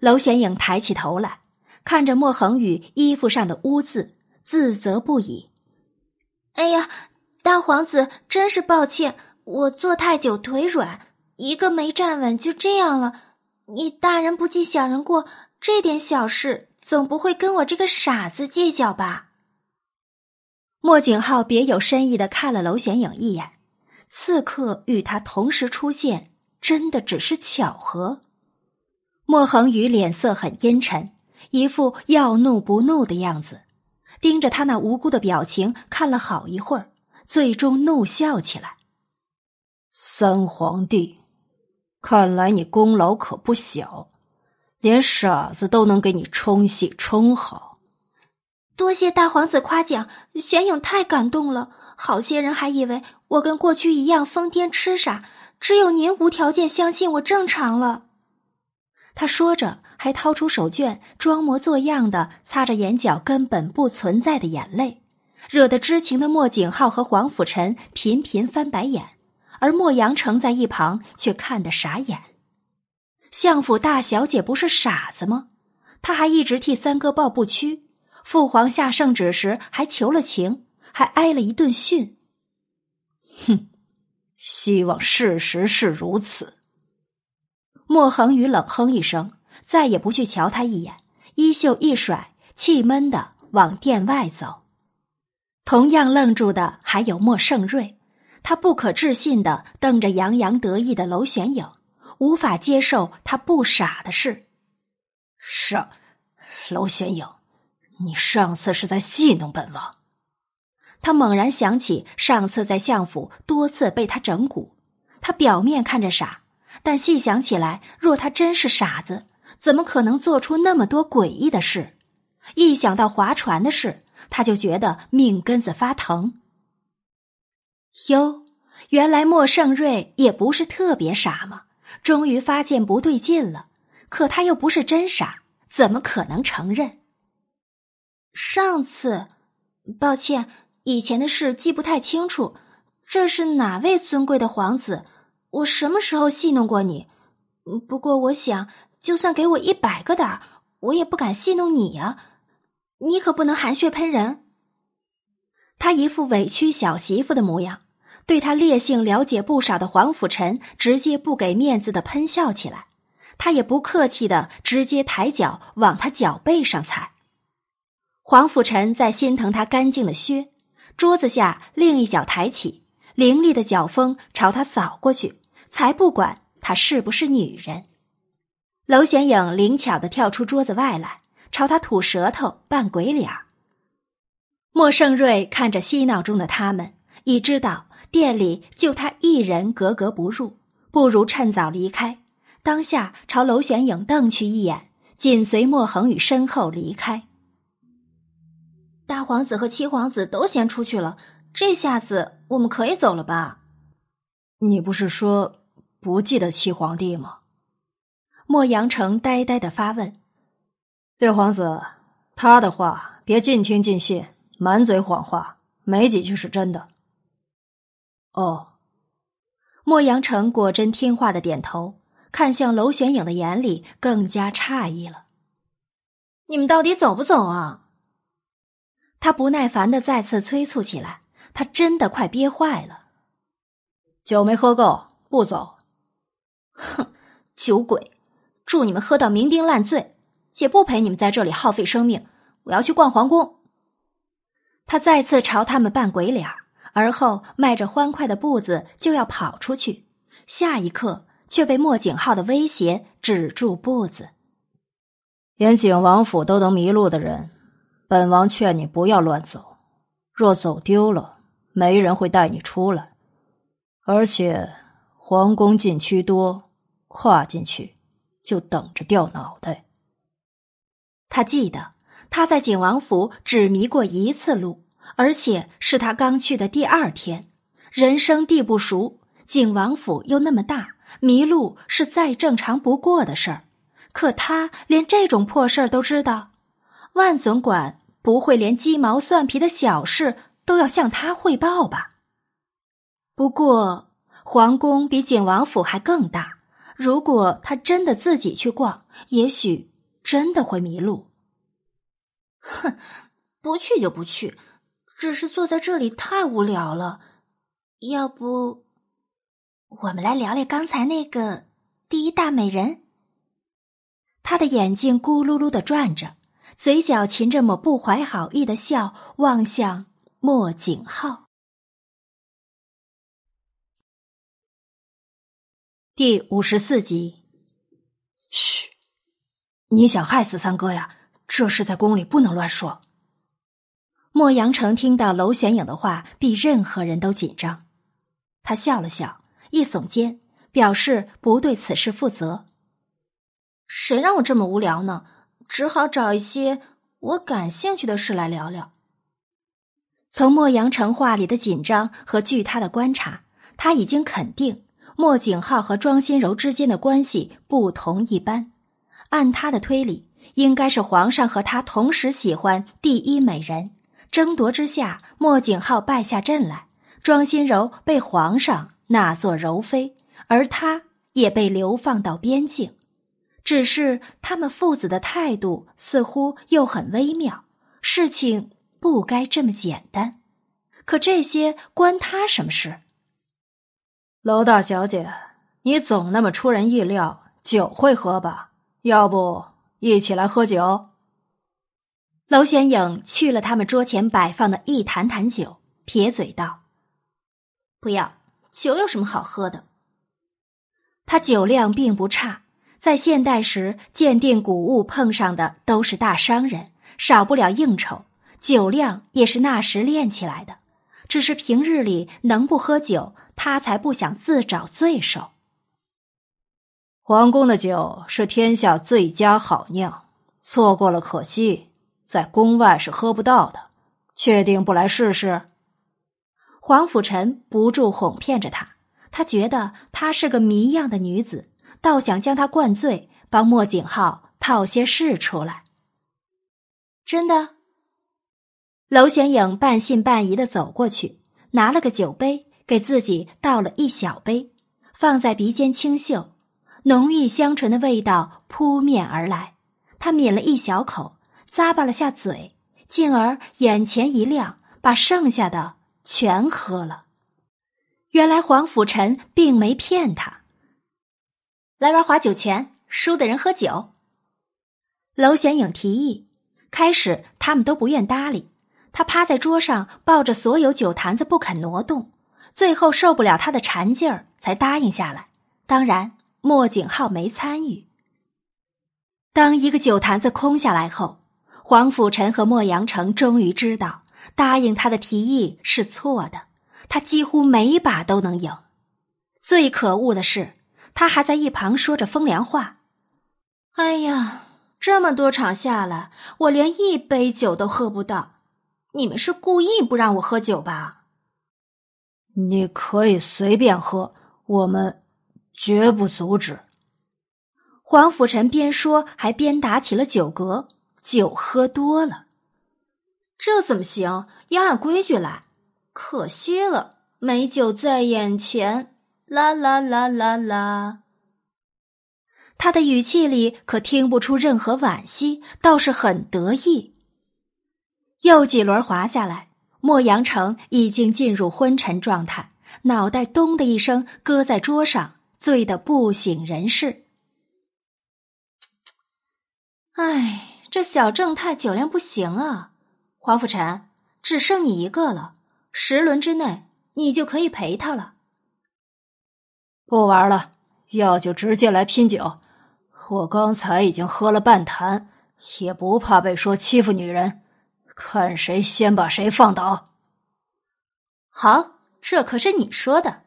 娄玄影抬起头来，看着莫恒宇衣服上的污渍，自责不已：“哎呀，大皇子，真是抱歉，我坐太久腿软，一个没站稳就这样了。你大人不计小人过，这点小事总不会跟我这个傻子计较吧？”莫景浩别有深意的看了娄玄影一眼。刺客与他同时出现，真的只是巧合。莫恒宇脸色很阴沉，一副要怒不怒的样子，盯着他那无辜的表情看了好一会儿，最终怒笑起来：“三皇帝，看来你功劳可不小，连傻子都能给你冲洗冲好。多谢大皇子夸奖，玄影太感动了。好些人还以为我跟过去一样疯癫痴傻，只有您无条件相信我正常了。他说着，还掏出手绢，装模作样的擦着眼角根本不存在的眼泪，惹得知情的莫景浩和黄甫臣频频翻白眼，而莫阳城在一旁却看得傻眼。相府大小姐不是傻子吗？他还一直替三哥抱不屈，父皇下圣旨时还求了情，还挨了一顿训。哼，希望事实是如此。莫恒宇冷哼一声，再也不去瞧他一眼，衣袖一甩，气闷的往殿外走。同样愣住的还有莫盛瑞，他不可置信的瞪着洋洋得意的娄玄影，无法接受他不傻的事。上，娄玄影，你上次是在戏弄本王。他猛然想起上次在相府多次被他整蛊，他表面看着傻。但细想起来，若他真是傻子，怎么可能做出那么多诡异的事？一想到划船的事，他就觉得命根子发疼。哟，原来莫盛瑞也不是特别傻嘛！终于发现不对劲了，可他又不是真傻，怎么可能承认？上次，抱歉，以前的事记不太清楚。这是哪位尊贵的皇子？我什么时候戏弄过你？不过我想，就算给我一百个胆儿，我也不敢戏弄你呀！你可不能含血喷人。他一副委屈小媳妇的模样，对他烈性了解不少的黄甫臣直接不给面子的喷笑起来。他也不客气的直接抬脚往他脚背上踩。黄甫臣在心疼他干净的靴，桌子下另一脚抬起，凌厉的脚风朝他扫过去。才不管她是不是女人。娄玄影灵巧的跳出桌子外来，朝他吐舌头扮鬼脸莫盛瑞看着嬉闹中的他们，已知道店里就他一人格格不入，不如趁早离开。当下朝娄玄影瞪去一眼，紧随莫恒宇身后离开。大皇子和七皇子都先出去了，这下子我们可以走了吧？你不是说？不记得七皇帝吗？莫阳城呆呆的发问。六皇子，他的话别尽听尽信，满嘴谎话，没几句是真的。哦，莫阳城果真听话的点头，看向娄玄影的眼里更加诧异了。你们到底走不走啊？他不耐烦的再次催促起来，他真的快憋坏了。酒没喝够，不走。哼，酒鬼！祝你们喝到酩酊烂醉！姐不陪你们在这里耗费生命，我要去逛皇宫。他再次朝他们扮鬼脸，而后迈着欢快的步子就要跑出去，下一刻却被莫景浩的威胁止住步子。连景王府都能迷路的人，本王劝你不要乱走。若走丢了，没人会带你出来，而且。皇宫禁区多，跨进去就等着掉脑袋。他记得他在景王府只迷过一次路，而且是他刚去的第二天，人生地不熟，景王府又那么大，迷路是再正常不过的事儿。可他连这种破事儿都知道，万总管不会连鸡毛蒜皮的小事都要向他汇报吧？不过。皇宫比景王府还更大，如果他真的自己去逛，也许真的会迷路。哼，不去就不去，只是坐在这里太无聊了。要不，我们来聊聊刚才那个第一大美人。他的眼睛咕噜噜的转着，嘴角噙着抹不怀好意的笑，望向莫景浩。第五十四集。嘘，你想害死三哥呀？这事在宫里不能乱说。莫阳城听到娄玄影的话，比任何人都紧张。他笑了笑，一耸肩，表示不对此事负责。谁让我这么无聊呢？只好找一些我感兴趣的事来聊聊。从莫阳城话里的紧张和据他的观察，他已经肯定莫景浩和庄心柔之间的关系不同一般。按他的推理，应该是皇上和他同时喜欢第一美人，争夺之下，莫景浩败下阵来，庄心柔被皇上纳作柔妃，而他也被流放到边境。只是他们父子的态度似乎又很微妙，事情不该这么简单。可这些关他什么事？娄大小姐，你总那么出人意料，酒会喝吧？要不一起来喝酒？娄玄影去了他们桌前摆放的一坛坛酒，撇嘴道：“不要，酒有什么好喝的？他酒量并不差。”在现代时，鉴定古物碰上的都是大商人，少不了应酬，酒量也是那时练起来的。只是平日里能不喝酒，他才不想自找罪受。皇宫的酒是天下最佳好酿，错过了可惜，在宫外是喝不到的。确定不来试试？黄甫臣不住哄骗着他，他觉得她是个谜样的女子。倒想将他灌醉，帮莫景浩套些事出来。真的，娄玄影半信半疑的走过去，拿了个酒杯，给自己倒了一小杯，放在鼻尖清嗅，浓郁香醇的味道扑面而来。他抿了一小口，咂巴了下嘴，进而眼前一亮，把剩下的全喝了。原来黄甫臣并没骗他。来玩划酒拳，输的人喝酒。娄玄影提议，开始他们都不愿搭理。他趴在桌上抱着所有酒坛子不肯挪动，最后受不了他的缠劲儿，才答应下来。当然，莫景浩没参与。当一个酒坛子空下来后，黄甫臣和莫阳城终于知道，答应他的提议是错的。他几乎每把都能赢。最可恶的是。他还在一旁说着风凉话：“哎呀，这么多场下来，我连一杯酒都喝不到。你们是故意不让我喝酒吧？”“你可以随便喝，我们绝不阻止。”黄甫臣边说还边打起了酒嗝，酒喝多了，这怎么行？要按规矩来。可惜了，美酒在眼前。啦啦啦啦啦！他的语气里可听不出任何惋惜，倒是很得意。又几轮滑下来，莫阳城已经进入昏沉状态，脑袋咚的一声搁在桌上，醉得不省人事。哎，这小正太酒量不行啊！黄甫臣，只剩你一个了，十轮之内你就可以陪他了。不玩了，要就直接来拼酒。我刚才已经喝了半坛，也不怕被说欺负女人。看谁先把谁放倒。好，这可是你说的。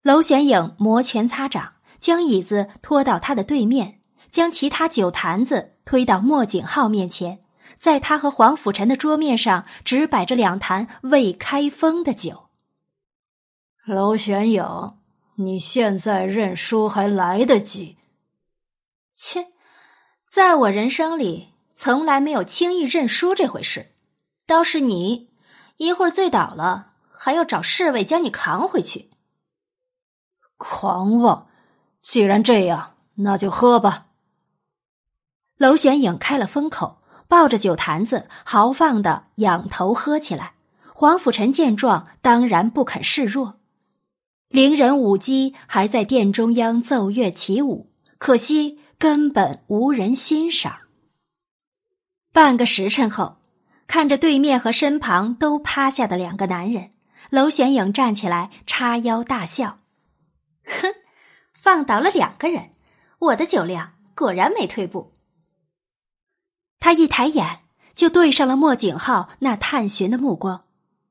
娄玄影摩拳擦掌，将椅子拖到他的对面，将其他酒坛子推到莫景浩面前，在他和黄甫臣的桌面上只摆着两坛未开封的酒。娄玄影。你现在认输还来得及。切，在我人生里从来没有轻易认输这回事。倒是你，一会儿醉倒了，还要找侍卫将你扛回去。狂妄！既然这样，那就喝吧。娄玄影开了封口，抱着酒坛子豪放的仰头喝起来。黄甫臣见状，当然不肯示弱。伶人舞姬还在殿中央奏乐起舞，可惜根本无人欣赏。半个时辰后，看着对面和身旁都趴下的两个男人，娄玄影站起来，叉腰大笑：“哼，放倒了两个人，我的酒量果然没退步。”他一抬眼就对上了莫景浩那探寻的目光，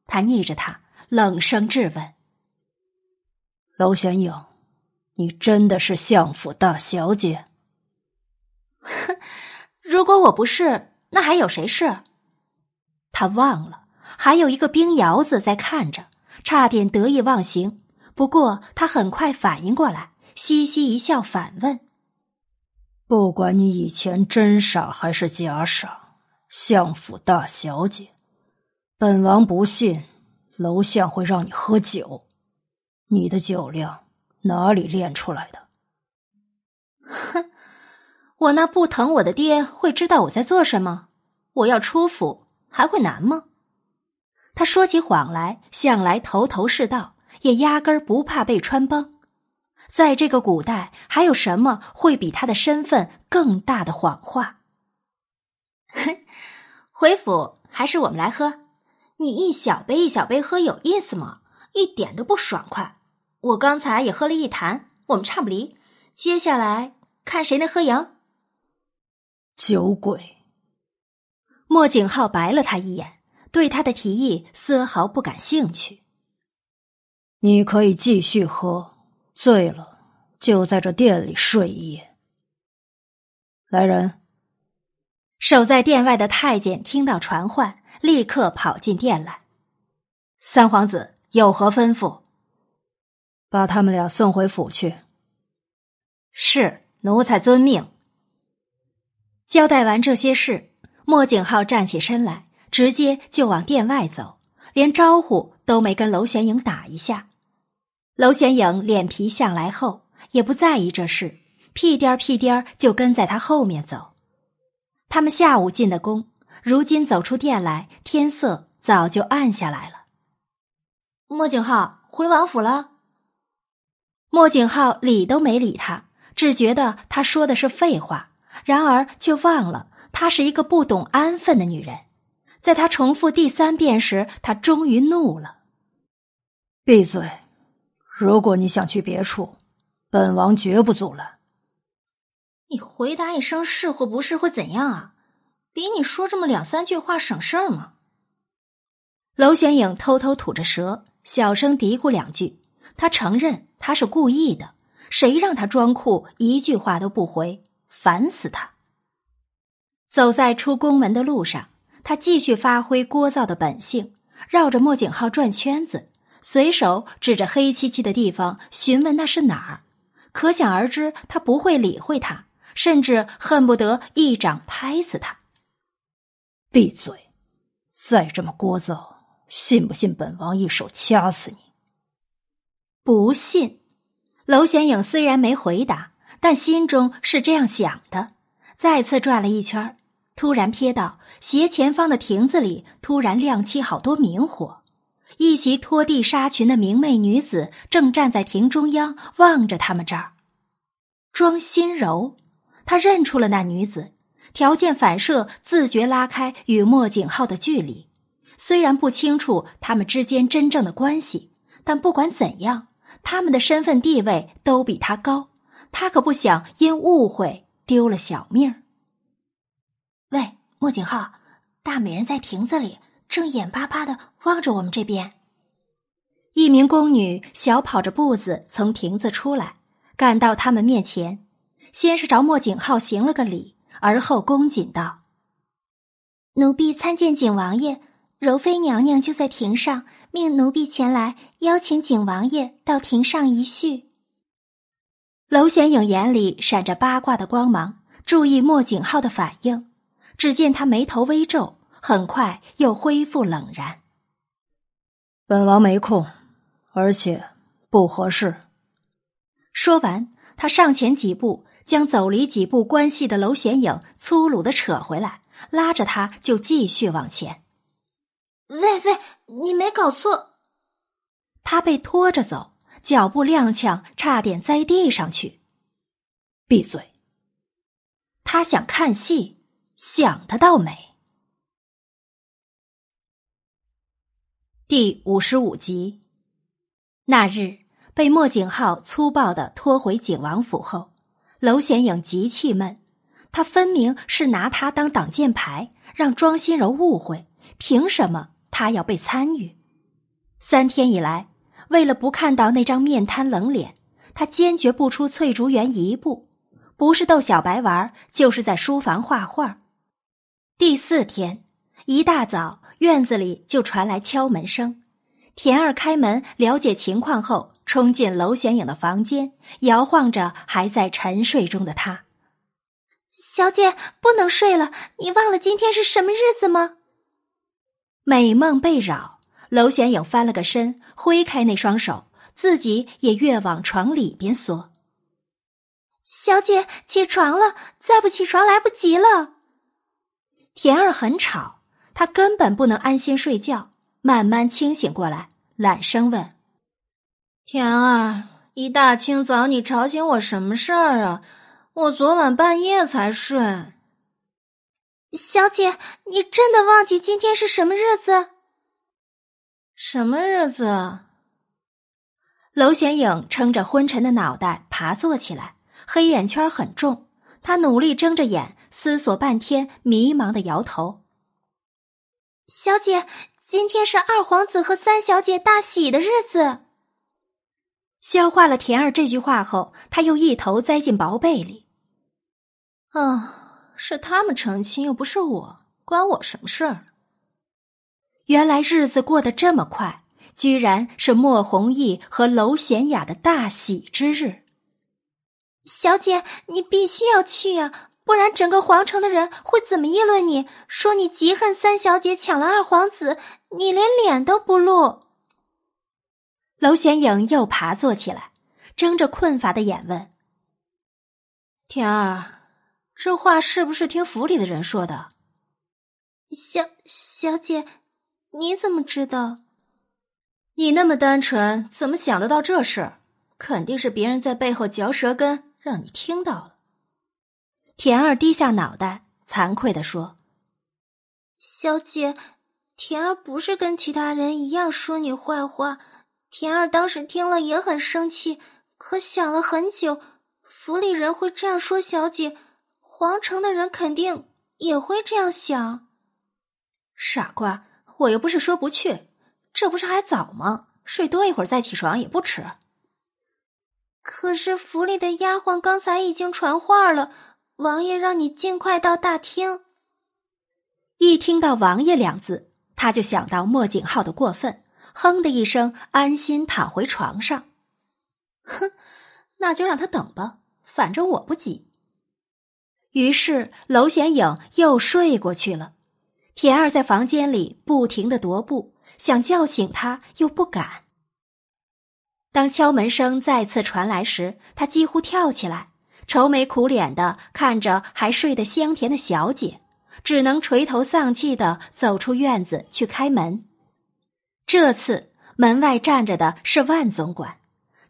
他逆着他冷声质问。娄玄影，你真的是相府大小姐？哼如果我不是，那还有谁是？他忘了还有一个冰窑子在看着，差点得意忘形。不过他很快反应过来，嘻嘻一笑，反问：“不管你以前真傻还是假傻，相府大小姐，本王不信楼相会让你喝酒。你的酒量哪里练出来的？”哼，我那不疼我的爹会知道我在做什么？我要出府还会难吗？他说起谎来，向来头头是道。也压根儿不怕被穿帮，在这个古代，还有什么会比他的身份更大的谎话？回府还是我们来喝，你一小杯一小杯喝有意思吗？一点都不爽快。我刚才也喝了一坛，我们差不离。接下来看谁能喝赢。酒鬼，莫景浩白了他一眼，对他的提议丝毫不感兴趣。你可以继续喝，醉了就在这店里睡一夜。来人！守在店外的太监听到传唤，立刻跑进店来。三皇子有何吩咐？把他们俩送回府去。是，奴才遵命。交代完这些事，莫景浩站起身来，直接就往殿外走，连招呼都没跟娄玄影打一下。娄玄影脸皮向来厚，也不在意这事，屁颠儿屁颠儿就跟在他后面走。他们下午进的宫，如今走出殿来，天色早就暗下来了。莫景浩回王府了。莫景浩理都没理他，只觉得他说的是废话，然而却忘了她是一个不懂安分的女人。在他重复第三遍时，他终于怒了：“闭嘴！”如果你想去别处，本王绝不阻拦。你回答一声是或不是会怎样啊？比你说这么两三句话省事儿吗？娄玄影偷偷吐着舌，小声嘀咕两句。他承认他是故意的，谁让他装酷，一句话都不回，烦死他。走在出宫门的路上，他继续发挥聒噪的本性，绕着莫景浩转圈子。随手指着黑漆漆的地方询问那是哪儿，可想而知，他不会理会他，甚至恨不得一掌拍死他。闭嘴！再这么聒噪，信不信本王一手掐死你？不信。娄玄影虽然没回答，但心中是这样想的。再次转了一圈，突然瞥到斜前方的亭子里突然亮起好多明火。一袭拖地纱裙的明媚女子正站在亭中央，望着他们这儿。庄心柔，他认出了那女子，条件反射，自觉拉开与莫景浩的距离。虽然不清楚他们之间真正的关系，但不管怎样，他们的身份地位都比他高，他可不想因误会丢了小命儿。喂，莫景浩，大美人在亭子里。正眼巴巴的望着我们这边，一名宫女小跑着步子从亭子出来，赶到他们面前，先是朝莫景浩行了个礼，而后恭谨道：“奴婢参见景王爷，柔妃娘娘就在亭上，命奴婢前来邀请景王爷到庭上一叙。”娄玄影眼里闪着八卦的光芒，注意莫景浩的反应，只见他眉头微皱。很快又恢复冷然。本王没空，而且不合适。说完，他上前几步，将走离几步关系的娄玄影粗鲁的扯回来，拉着他就继续往前。喂喂，你没搞错？他被拖着走，脚步踉跄，差点栽地上去。闭嘴！他想看戏，想得倒美。第五十五集，那日被莫景浩粗暴的拖回景王府后，娄显影极气闷。他分明是拿他当挡箭牌，让庄心柔误会。凭什么他要被参与？三天以来，为了不看到那张面瘫冷脸，他坚决不出翠竹园一步。不是逗小白玩，就是在书房画画。第四天一大早，院子里就传来敲门声。田儿开门了解情况后，冲进娄玄影的房间，摇晃着还在沉睡中的他。小姐，不能睡了，你忘了今天是什么日子吗？美梦被扰，娄玄影翻了个身，挥开那双手，自己也越往床里边缩。小姐，起床了！再不起床，来不及了。田儿很吵，他根本不能安心睡觉。慢慢清醒过来，懒声问：“田儿，一大清早你吵醒我什么事儿啊？我昨晚半夜才睡。”小姐，你真的忘记今天是什么日子？什么日子？娄玄影撑着昏沉的脑袋爬坐起来。黑眼圈很重，他努力睁着眼思索半天，迷茫的摇头。小姐，今天是二皇子和三小姐大喜的日子。消化了田儿这句话后，他又一头栽进薄被里。啊，是他们成亲，又不是我，关我什么事儿？原来日子过得这么快，居然是莫弘毅和娄玄雅的大喜之日。小姐，你必须要去呀，不然整个皇城的人会怎么议论你？说你嫉恨三小姐抢了二皇子，你连脸都不露。娄玄影又爬坐起来，睁着困乏的眼问：“田儿，这话是不是听府里的人说的？”小小姐，你怎么知道？你那么单纯，怎么想得到这事？肯定是别人在背后嚼舌根。让你听到了，田儿低下脑袋，惭愧的说：“小姐，田儿不是跟其他人一样说你坏话。田儿当时听了也很生气，可想了很久，府里人会这样说小姐，皇城的人肯定也会这样想。傻瓜，我又不是说不去，这不是还早吗？睡多一会儿再起床也不迟。”可是府里的丫鬟刚才已经传话了，王爷让你尽快到大厅。一听到“王爷”两字，他就想到莫景浩的过分，哼的一声，安心躺回床上。哼，那就让他等吧，反正我不急。于是娄玄影又睡过去了。田儿在房间里不停的踱步，想叫醒他，又不敢。当敲门声再次传来时，他几乎跳起来，愁眉苦脸的看着还睡得香甜的小姐，只能垂头丧气的走出院子去开门。这次门外站着的是万总管，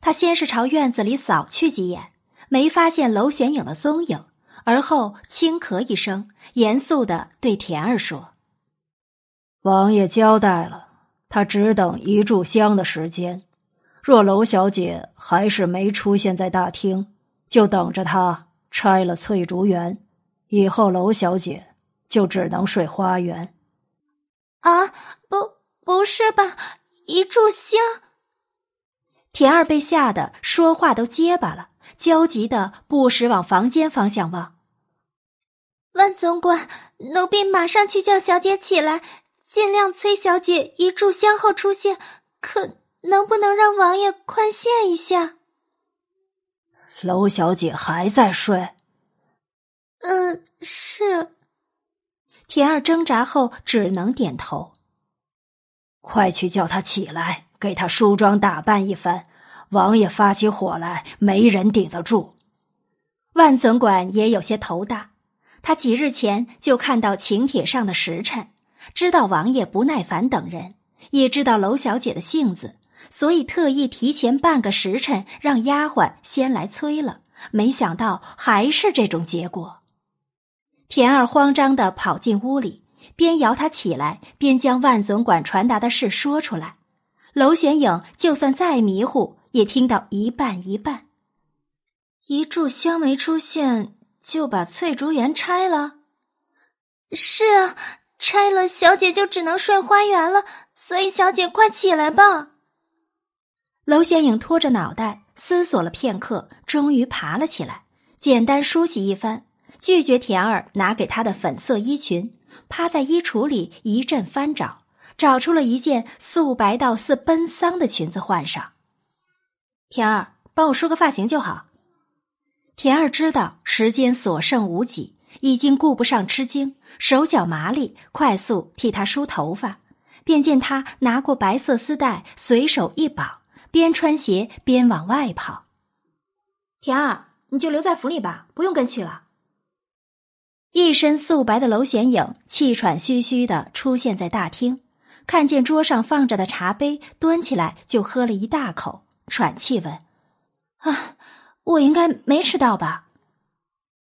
他先是朝院子里扫去几眼，没发现娄玄影的踪影，而后轻咳一声，严肃的对田儿说：“王爷交代了，他只等一炷香的时间。”若娄小姐还是没出现在大厅，就等着她拆了翠竹园，以后娄小姐就只能睡花园。啊，不，不是吧？一炷香！田儿被吓得说话都结巴了，焦急的不时往房间方向望。万总管，奴婢马上去叫小姐起来，尽量催小姐一炷香后出现。可。能不能让王爷宽限一下？娄小姐还在睡。嗯，是。田儿挣扎后只能点头。快去叫她起来，给她梳妆打扮一番。王爷发起火来，没人顶得住。万总管也有些头大，他几日前就看到请帖上的时辰，知道王爷不耐烦等人，也知道娄小姐的性子。所以特意提前半个时辰让丫鬟先来催了，没想到还是这种结果。田儿慌张的跑进屋里，边摇他起来，边将万总管传达的事说出来。娄玄影就算再迷糊，也听到一半一半。一炷香没出现，就把翠竹园拆了。是啊，拆了，小姐就只能睡花园了。所以，小姐快起来吧。娄玄影拖着脑袋思索了片刻，终于爬了起来，简单梳洗一番，拒绝田儿拿给他的粉色衣裙，趴在衣橱里一阵翻找，找出了一件素白到似奔丧的裙子换上。田儿，帮我梳个发型就好。田儿知道时间所剩无几，已经顾不上吃惊，手脚麻利，快速替他梳头发。便见他拿过白色丝带，随手一绑，边穿鞋边往外跑。田儿，你就留在府里吧，不用跟去了。一身素白的娄玄影气喘吁吁的出现在大厅，看见桌上放着的茶杯，端起来就喝了一大口，喘气问：“啊，我应该没迟到吧？”“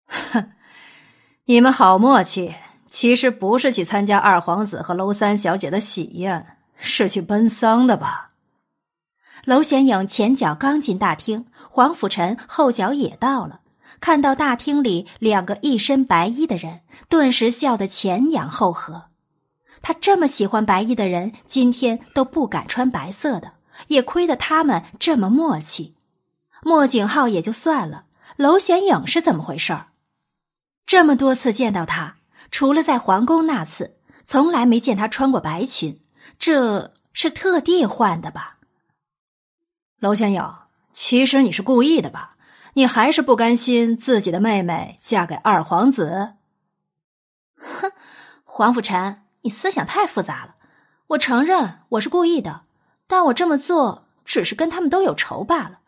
哼，你们好默契。”其实不是去参加二皇子和娄三小姐的喜宴，是去奔丧的吧？娄玄影前脚刚进大厅，黄甫臣后脚也到了，看到大厅里两个一身白衣的人，顿时笑得前仰后合。他这么喜欢白衣的人，今天都不敢穿白色的，也亏得他们这么默契。莫景浩也就算了，娄玄影是怎么回事儿？这么多次见到他。除了在皇宫那次，从来没见他穿过白裙，这是特地换的吧？娄千友，其实你是故意的吧？你还是不甘心自己的妹妹嫁给二皇子？哼，黄甫臣，你思想太复杂了。我承认我是故意的，但我这么做只是跟他们都有仇罢了。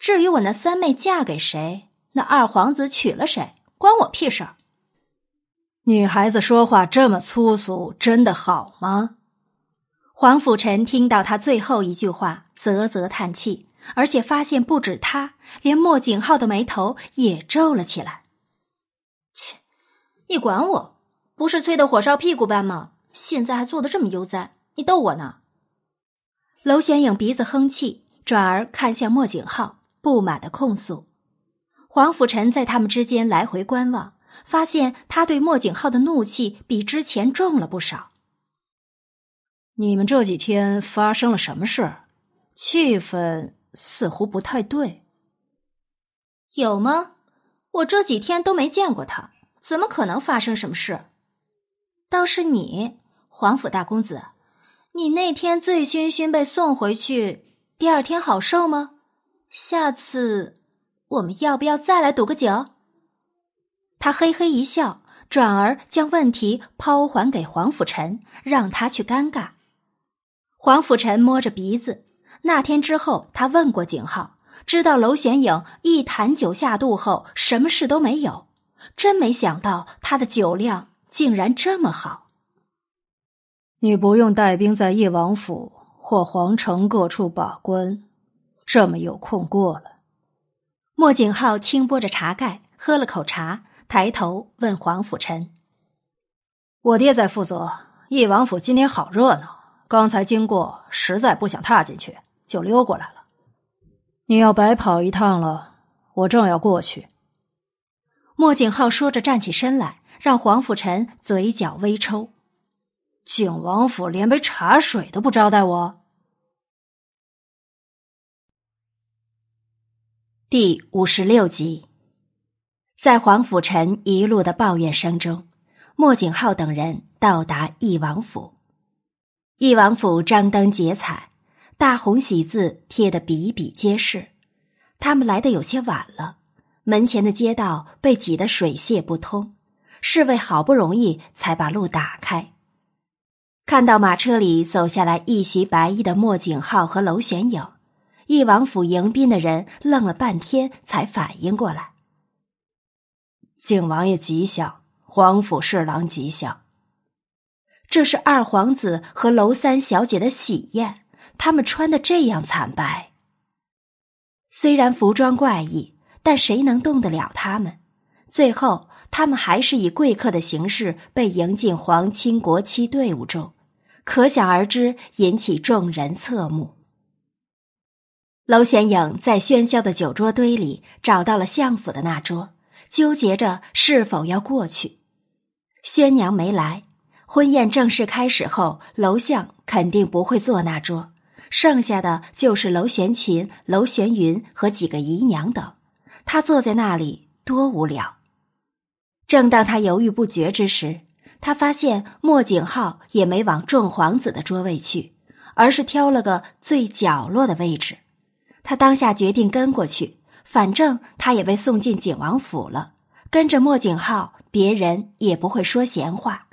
至于我那三妹嫁给谁，那二皇子娶了谁，关我屁事儿。女孩子说话这么粗俗，真的好吗？黄甫臣听到他最后一句话，啧啧叹气，而且发现不止他，连莫景浩的眉头也皱了起来。切，你管我？不是催得火烧屁股般吗？现在还做的这么悠哉，你逗我呢？娄玄影鼻子哼气，转而看向莫景浩，不满的控诉。黄甫臣在他们之间来回观望。发现他对莫景浩的怒气比之前重了不少。你们这几天发生了什么事？气氛似乎不太对。有吗？我这几天都没见过他，怎么可能发生什么事？倒是你，黄甫大公子，你那天醉醺醺被送回去，第二天好受吗？下次我们要不要再来赌个酒？他嘿嘿一笑，转而将问题抛还给黄甫臣，让他去尴尬。黄甫臣摸着鼻子，那天之后，他问过景浩，知道娄玄影一坛酒下肚后什么事都没有。真没想到他的酒量竟然这么好。你不用带兵在翼王府或皇城各处把关，这么有空过了。莫景浩轻拨着茶盖，喝了口茶。抬头问黄甫臣：“我爹在负责，翼王府今天好热闹。刚才经过，实在不想踏进去，就溜过来了。你要白跑一趟了，我正要过去。”莫景浩说着站起身来，让黄甫臣嘴角微抽：“景王府连杯茶水都不招待我。”第五十六集。在黄甫臣一路的抱怨声中，莫景浩等人到达翼王府。翼王府张灯结彩，大红喜字贴得比比皆是。他们来的有些晚了，门前的街道被挤得水泄不通，侍卫好不容易才把路打开。看到马车里走下来一袭白衣的莫景浩和娄玄影，翼王府迎宾的人愣了半天，才反应过来。景王爷吉祥，皇府侍郎吉祥。这是二皇子和娄三小姐的喜宴，他们穿的这样惨白。虽然服装怪异，但谁能动得了他们？最后，他们还是以贵客的形式被迎进皇亲国戚队伍中，可想而知，引起众人侧目。娄显影在喧嚣的酒桌堆里找到了相府的那桌。纠结着是否要过去，宣娘没来。婚宴正式开始后，楼相肯定不会坐那桌，剩下的就是娄玄琴、娄玄云和几个姨娘等。他坐在那里，多无聊。正当他犹豫不决之时，他发现莫景浩也没往众皇子的桌位去，而是挑了个最角落的位置。他当下决定跟过去，反正他也被送进景王府了，跟着莫景浩，别人也不会说闲话。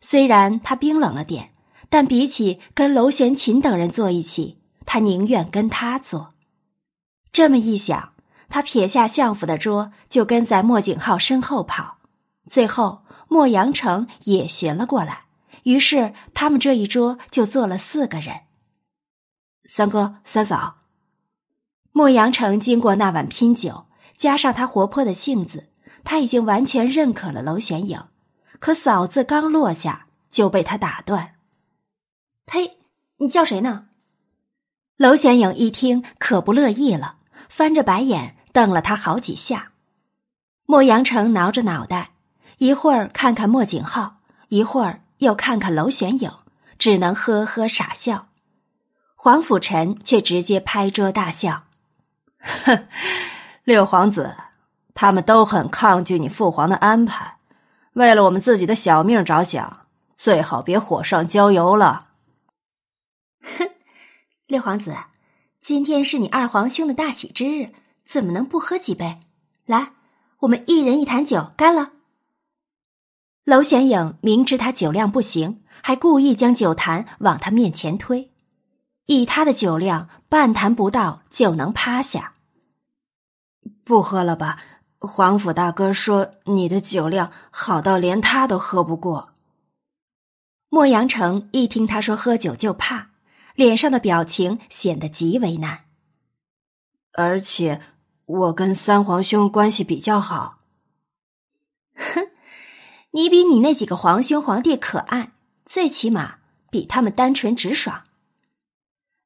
虽然他冰冷了点，但比起跟娄玄琴等人坐一起，他宁愿跟他坐。这么一想，他撇下相府的桌，就跟在莫景浩身后跑。最后，莫阳城也寻了过来，于是他们这一桌就坐了四个人。三哥、三嫂，莫阳城经过那晚拼酒，加上他活泼的性子，他已经完全认可了娄玄影。可“嫂”子刚落下，就被他打断。呸！你叫谁呢？娄玄影一听，可不乐意了，翻着白眼瞪了他好几下。莫阳城挠着脑袋。一会儿看看莫景浩，一会儿又看看娄玄影，只能呵呵傻笑。黄甫臣却直接拍桌大笑：“哼，六皇子，他们都很抗拒你父皇的安排。为了我们自己的小命着想，最好别火上浇油了。”哼，六皇子，今天是你二皇兄的大喜之日，怎么能不喝几杯？来，我们一人一坛酒，干了！娄玄影明知他酒量不行，还故意将酒坛往他面前推。以他的酒量，半坛不到就能趴下。不喝了吧？皇甫大哥说你的酒量好到连他都喝不过。莫阳城一听他说喝酒就怕，脸上的表情显得极为难。而且我跟三皇兄关系比较好。哼。你比你那几个皇兄皇帝可爱，最起码比他们单纯直爽。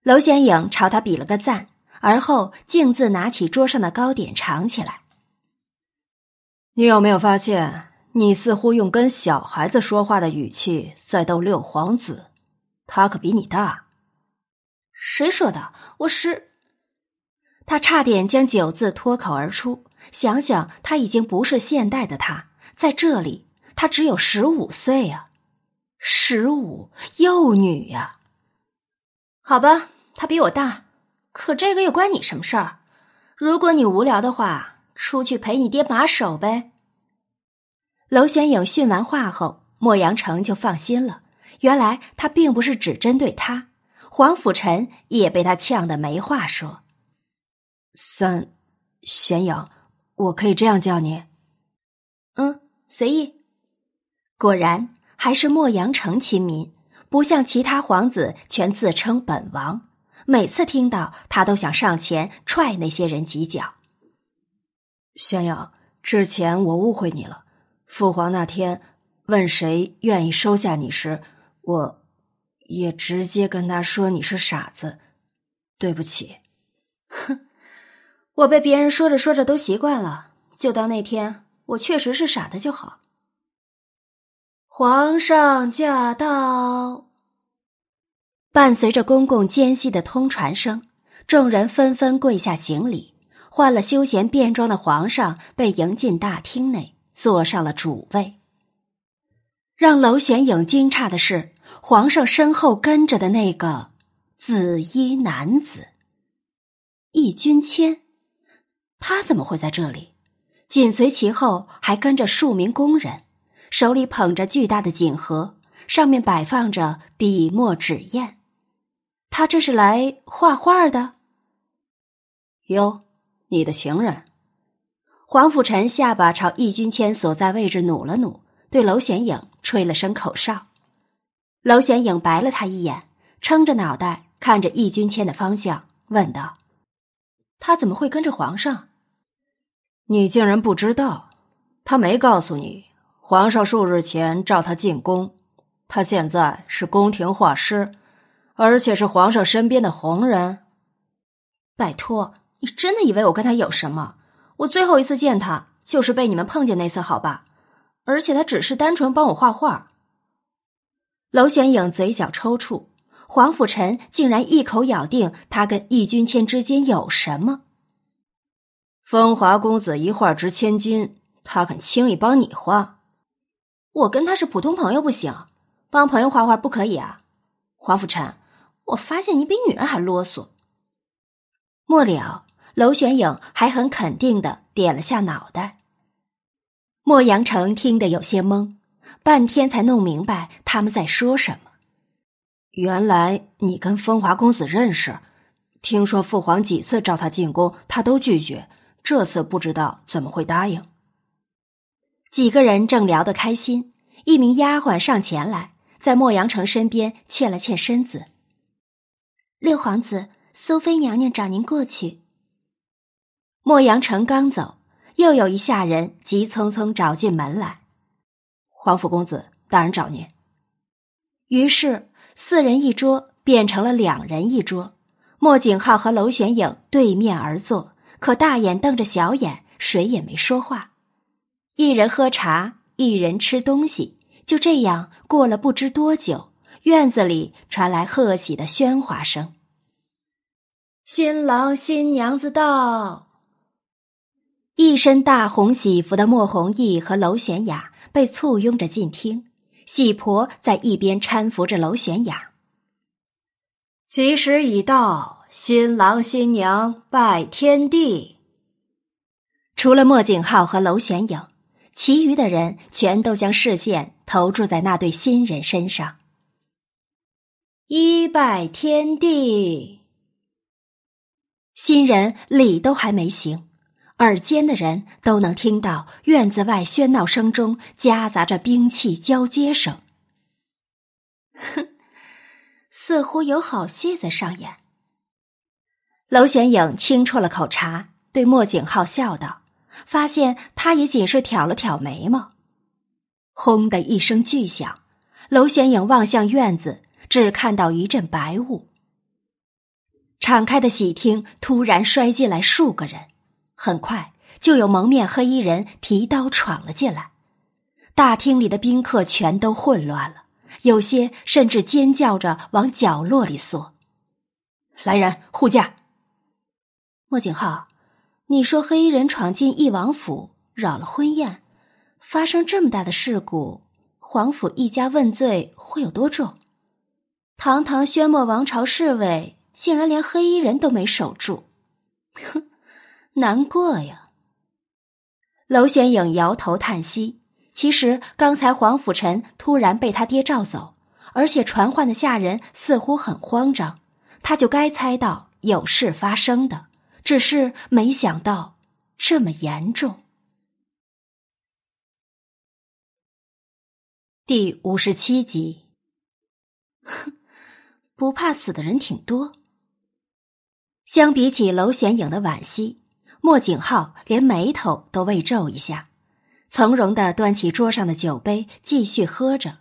娄显影朝他比了个赞，而后径自拿起桌上的糕点尝起来。你有没有发现，你似乎用跟小孩子说话的语气在逗六皇子？他可比你大。谁说的？我是……他差点将“九”字脱口而出。想想他已经不是现代的他，在这里。他只有十五岁呀，十五幼女呀。好吧，他比我大，可这个又关你什么事儿？如果你无聊的话，出去陪你爹把手呗。娄玄影训完话后，莫阳城就放心了。原来他并不是只针对他，黄甫臣也被他呛得没话说。三，玄影，我可以这样叫你？嗯，随意。果然还是莫阳城亲民，不像其他皇子全自称本王。每次听到他，都想上前踹那些人几脚。宣阳，之前我误会你了。父皇那天问谁愿意收下你时，我也直接跟他说你是傻子。对不起。哼，我被别人说着说着都习惯了，就当那天我确实是傻的就好。皇上驾到！伴随着公公尖细的通传声，众人纷纷跪下行礼。换了休闲便装的皇上被迎进大厅内，坐上了主位。让娄玄影惊诧的是，皇上身后跟着的那个紫衣男子——易君谦，他怎么会在这里？紧随其后还跟着数名宫人。手里捧着巨大的锦盒，上面摆放着笔墨纸砚。他这是来画画的。哟，你的情人。黄甫臣下巴朝易君谦所在位置努了努，对娄玄影吹了声口哨。娄玄影白了他一眼，撑着脑袋看着易君谦的方向，问道：“他怎么会跟着皇上？你竟然不知道？他没告诉你。”皇上数日前召他进宫，他现在是宫廷画师，而且是皇上身边的红人。拜托，你真的以为我跟他有什么？我最后一次见他就是被你们碰见那次，好吧？而且他只是单纯帮我画画。娄玄影嘴角抽搐，黄甫臣竟然一口咬定他跟易君谦之间有什么。风华公子一画值千金，他肯轻易帮你画？我跟他是普通朋友不行，帮朋友画画不可以啊？黄甫臣，我发现你比女人还啰嗦。末了，娄玄影还很肯定的点了下脑袋。莫阳城听得有些懵，半天才弄明白他们在说什么。原来你跟风华公子认识，听说父皇几次召他进宫，他都拒绝，这次不知道怎么会答应。几个人正聊得开心，一名丫鬟上前来，在莫阳城身边欠了欠身子。六皇子，苏妃娘娘找您过去。莫阳城刚走，又有一下人急匆匆找进门来。皇甫公子，大人找您。于是。四人一桌变成了两人一桌，莫景浩和娄玄影对面而坐，可大眼瞪着小眼，谁也没说话。一人喝茶，一人吃东西，就这样过了不知多久，院子里传来贺喜的喧哗声。新郎新娘子到！一身大红喜服的莫弘毅和娄玄雅被簇拥着进厅。喜婆在一边搀扶着娄玄雅。吉时已到，新郎新娘拜天地。除了莫景浩和娄玄影，其余的人全都将视线投注在那对新人身上。一拜天地，新人礼都还没行。耳尖的人都能听到院子外喧闹声中夹杂着兵器交接声。哼，似乎有好戏在上演。娄玄影轻啜了口茶，对莫景浩笑道：“发现他也仅是挑了挑眉毛。”轰的一声巨响，娄玄影望向院子，只看到一阵白雾。敞开的喜厅突然摔进来数个人。很快就有蒙面黑衣人提刀闯了进来，大厅里的宾客全都混乱了，有些甚至尖叫着往角落里缩。来人护驾！莫景浩，你说黑衣人闯进义王府扰了婚宴，发生这么大的事故，皇府一家问罪会有多重？堂堂宣墨王朝侍卫，竟然连黑衣人都没守住，哼！难过呀。娄玄影摇头叹息。其实刚才黄甫臣突然被他爹召走，而且传唤的下人似乎很慌张，他就该猜到有事发生的，只是没想到这么严重。第五十七集。哼，不怕死的人挺多。相比起娄玄影的惋惜。莫景浩连眉头都未皱一下，从容的端起桌上的酒杯，继续喝着，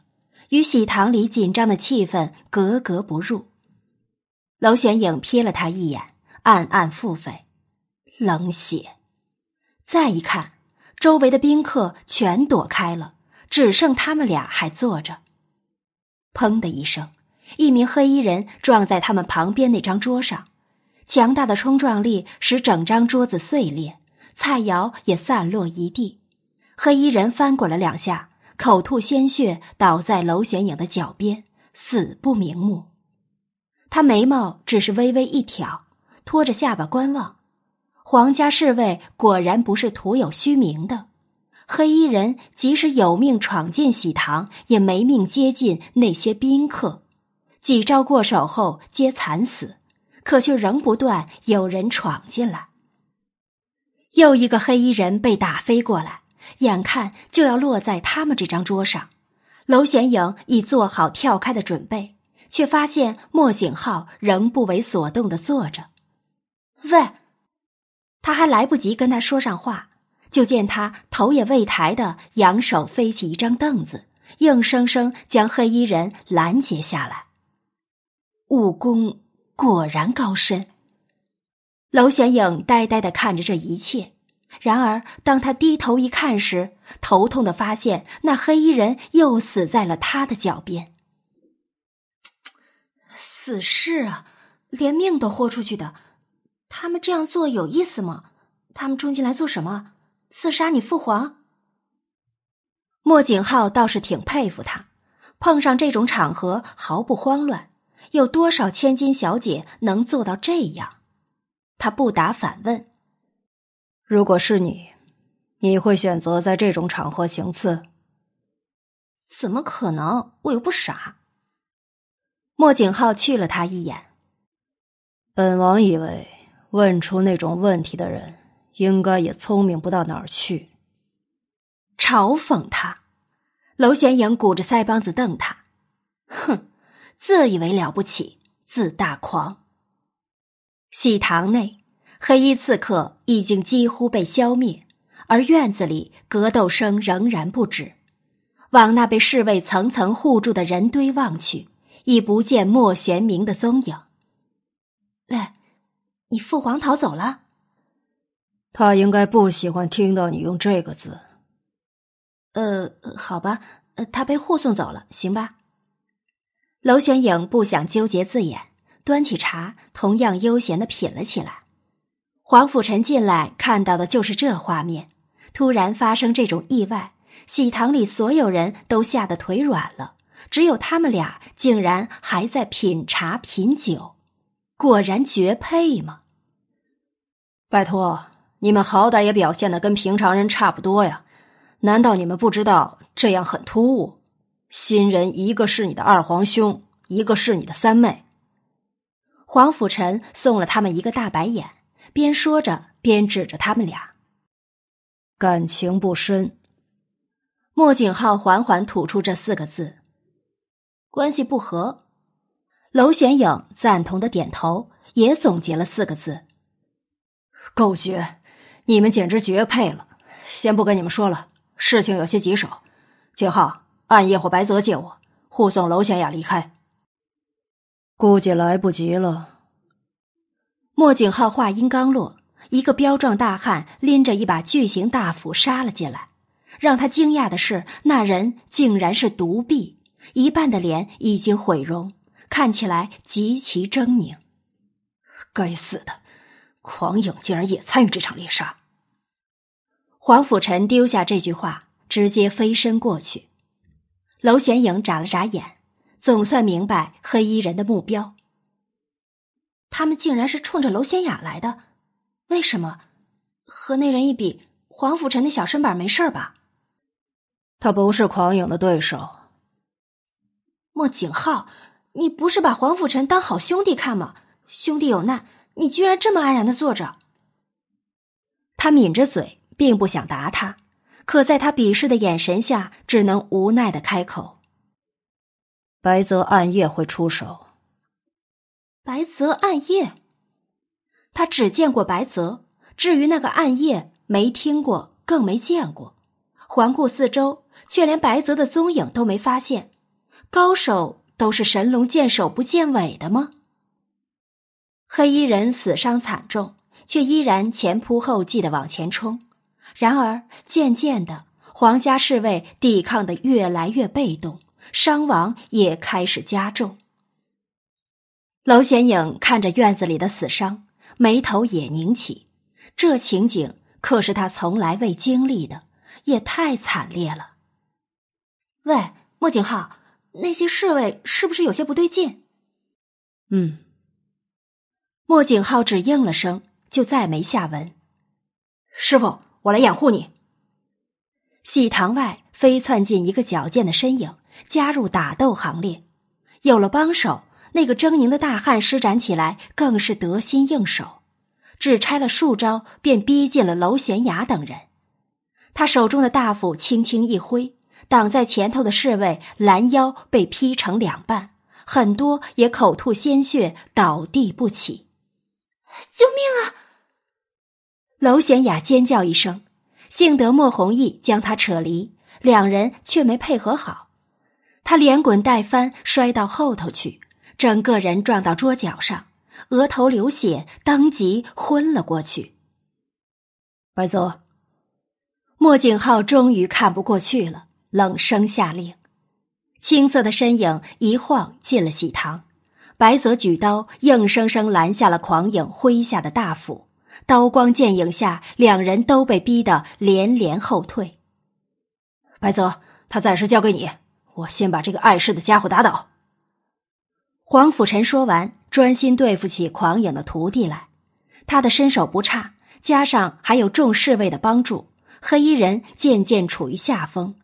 与喜堂里紧张的气氛格格不入。娄玄影瞥了他一眼，暗暗腹诽：冷血。再一看，周围的宾客全躲开了，只剩他们俩还坐着。砰的一声，一名黑衣人撞在他们旁边那张桌上。强大的冲撞力使整张桌子碎裂，菜肴也散落一地。黑衣人翻滚了两下，口吐鲜血，倒在娄玄影的脚边，死不瞑目。他眉毛只是微微一挑，托着下巴观望。皇家侍卫果然不是徒有虚名的。黑衣人即使有命闯进喜堂，也没命接近那些宾客。几招过手后，皆惨死。可却仍不断有人闯进来。又一个黑衣人被打飞过来，眼看就要落在他们这张桌上。娄玄影已做好跳开的准备，却发现莫景浩仍不为所动的坐着。喂，他还来不及跟他说上话，就见他头也未抬的扬手飞起一张凳子，硬生生将黑衣人拦截下来。武功。果然高深。娄玄影呆呆的看着这一切，然而当他低头一看时，头痛的发现那黑衣人又死在了他的脚边。死士啊，连命都豁出去的，他们这样做有意思吗？他们冲进来做什么？刺杀你父皇？莫景浩倒是挺佩服他，碰上这种场合毫不慌乱。有多少千金小姐能做到这样？他不答反问：“如果是你，你会选择在这种场合行刺？”怎么可能？我又不傻。莫景浩去了他一眼。本王以为问出那种问题的人，应该也聪明不到哪儿去。嘲讽他，娄玄影鼓着腮帮子瞪他，哼。自以为了不起，自大狂。喜堂内，黑衣刺客已经几乎被消灭，而院子里格斗声仍然不止。往那被侍卫层层护住的人堆望去，已不见莫玄明的踪影。喂，你父皇逃走了？他应该不喜欢听到你用这个字。呃，好吧，呃，他被护送走了，行吧。娄玄影不想纠结字眼，端起茶，同样悠闲的品了起来。黄甫臣进来看到的就是这画面，突然发生这种意外，喜堂里所有人都吓得腿软了，只有他们俩竟然还在品茶品酒，果然绝配吗？拜托，你们好歹也表现的跟平常人差不多呀，难道你们不知道这样很突兀？新人一个是你的二皇兄，一个是你的三妹。黄甫臣送了他们一个大白眼，边说着边指着他们俩。感情不深。莫景浩缓缓吐出这四个字：“关系不和。”娄玄影赞同的点头，也总结了四个字：“够绝！你们简直绝配了。先不跟你们说了，事情有些棘手。景浩。”暗夜或白泽借我护送娄玄雅离开，估计来不及了。莫景浩话音刚落，一个彪壮大汉拎着一把巨型大斧杀了进来。让他惊讶的是，那人竟然是独臂，一半的脸已经毁容，看起来极其狰狞。该死的，狂影竟然也参与这场猎杀！黄甫臣丢下这句话，直接飞身过去。娄玄影眨了眨眼，总算明白黑衣人的目标。他们竟然是冲着娄玄雅来的，为什么？和那人一比，黄甫臣的小身板没事吧？他不是狂影的对手。莫景浩，你不是把黄甫臣当好兄弟看吗？兄弟有难，你居然这么安然的坐着。他抿着嘴，并不想答他。可在他鄙视的眼神下，只能无奈的开口：“白泽暗夜会出手。”白泽暗夜，他只见过白泽，至于那个暗夜，没听过，更没见过。环顾四周，却连白泽的踪影都没发现。高手都是神龙见首不见尾的吗？黑衣人死伤惨重，却依然前仆后继的往前冲。然而，渐渐的，皇家侍卫抵抗的越来越被动，伤亡也开始加重。娄显影看着院子里的死伤，眉头也拧起。这情景可是他从来未经历的，也太惨烈了。喂，莫景浩，那些侍卫是不是有些不对劲？嗯。莫景浩只应了声，就再没下文。师傅。我来掩护你。喜堂外飞窜进一个矫健的身影，加入打斗行列。有了帮手，那个狰狞的大汉施展起来更是得心应手，只拆了数招，便逼近了娄玄雅等人。他手中的大斧轻轻一挥，挡在前头的侍卫拦腰被劈成两半，很多也口吐鲜血，倒地不起。救命啊！娄玄雅尖叫一声，幸得莫弘毅将他扯离，两人却没配合好，他连滚带翻摔到后头去，整个人撞到桌角上，额头流血，当即昏了过去。白泽，莫景浩终于看不过去了，冷声下令，青色的身影一晃进了喜堂，白泽举刀硬生生拦下了狂影挥下的大斧。刀光剑影下，两人都被逼得连连后退。白泽，他暂时交给你，我先把这个碍事的家伙打倒。黄甫臣说完，专心对付起狂影的徒弟来。他的身手不差，加上还有众侍卫的帮助，黑衣人渐渐处于下风。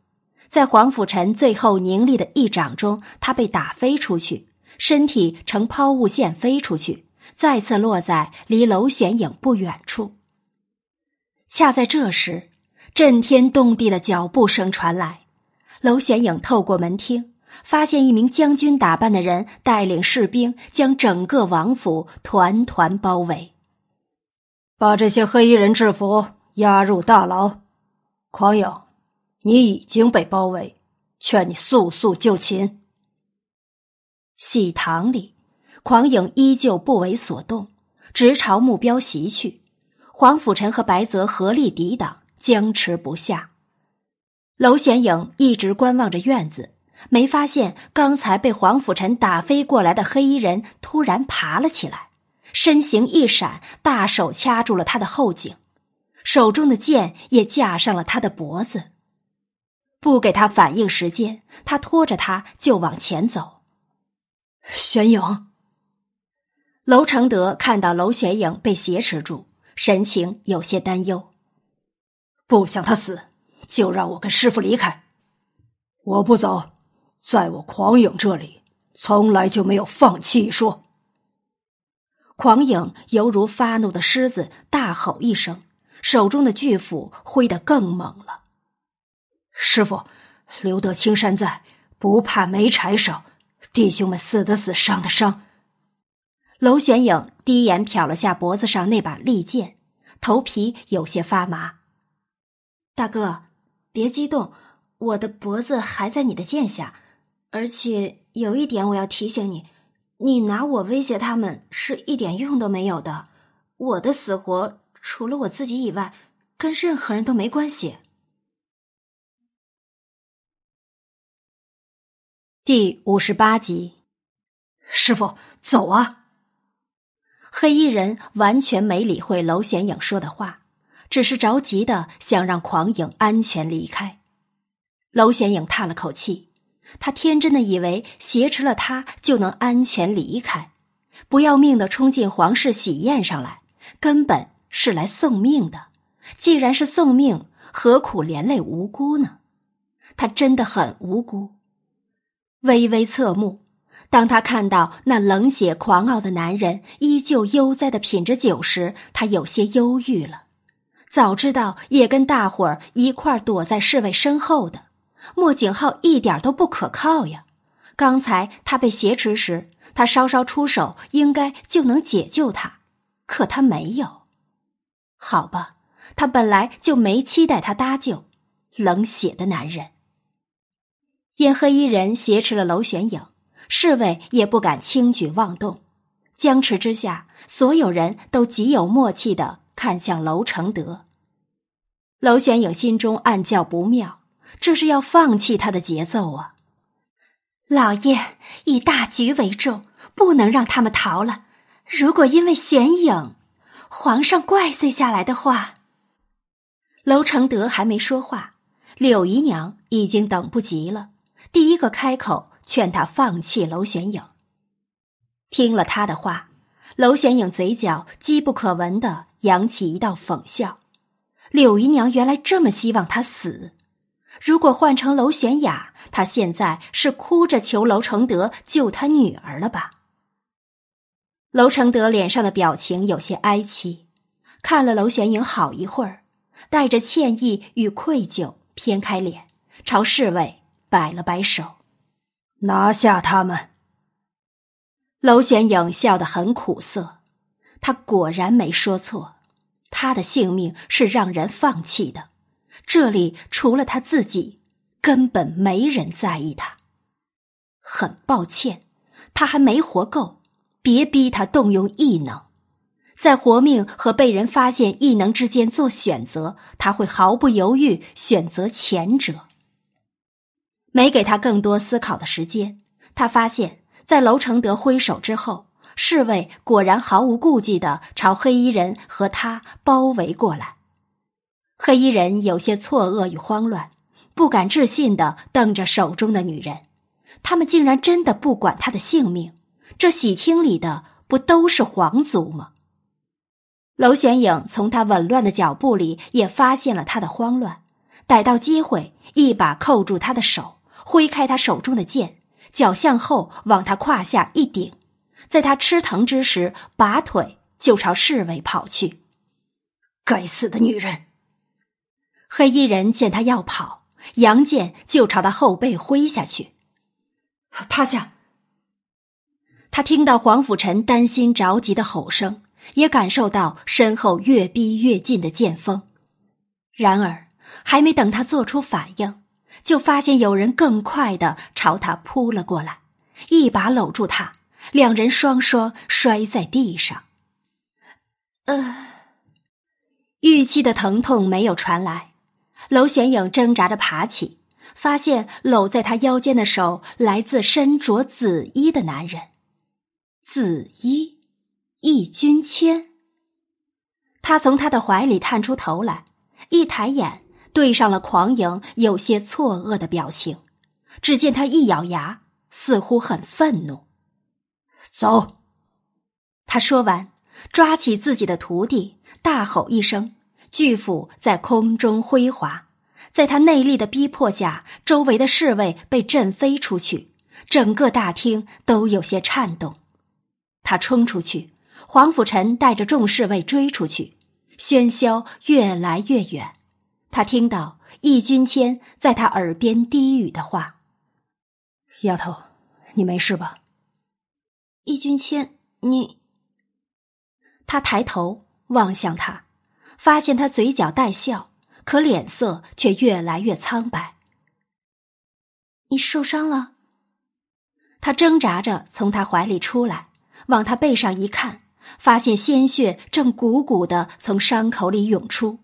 在黄甫臣最后凝厉的一掌中，他被打飞出去，身体呈抛物线飞出去，再次落在离楼玄影不远处。恰在这时，震天动地的脚步声传来，楼玄影透过门厅，发现一名将军打扮的人带领士兵将整个王府团团包围，把这些黑衣人制服，押入大牢。狂影。你已经被包围，劝你速速就擒。喜堂里，狂影依旧不为所动，直朝目标袭去。黄甫臣和白泽合力抵挡，僵持不下。娄玄影一直观望着院子，没发现刚才被黄甫臣打飞过来的黑衣人突然爬了起来，身形一闪，大手掐住了他的后颈，手中的剑也架上了他的脖子。不给他反应时间，他拖着他就往前走。玄影，楼承德看到楼玄影被挟持住，神情有些担忧。不想他死，就让我跟师傅离开。我不走，在我狂影这里，从来就没有放弃一说。狂影犹如发怒的狮子，大吼一声，手中的巨斧挥得更猛了。师傅，留得青山在，不怕没柴烧。弟兄们死的死，伤的伤。娄玄影低眼瞟了下脖子上那把利剑，头皮有些发麻。大哥，别激动，我的脖子还在你的剑下。而且有一点我要提醒你，你拿我威胁他们是一点用都没有的。我的死活除了我自己以外，跟任何人都没关系。第五十八集，师傅，走啊！黑衣人完全没理会娄玄影说的话，只是着急的想让狂影安全离开。娄玄影叹了口气，他天真的以为挟持了他就能安全离开，不要命的冲进皇室喜宴上来，根本是来送命的。既然是送命，何苦连累无辜呢？他真的很无辜。微微侧目，当他看到那冷血狂傲的男人依旧悠哉的品着酒时，他有些忧郁了。早知道也跟大伙儿一块躲在侍卫身后的莫景浩一点都不可靠呀！刚才他被挟持时，他稍稍出手，应该就能解救他，可他没有。好吧，他本来就没期待他搭救，冷血的男人。因黑衣人挟持了娄玄影，侍卫也不敢轻举妄动。僵持之下，所有人都极有默契的看向娄承德。娄玄影心中暗叫不妙，这是要放弃他的节奏啊！老爷以大局为重，不能让他们逃了。如果因为玄影，皇上怪罪下来的话，娄承德还没说话，柳姨娘已经等不及了。第一个开口劝他放弃娄玄影。听了他的话，娄玄影嘴角机不可闻的扬起一道讽笑。柳姨娘原来这么希望他死。如果换成娄玄雅，他现在是哭着求娄承德救他女儿了吧？娄承德脸上的表情有些哀戚，看了娄玄影好一会儿，带着歉意与愧疚，偏开脸朝侍卫。摆了摆手，拿下他们。娄玄影笑得很苦涩，他果然没说错，他的性命是让人放弃的，这里除了他自己，根本没人在意他。很抱歉，他还没活够，别逼他动用异能，在活命和被人发现异能之间做选择，他会毫不犹豫选择前者。没给他更多思考的时间，他发现，在娄承德挥手之后，侍卫果然毫无顾忌的朝黑衣人和他包围过来。黑衣人有些错愕与慌乱，不敢置信的瞪着手中的女人，他们竟然真的不管他的性命。这喜厅里的不都是皇族吗？娄玄影从他紊乱的脚步里也发现了他的慌乱，逮到机会，一把扣住他的手，挥开他手中的剑，脚向后往他胯下一顶，在他吃疼之时，拔腿就朝侍卫跑去。该死的女人！黑衣人见他要跑，扬剑就朝他后背挥下去。趴下！他听到黄甫臣担心着急的吼声。也感受到身后越逼越近的剑锋，然而还没等他做出反应，就发现有人更快的朝他扑了过来，一把搂住他，两人双双摔在地上。呃，预期的疼痛没有传来，娄玄影挣扎着爬起，发现搂在他腰间的手来自身着紫衣的男人，紫衣。易君谦，他从他的怀里探出头来，一抬眼对上了狂影有些错愕的表情。只见他一咬牙，似乎很愤怒。走！他说完，抓起自己的徒弟，大吼一声，巨斧在空中挥划。在他内力的逼迫下，周围的侍卫被震飞出去，整个大厅都有些颤动。他冲出去。黄甫臣带着众侍卫追出去，喧嚣越来越远。他听到易君谦在他耳边低语的话：“丫头，你没事吧？”易君谦，你……他抬头望向他，发现他嘴角带笑，可脸色却越来越苍白。你受伤了？他挣扎着从他怀里出来，往他背上一看。发现鲜血正鼓鼓的从伤口里涌出，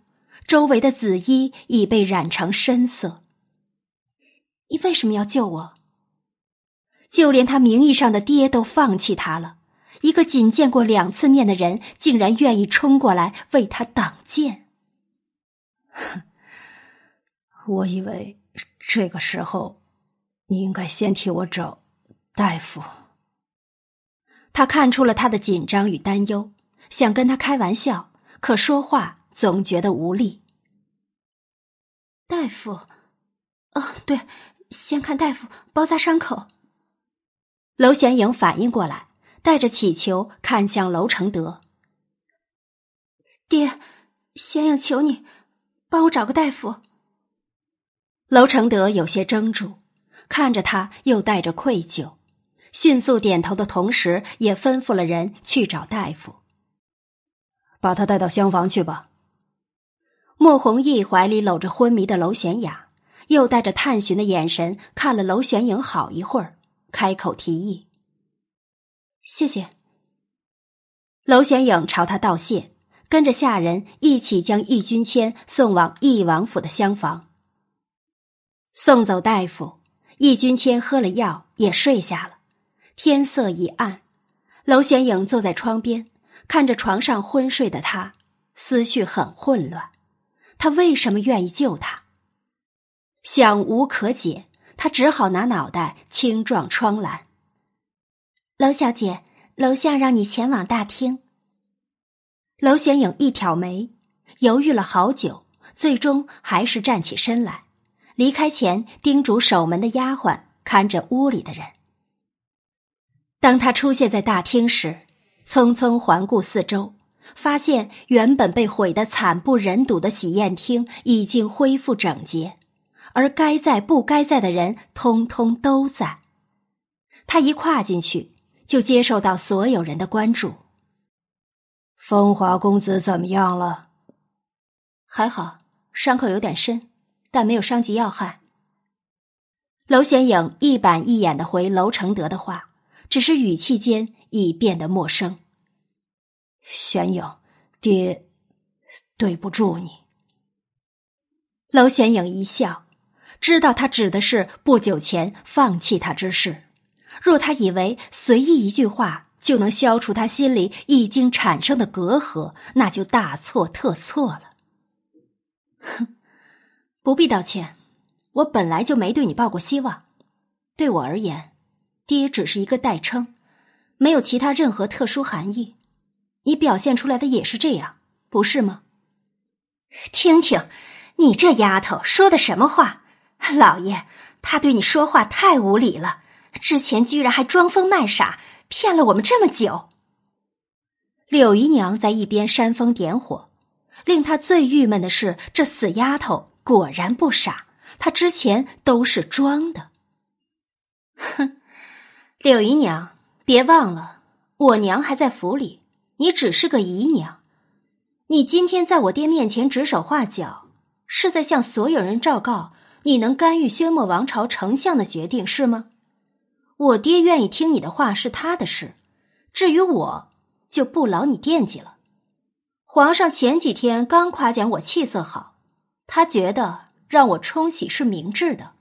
周围的紫衣已被染成深色。你为什么要救我？就连他名义上的爹都放弃他了，一个仅见过两次面的人，竟然愿意冲过来为他挡箭。我以为这个时候，你应该先替我找大夫。他看出了他的紧张与担忧，想跟他开玩笑，可说话总觉得无力。大夫，哦，对，先看大夫包扎伤口。娄玄影反应过来，带着乞求看向娄承德：“爹，玄影求你，帮我找个大夫。”娄承德有些怔住，看着他，又带着愧疚。迅速点头的同时，也吩咐了人去找大夫，把他带到厢房去吧。莫弘毅怀里搂着昏迷的娄玄雅，又带着探寻的眼神看了娄玄影好一会儿，开口提议：“谢谢。”娄玄影朝他道谢，跟着下人一起将易君谦送往易王府的厢房。送走大夫，易君谦喝了药，也睡下了。天色已暗，娄玄影坐在窗边，看着床上昏睡的他，思绪很混乱。他为什么愿意救他？想无可解，他只好拿脑袋轻撞窗栏。娄小姐，楼下让你前往大厅。娄玄影一挑眉，犹豫了好久，最终还是站起身来，离开前叮嘱守门的丫鬟看着屋里的人。当他出现在大厅时，匆匆环顾四周，发现原本被毁得惨不忍睹的喜宴厅已经恢复整洁，而该在不该在的人通通都在。他一跨进去，就接受到所有人的关注。风华公子怎么样了？还好，伤口有点深，但没有伤及要害。娄显影一板一眼的回娄承德的话。只是语气间已变得陌生。玄影，爹，对不住你。娄玄影一笑，知道他指的是不久前放弃他之事。若他以为随意一句话就能消除他心里已经产生的隔阂，那就大错特错了。哼，不必道歉，我本来就没对你抱过希望。对我而言，爹只是一个代称，没有其他任何特殊含义。你表现出来的也是这样，不是吗？听听，你这丫头说的什么话？老爷，他对你说话太无礼了。之前居然还装疯卖傻，骗了我们这么久。柳姨娘在一边煽风点火，令她最郁闷的是，这死丫头果然不傻，她之前都是装的。哼，柳姨娘，别忘了，我娘还在府里，你只是个姨娘。你今天在我爹面前指手画脚，是在向所有人昭告你能干预宣墨王朝丞相的决定，是吗？我爹愿意听你的话是他的事，至于我，就不劳你惦记了。皇上前几天刚夸奖我气色好，他觉得让我冲洗是明智的。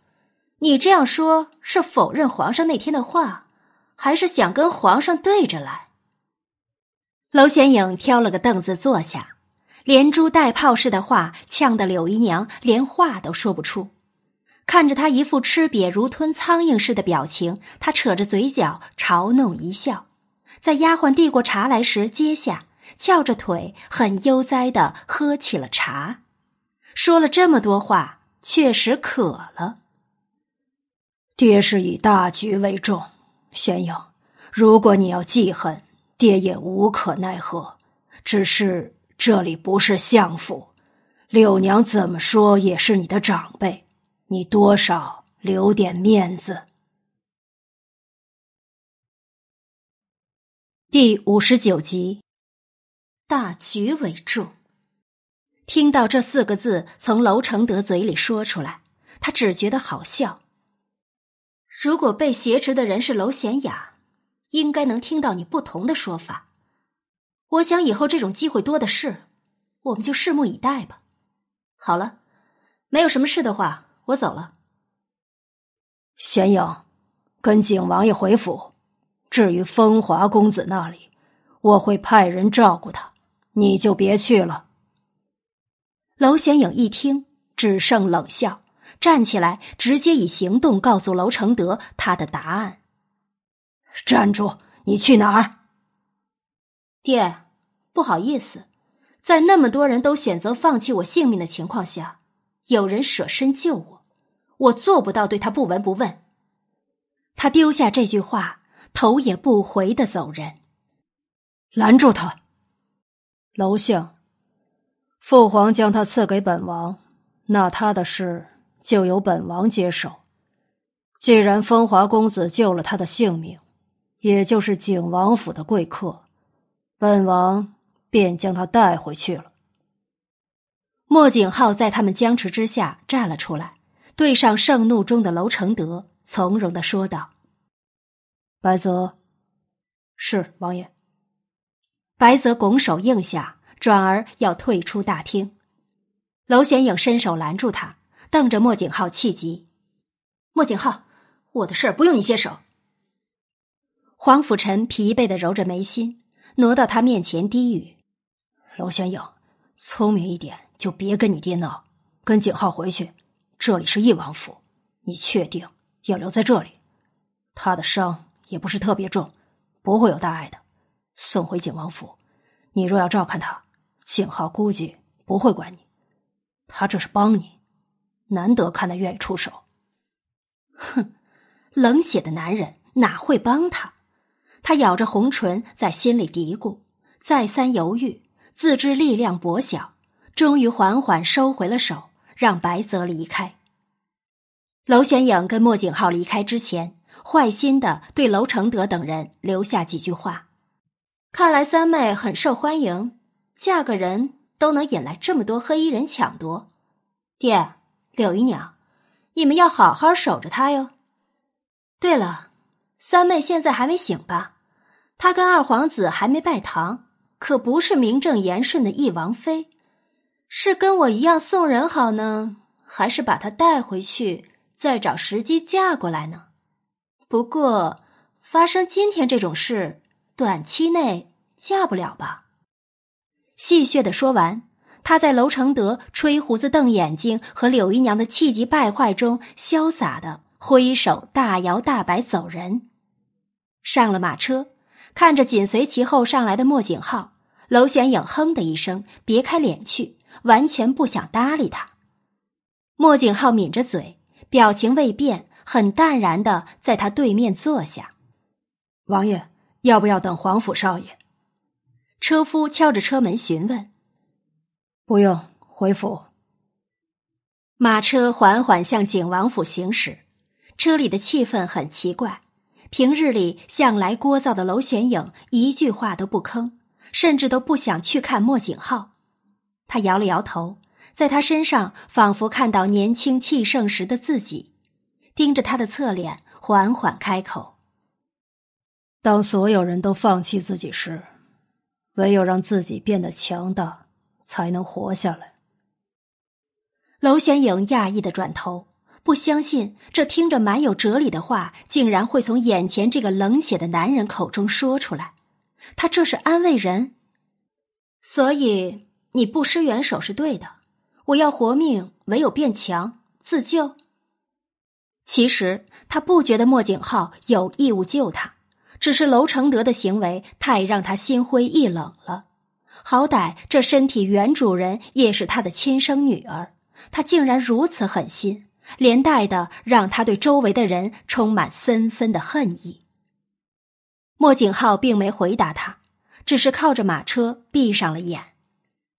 你这样说，是否认皇上那天的话，还是想跟皇上对着来？娄玄影挑了个凳子坐下，连珠带炮似的话呛得柳姨娘连话都说不出。看着他一副吃瘪如吞苍蝇似的表情，他扯着嘴角嘲弄一笑，在丫鬟递过茶来时接下，翘着腿很悠哉的喝起了茶。说了这么多话，确实渴了。爹是以大局为重，玄影，如果你要记恨，爹也无可奈何。只是这里不是相府，柳娘怎么说也是你的长辈。你多少留点面子。第五十九集，大局为重。听到这四个字从娄承德嘴里说出来，他只觉得好笑。如果被挟持的人是娄贤雅，应该能听到你不同的说法。我想以后这种机会多的是，我们就拭目以待吧。好了，没有什么事的话。我走了，玄影，跟景王爷回府。至于风华公子那里，我会派人照顾他，你就别去了。娄玄影一听，只剩冷笑，站起来，直接以行动告诉娄承德他的答案。站住！你去哪儿？爹，不好意思，在那么多人都选择放弃我性命的情况下，有人舍身救我。我做不到对他不闻不问。他丢下这句话，头也不回的走人。拦住他！娄相，父皇将他赐给本王，那他的事就由本王接手。既然风华公子救了他的性命，也就是景王府的贵客，本王便将他带回去了。莫景浩在他们僵持之下站了出来。对上盛怒中的娄承德，从容的说道：“白泽，是王爷。”白泽拱手应下，转而要退出大厅。娄玄影伸手拦住他，瞪着莫景浩，气急：“莫景浩，我的事儿不用你接手。”黄甫臣疲惫的揉着眉心，挪到他面前低语：“娄玄影，聪明一点，就别跟你爹闹，跟景浩回去。”这里是翼王府，你确定要留在这里？他的伤也不是特别重，不会有大碍的。送回景王府，你若要照看他，景浩估计不会管你。他这是帮你，难得看他愿意出手。哼，冷血的男人哪会帮他？他咬着红唇，在心里嘀咕，再三犹豫，自知力量薄小，终于缓缓收回了手。让白泽离开。娄玄影跟莫景浩离开之前，坏心的对娄承德等人留下几句话。看来三妹很受欢迎，嫁个人都能引来这么多黑衣人抢夺。爹，柳姨娘，你们要好好守着她哟。对了，三妹现在还没醒吧？她跟二皇子还没拜堂，可不是名正言顺的义王妃。是跟我一样送人好呢，还是把她带回去，再找时机嫁过来呢？不过，发生今天这种事，短期内嫁不了吧？戏谑的说完，他在娄承德吹胡子瞪眼睛和柳姨娘的气急败坏中，潇洒的挥手大摇大摆走人。上了马车，看着紧随其后上来的莫景浩，娄玄影哼的一声，别开脸去，完全不想搭理他。莫景浩抿着嘴，表情未变，很淡然的在他对面坐下。王爷，要不要等皇甫少爷？车夫敲着车门询问。不用，回府。马车缓缓向景王府行驶，车里的气氛很奇怪。平日里向来聒噪的娄玄影一句话都不吭，甚至都不想去看莫景浩。他摇了摇头。在他身上，仿佛看到年轻气盛时的自己，盯着他的侧脸，缓缓开口：“当所有人都放弃自己时，唯有让自己变得强大，才能活下来。”娄玄影讶异的转头，不相信这听着蛮有哲理的话，竟然会从眼前这个冷血的男人口中说出来。他这是安慰人，所以你不施援手是对的。我要活命，唯有变强自救。其实他不觉得莫景浩有义务救他，只是娄承德的行为太让他心灰意冷了。好歹这身体原主人也是他的亲生女儿，他竟然如此狠心，连带的让他对周围的人充满森森的恨意。莫景浩并没回答他，只是靠着马车闭上了眼。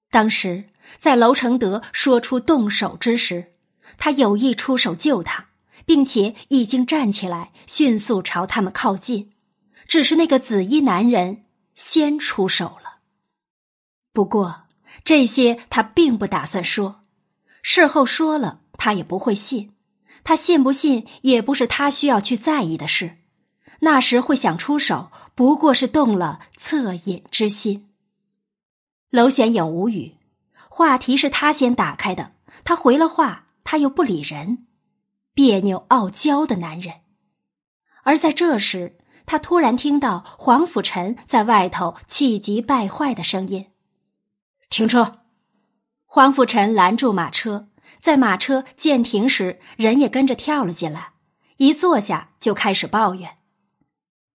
当时。在娄承德说出动手之时，他有意出手救他，并且已经站起来，迅速朝他们靠近。只是那个紫衣男人先出手了。不过这些他并不打算说，事后说了他也不会信。他信不信也不是他需要去在意的事。那时会想出手，不过是动了恻隐之心。娄玄影无语。话题是他先打开的，他回了话，他又不理人，别扭傲娇的男人。而在这时，他突然听到黄甫臣在外头气急败坏的声音：“停车！”黄甫臣拦住马车，在马车渐停时，人也跟着跳了进来，一坐下就开始抱怨：“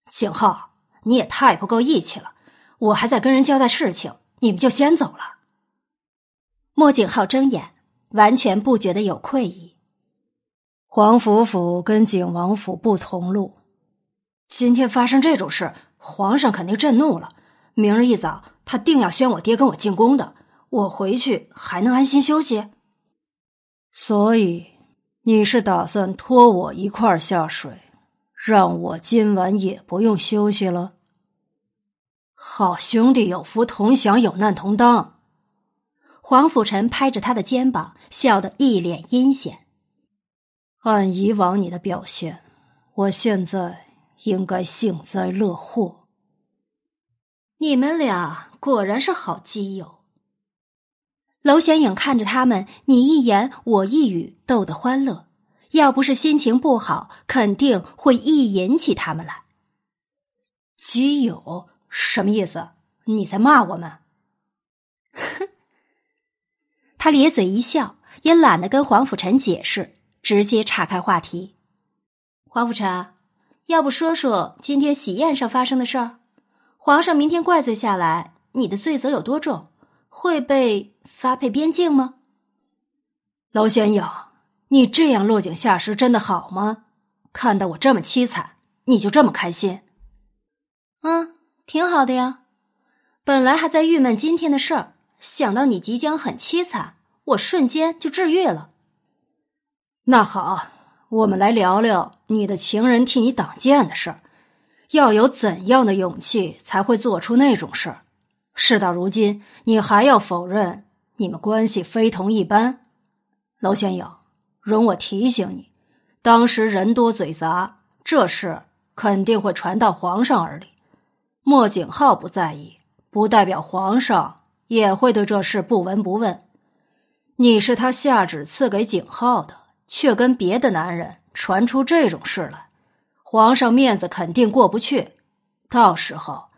景浩，你也太不够义气了！我还在跟人交代事情，你们就先走了。”莫景浩睁眼，完全不觉得有愧意。皇府府跟景王府不同路，今天发生这种事，皇上肯定震怒了。明日一早，他定要宣我爹跟我进宫的。我回去还能安心休息？所以你是打算拖我一块儿下水，让我今晚也不用休息了？好兄弟有福同享，有难同当。黄甫臣拍着他的肩膀，笑得一脸阴险。按以往你的表现，我现在应该幸灾乐祸。你们俩果然是好基友。娄玄影看着他们，你一言我一语，逗得欢乐。要不是心情不好，肯定会意淫起他们来。基友什么意思？你在骂我们？哼。他咧嘴一笑，也懒得跟黄甫臣解释，直接岔开话题。黄甫臣，要不说说今天喜宴上发生的事儿？皇上明天怪罪下来，你的罪责有多重？会被发配边境吗？娄玄影，你这样落井下石真的好吗？看到我这么凄惨，你就这么开心？嗯，挺好的呀。本来还在郁闷今天的事儿，想到你即将很凄惨。我瞬间就治愈了。那好，我们来聊聊你的情人替你挡箭的事儿。要有怎样的勇气才会做出那种事儿？事到如今，你还要否认你们关系非同一般？娄玄影，容我提醒你，当时人多嘴杂，这事肯定会传到皇上耳里。莫景浩不在意，不代表皇上也会对这事不闻不问。你是他下旨赐给景浩的，却跟别的男人传出这种事来，皇上面子肯定过不去。到时候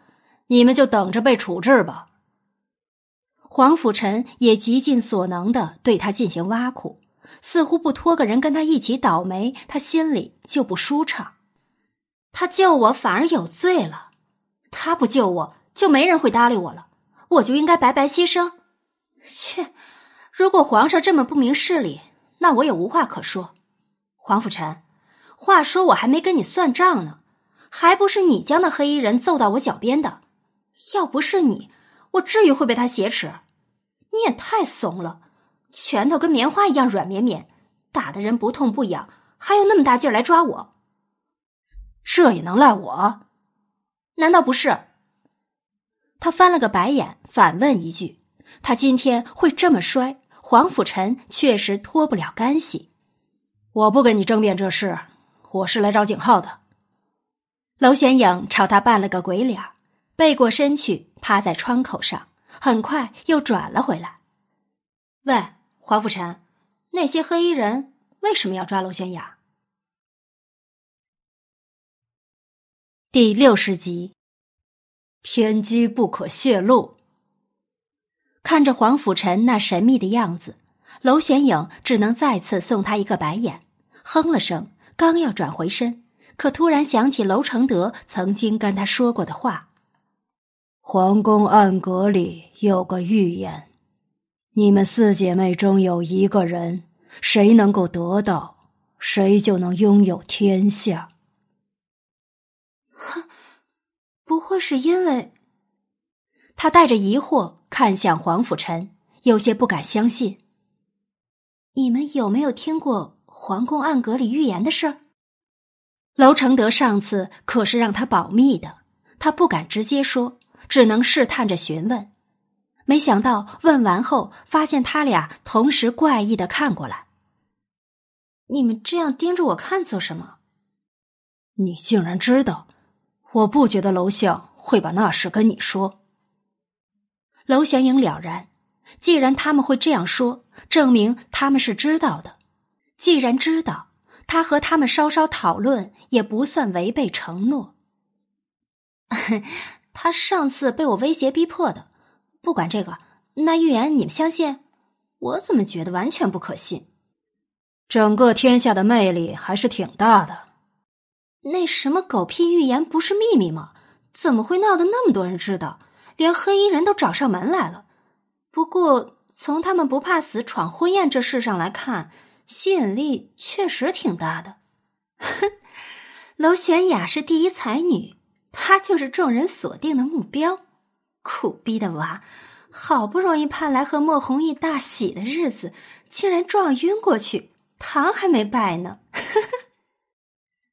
你们就等着被处置吧。黄甫臣也极尽所能的对他进行挖苦，似乎不托个人跟他一起倒霉，他心里就不舒畅。他救我反而有罪了，他不救我就没人会搭理我了，我就应该白白牺牲。切！如果皇上这么不明事理，那我也无话可说。黄甫臣，话说我还没跟你算账呢，还不是你将那黑衣人揍到我脚边的？要不是你，我至于会被他挟持？你也太怂了，拳头跟棉花一样软绵绵，打的人不痛不痒，还有那么大劲儿来抓我。这也能赖我？难道不是？他翻了个白眼，反问一句：“他今天会这么摔？”黄甫臣确实脱不了干系。我不跟你争辩这事，我是来找景浩的。娄显影朝他扮了个鬼脸，背过身去，趴在窗口上，很快又转了回来。喂，黄甫臣，那些黑衣人为什么要抓娄玄雅？第六十集，天机不可泄露。看着黄甫臣那神秘的样子，娄玄影只能再次送他一个白眼，哼了声，刚要转回身，可突然想起娄承德曾经跟他说过的话：“皇宫暗格里有个预言，你们四姐妹中有一个人，谁能够得到，谁就能拥有天下。”哼，不会是因为？他带着疑惑。看向黄甫臣，有些不敢相信。你们有没有听过皇宫暗格里预言的事？娄承德上次可是让他保密的，他不敢直接说，只能试探着询问。没想到问完后，发现他俩同时怪异的看过来。你们这样盯着我看做什么？你竟然知道？我不觉得娄相会把那事跟你说。娄玄影了然，既然他们会这样说，证明他们是知道的。既然知道，他和他们稍稍讨论也不算违背承诺。他上次被我威胁逼迫的，不管这个，那预言你们相信？我怎么觉得完全不可信？整个天下的魅力还是挺大的。那什么狗屁预言不是秘密吗？怎么会闹得那么多人知道？连黑衣人都找上门来了，不过从他们不怕死闯婚宴这事上来看，吸引力确实挺大的。哼，娄玄雅是第一才女，她就是众人锁定的目标。苦逼的娃，好不容易盼来和莫弘毅大喜的日子，竟然撞晕过去，糖还没拜呢。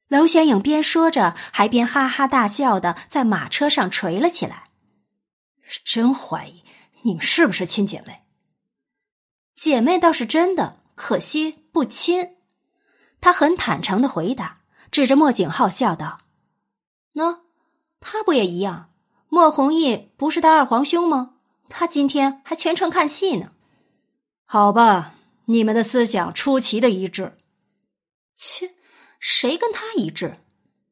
娄玄影边说着，还边哈哈大笑的在马车上捶了起来。真怀疑你们是不是亲姐妹？姐妹倒是真的，可惜不亲。他很坦诚的回答，指着莫景浩笑道：“喏，他不也一样？莫弘毅不是他二皇兄吗？他今天还全程看戏呢。”好吧，你们的思想出奇的一致。切，谁跟他一致？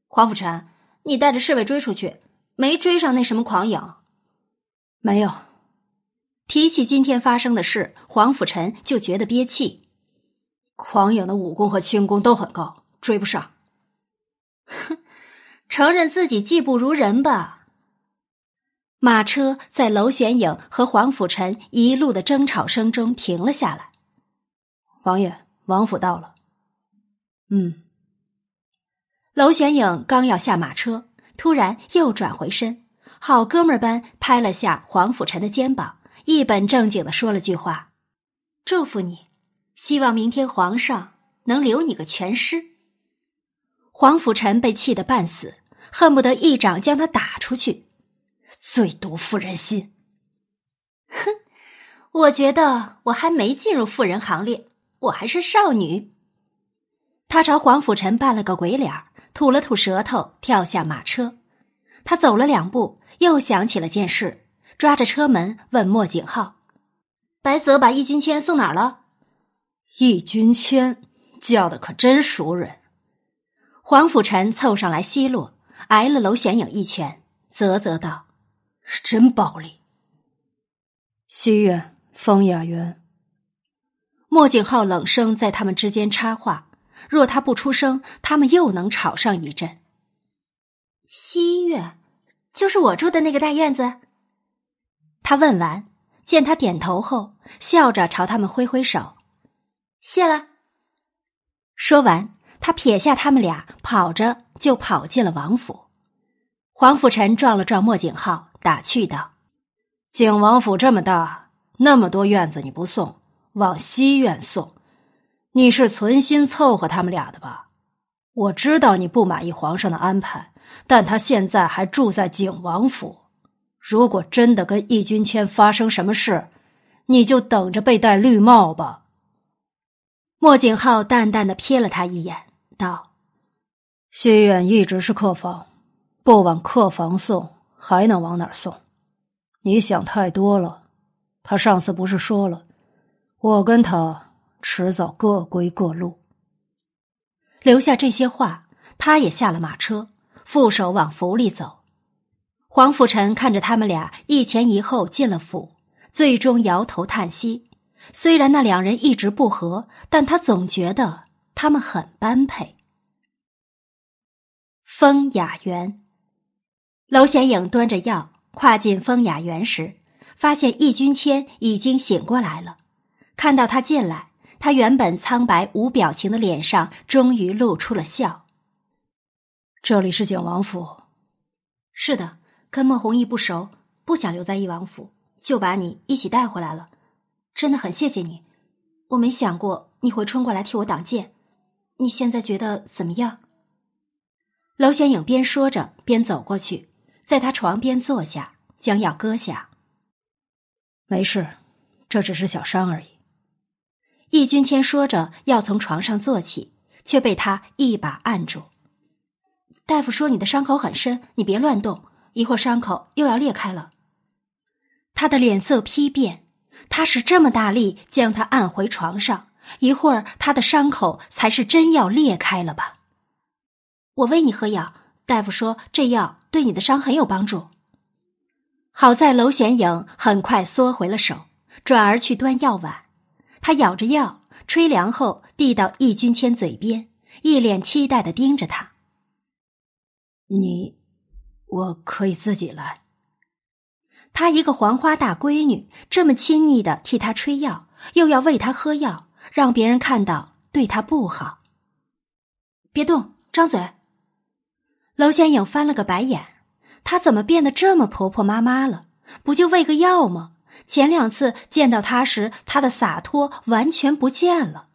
黄甫臣，你带着侍卫追出去，没追上那什么狂影？没有，提起今天发生的事，黄甫臣就觉得憋气。狂影的武功和轻功都很高，追不上。哼，承认自己技不如人吧。马车在娄玄影和黄甫臣一路的争吵声中停了下来。王爷，王府到了。嗯。娄玄影刚要下马车，突然又转回身。好哥们儿般拍了下黄甫臣的肩膀，一本正经的说了句话：“祝福你，希望明天皇上能留你个全尸。”黄甫臣被气得半死，恨不得一掌将他打出去。最毒妇人心。哼，我觉得我还没进入妇人行列，我还是少女。他朝黄甫臣扮了个鬼脸，吐了吐舌头，跳下马车。他走了两步。又想起了件事，抓着车门问莫景浩：“白泽把易君谦送哪儿了？”易君谦叫的可真熟人。黄甫臣凑上来奚落，挨了娄玄影一拳，啧啧道：“真暴力。西苑、风雅园，莫景浩冷声在他们之间插话。若他不出声，他们又能吵上一阵。西苑，就是我住的那个大院子。他问完，见他点头后，笑着朝他们挥挥手，谢了。说完，他撇下他们俩，跑着就跑进了王府。黄甫臣撞了撞莫景浩，打趣道：“景王府这么大，那么多院子，你不送，往西院送，你是存心凑合他们俩的吧？我知道你不满意皇上的安排，但他现在还住在景王府。”如果真的跟易君谦发生什么事，你就等着被戴绿帽吧。莫景浩淡淡的瞥了他一眼，道：“西院一直是客房，不往客房送，还能往哪儿送？你想太多了。他上次不是说了，我跟他迟早各归各路。”留下这些话，他也下了马车，负手往府里走。黄甫臣看着他们俩一前一后进了府，最终摇头叹息。虽然那两人一直不和，但他总觉得他们很般配。风雅园，娄显影端着药跨进风雅园时，发现易君谦已经醒过来了。看到他进来，他原本苍白无表情的脸上终于露出了笑。这里是景王府，是的。跟莫弘毅不熟，不想留在义王府，就把你一起带回来了。真的很谢谢你，我没想过你会冲过来替我挡箭。你现在觉得怎么样？娄玄影边说着边走过去，在他床边坐下，将药搁下。没事，这只是小伤而已。易君谦说着要从床上坐起，却被他一把按住。大夫说你的伤口很深，你别乱动。一会儿伤口又要裂开了，他的脸色丕变，他使这么大力将他按回床上，一会儿他的伤口才是真要裂开了吧？我喂你喝药，大夫说这药对你的伤很有帮助。好在娄显影很快缩回了手，转而去端药碗，他咬着药，吹凉后递到易君谦嘴边，一脸期待的盯着他。你。我可以自己来。她一个黄花大闺女，这么亲昵的替他吹药，又要喂他喝药，让别人看到对他不好。别动，张嘴。娄显影翻了个白眼，她怎么变得这么婆婆妈妈了？不就喂个药吗？前两次见到他时，她的洒脱完全不见了。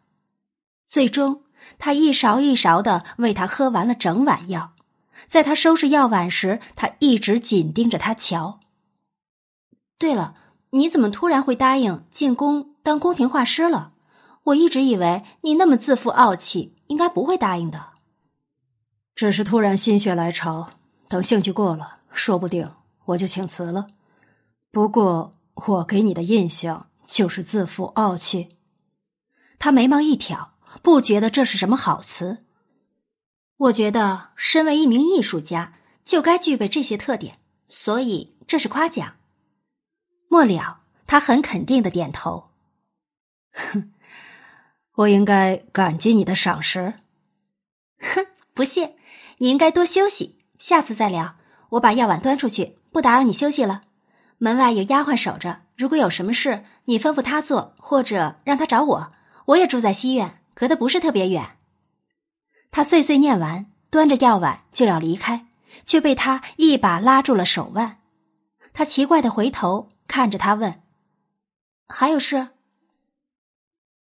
最终，她一勺一勺的喂他喝完了整碗药。在他收拾药碗时，他一直紧盯着他瞧。对了，你怎么突然会答应进宫当宫廷画师了？我一直以为你那么自负傲气，应该不会答应的。只是突然心血来潮，等兴趣过了，说不定我就请辞了。不过我给你的印象就是自负傲气。他眉毛一挑，不觉得这是什么好词。我觉得，身为一名艺术家，就该具备这些特点，所以这是夸奖。末了，他很肯定的点头。哼，我应该感激你的赏识。哼，不谢，你应该多休息，下次再聊。我把药碗端出去，不打扰你休息了。门外有丫鬟守着，如果有什么事，你吩咐他做，或者让他找我。我也住在西院，隔得不是特别远。他碎碎念完，端着药碗就要离开，却被他一把拉住了手腕。他奇怪的回头看着他问：“还有事？”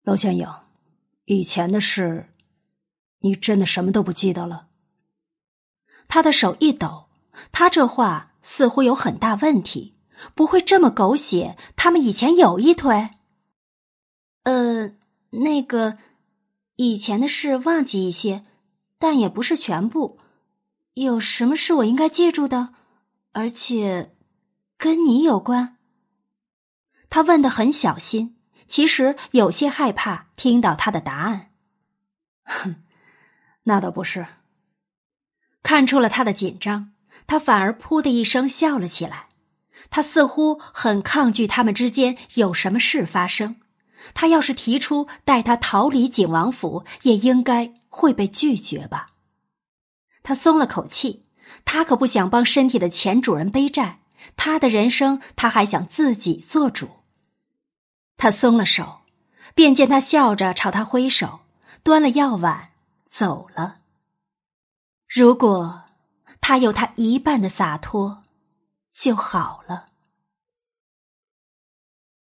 娄显影，以前的事，你真的什么都不记得了？他的手一抖，他这话似乎有很大问题，不会这么狗血？他们以前有一腿？呃，那个，以前的事忘记一些。但也不是全部，有什么是我应该记住的？而且，跟你有关？他问的很小心，其实有些害怕听到他的答案。哼，那倒不是。看出了他的紧张，他反而噗的一声笑了起来。他似乎很抗拒他们之间有什么事发生。他要是提出带他逃离景王府，也应该会被拒绝吧。他松了口气，他可不想帮身体的前主人背债。他的人生，他还想自己做主。他松了手，便见他笑着朝他挥手，端了药碗走了。如果他有他一半的洒脱，就好了。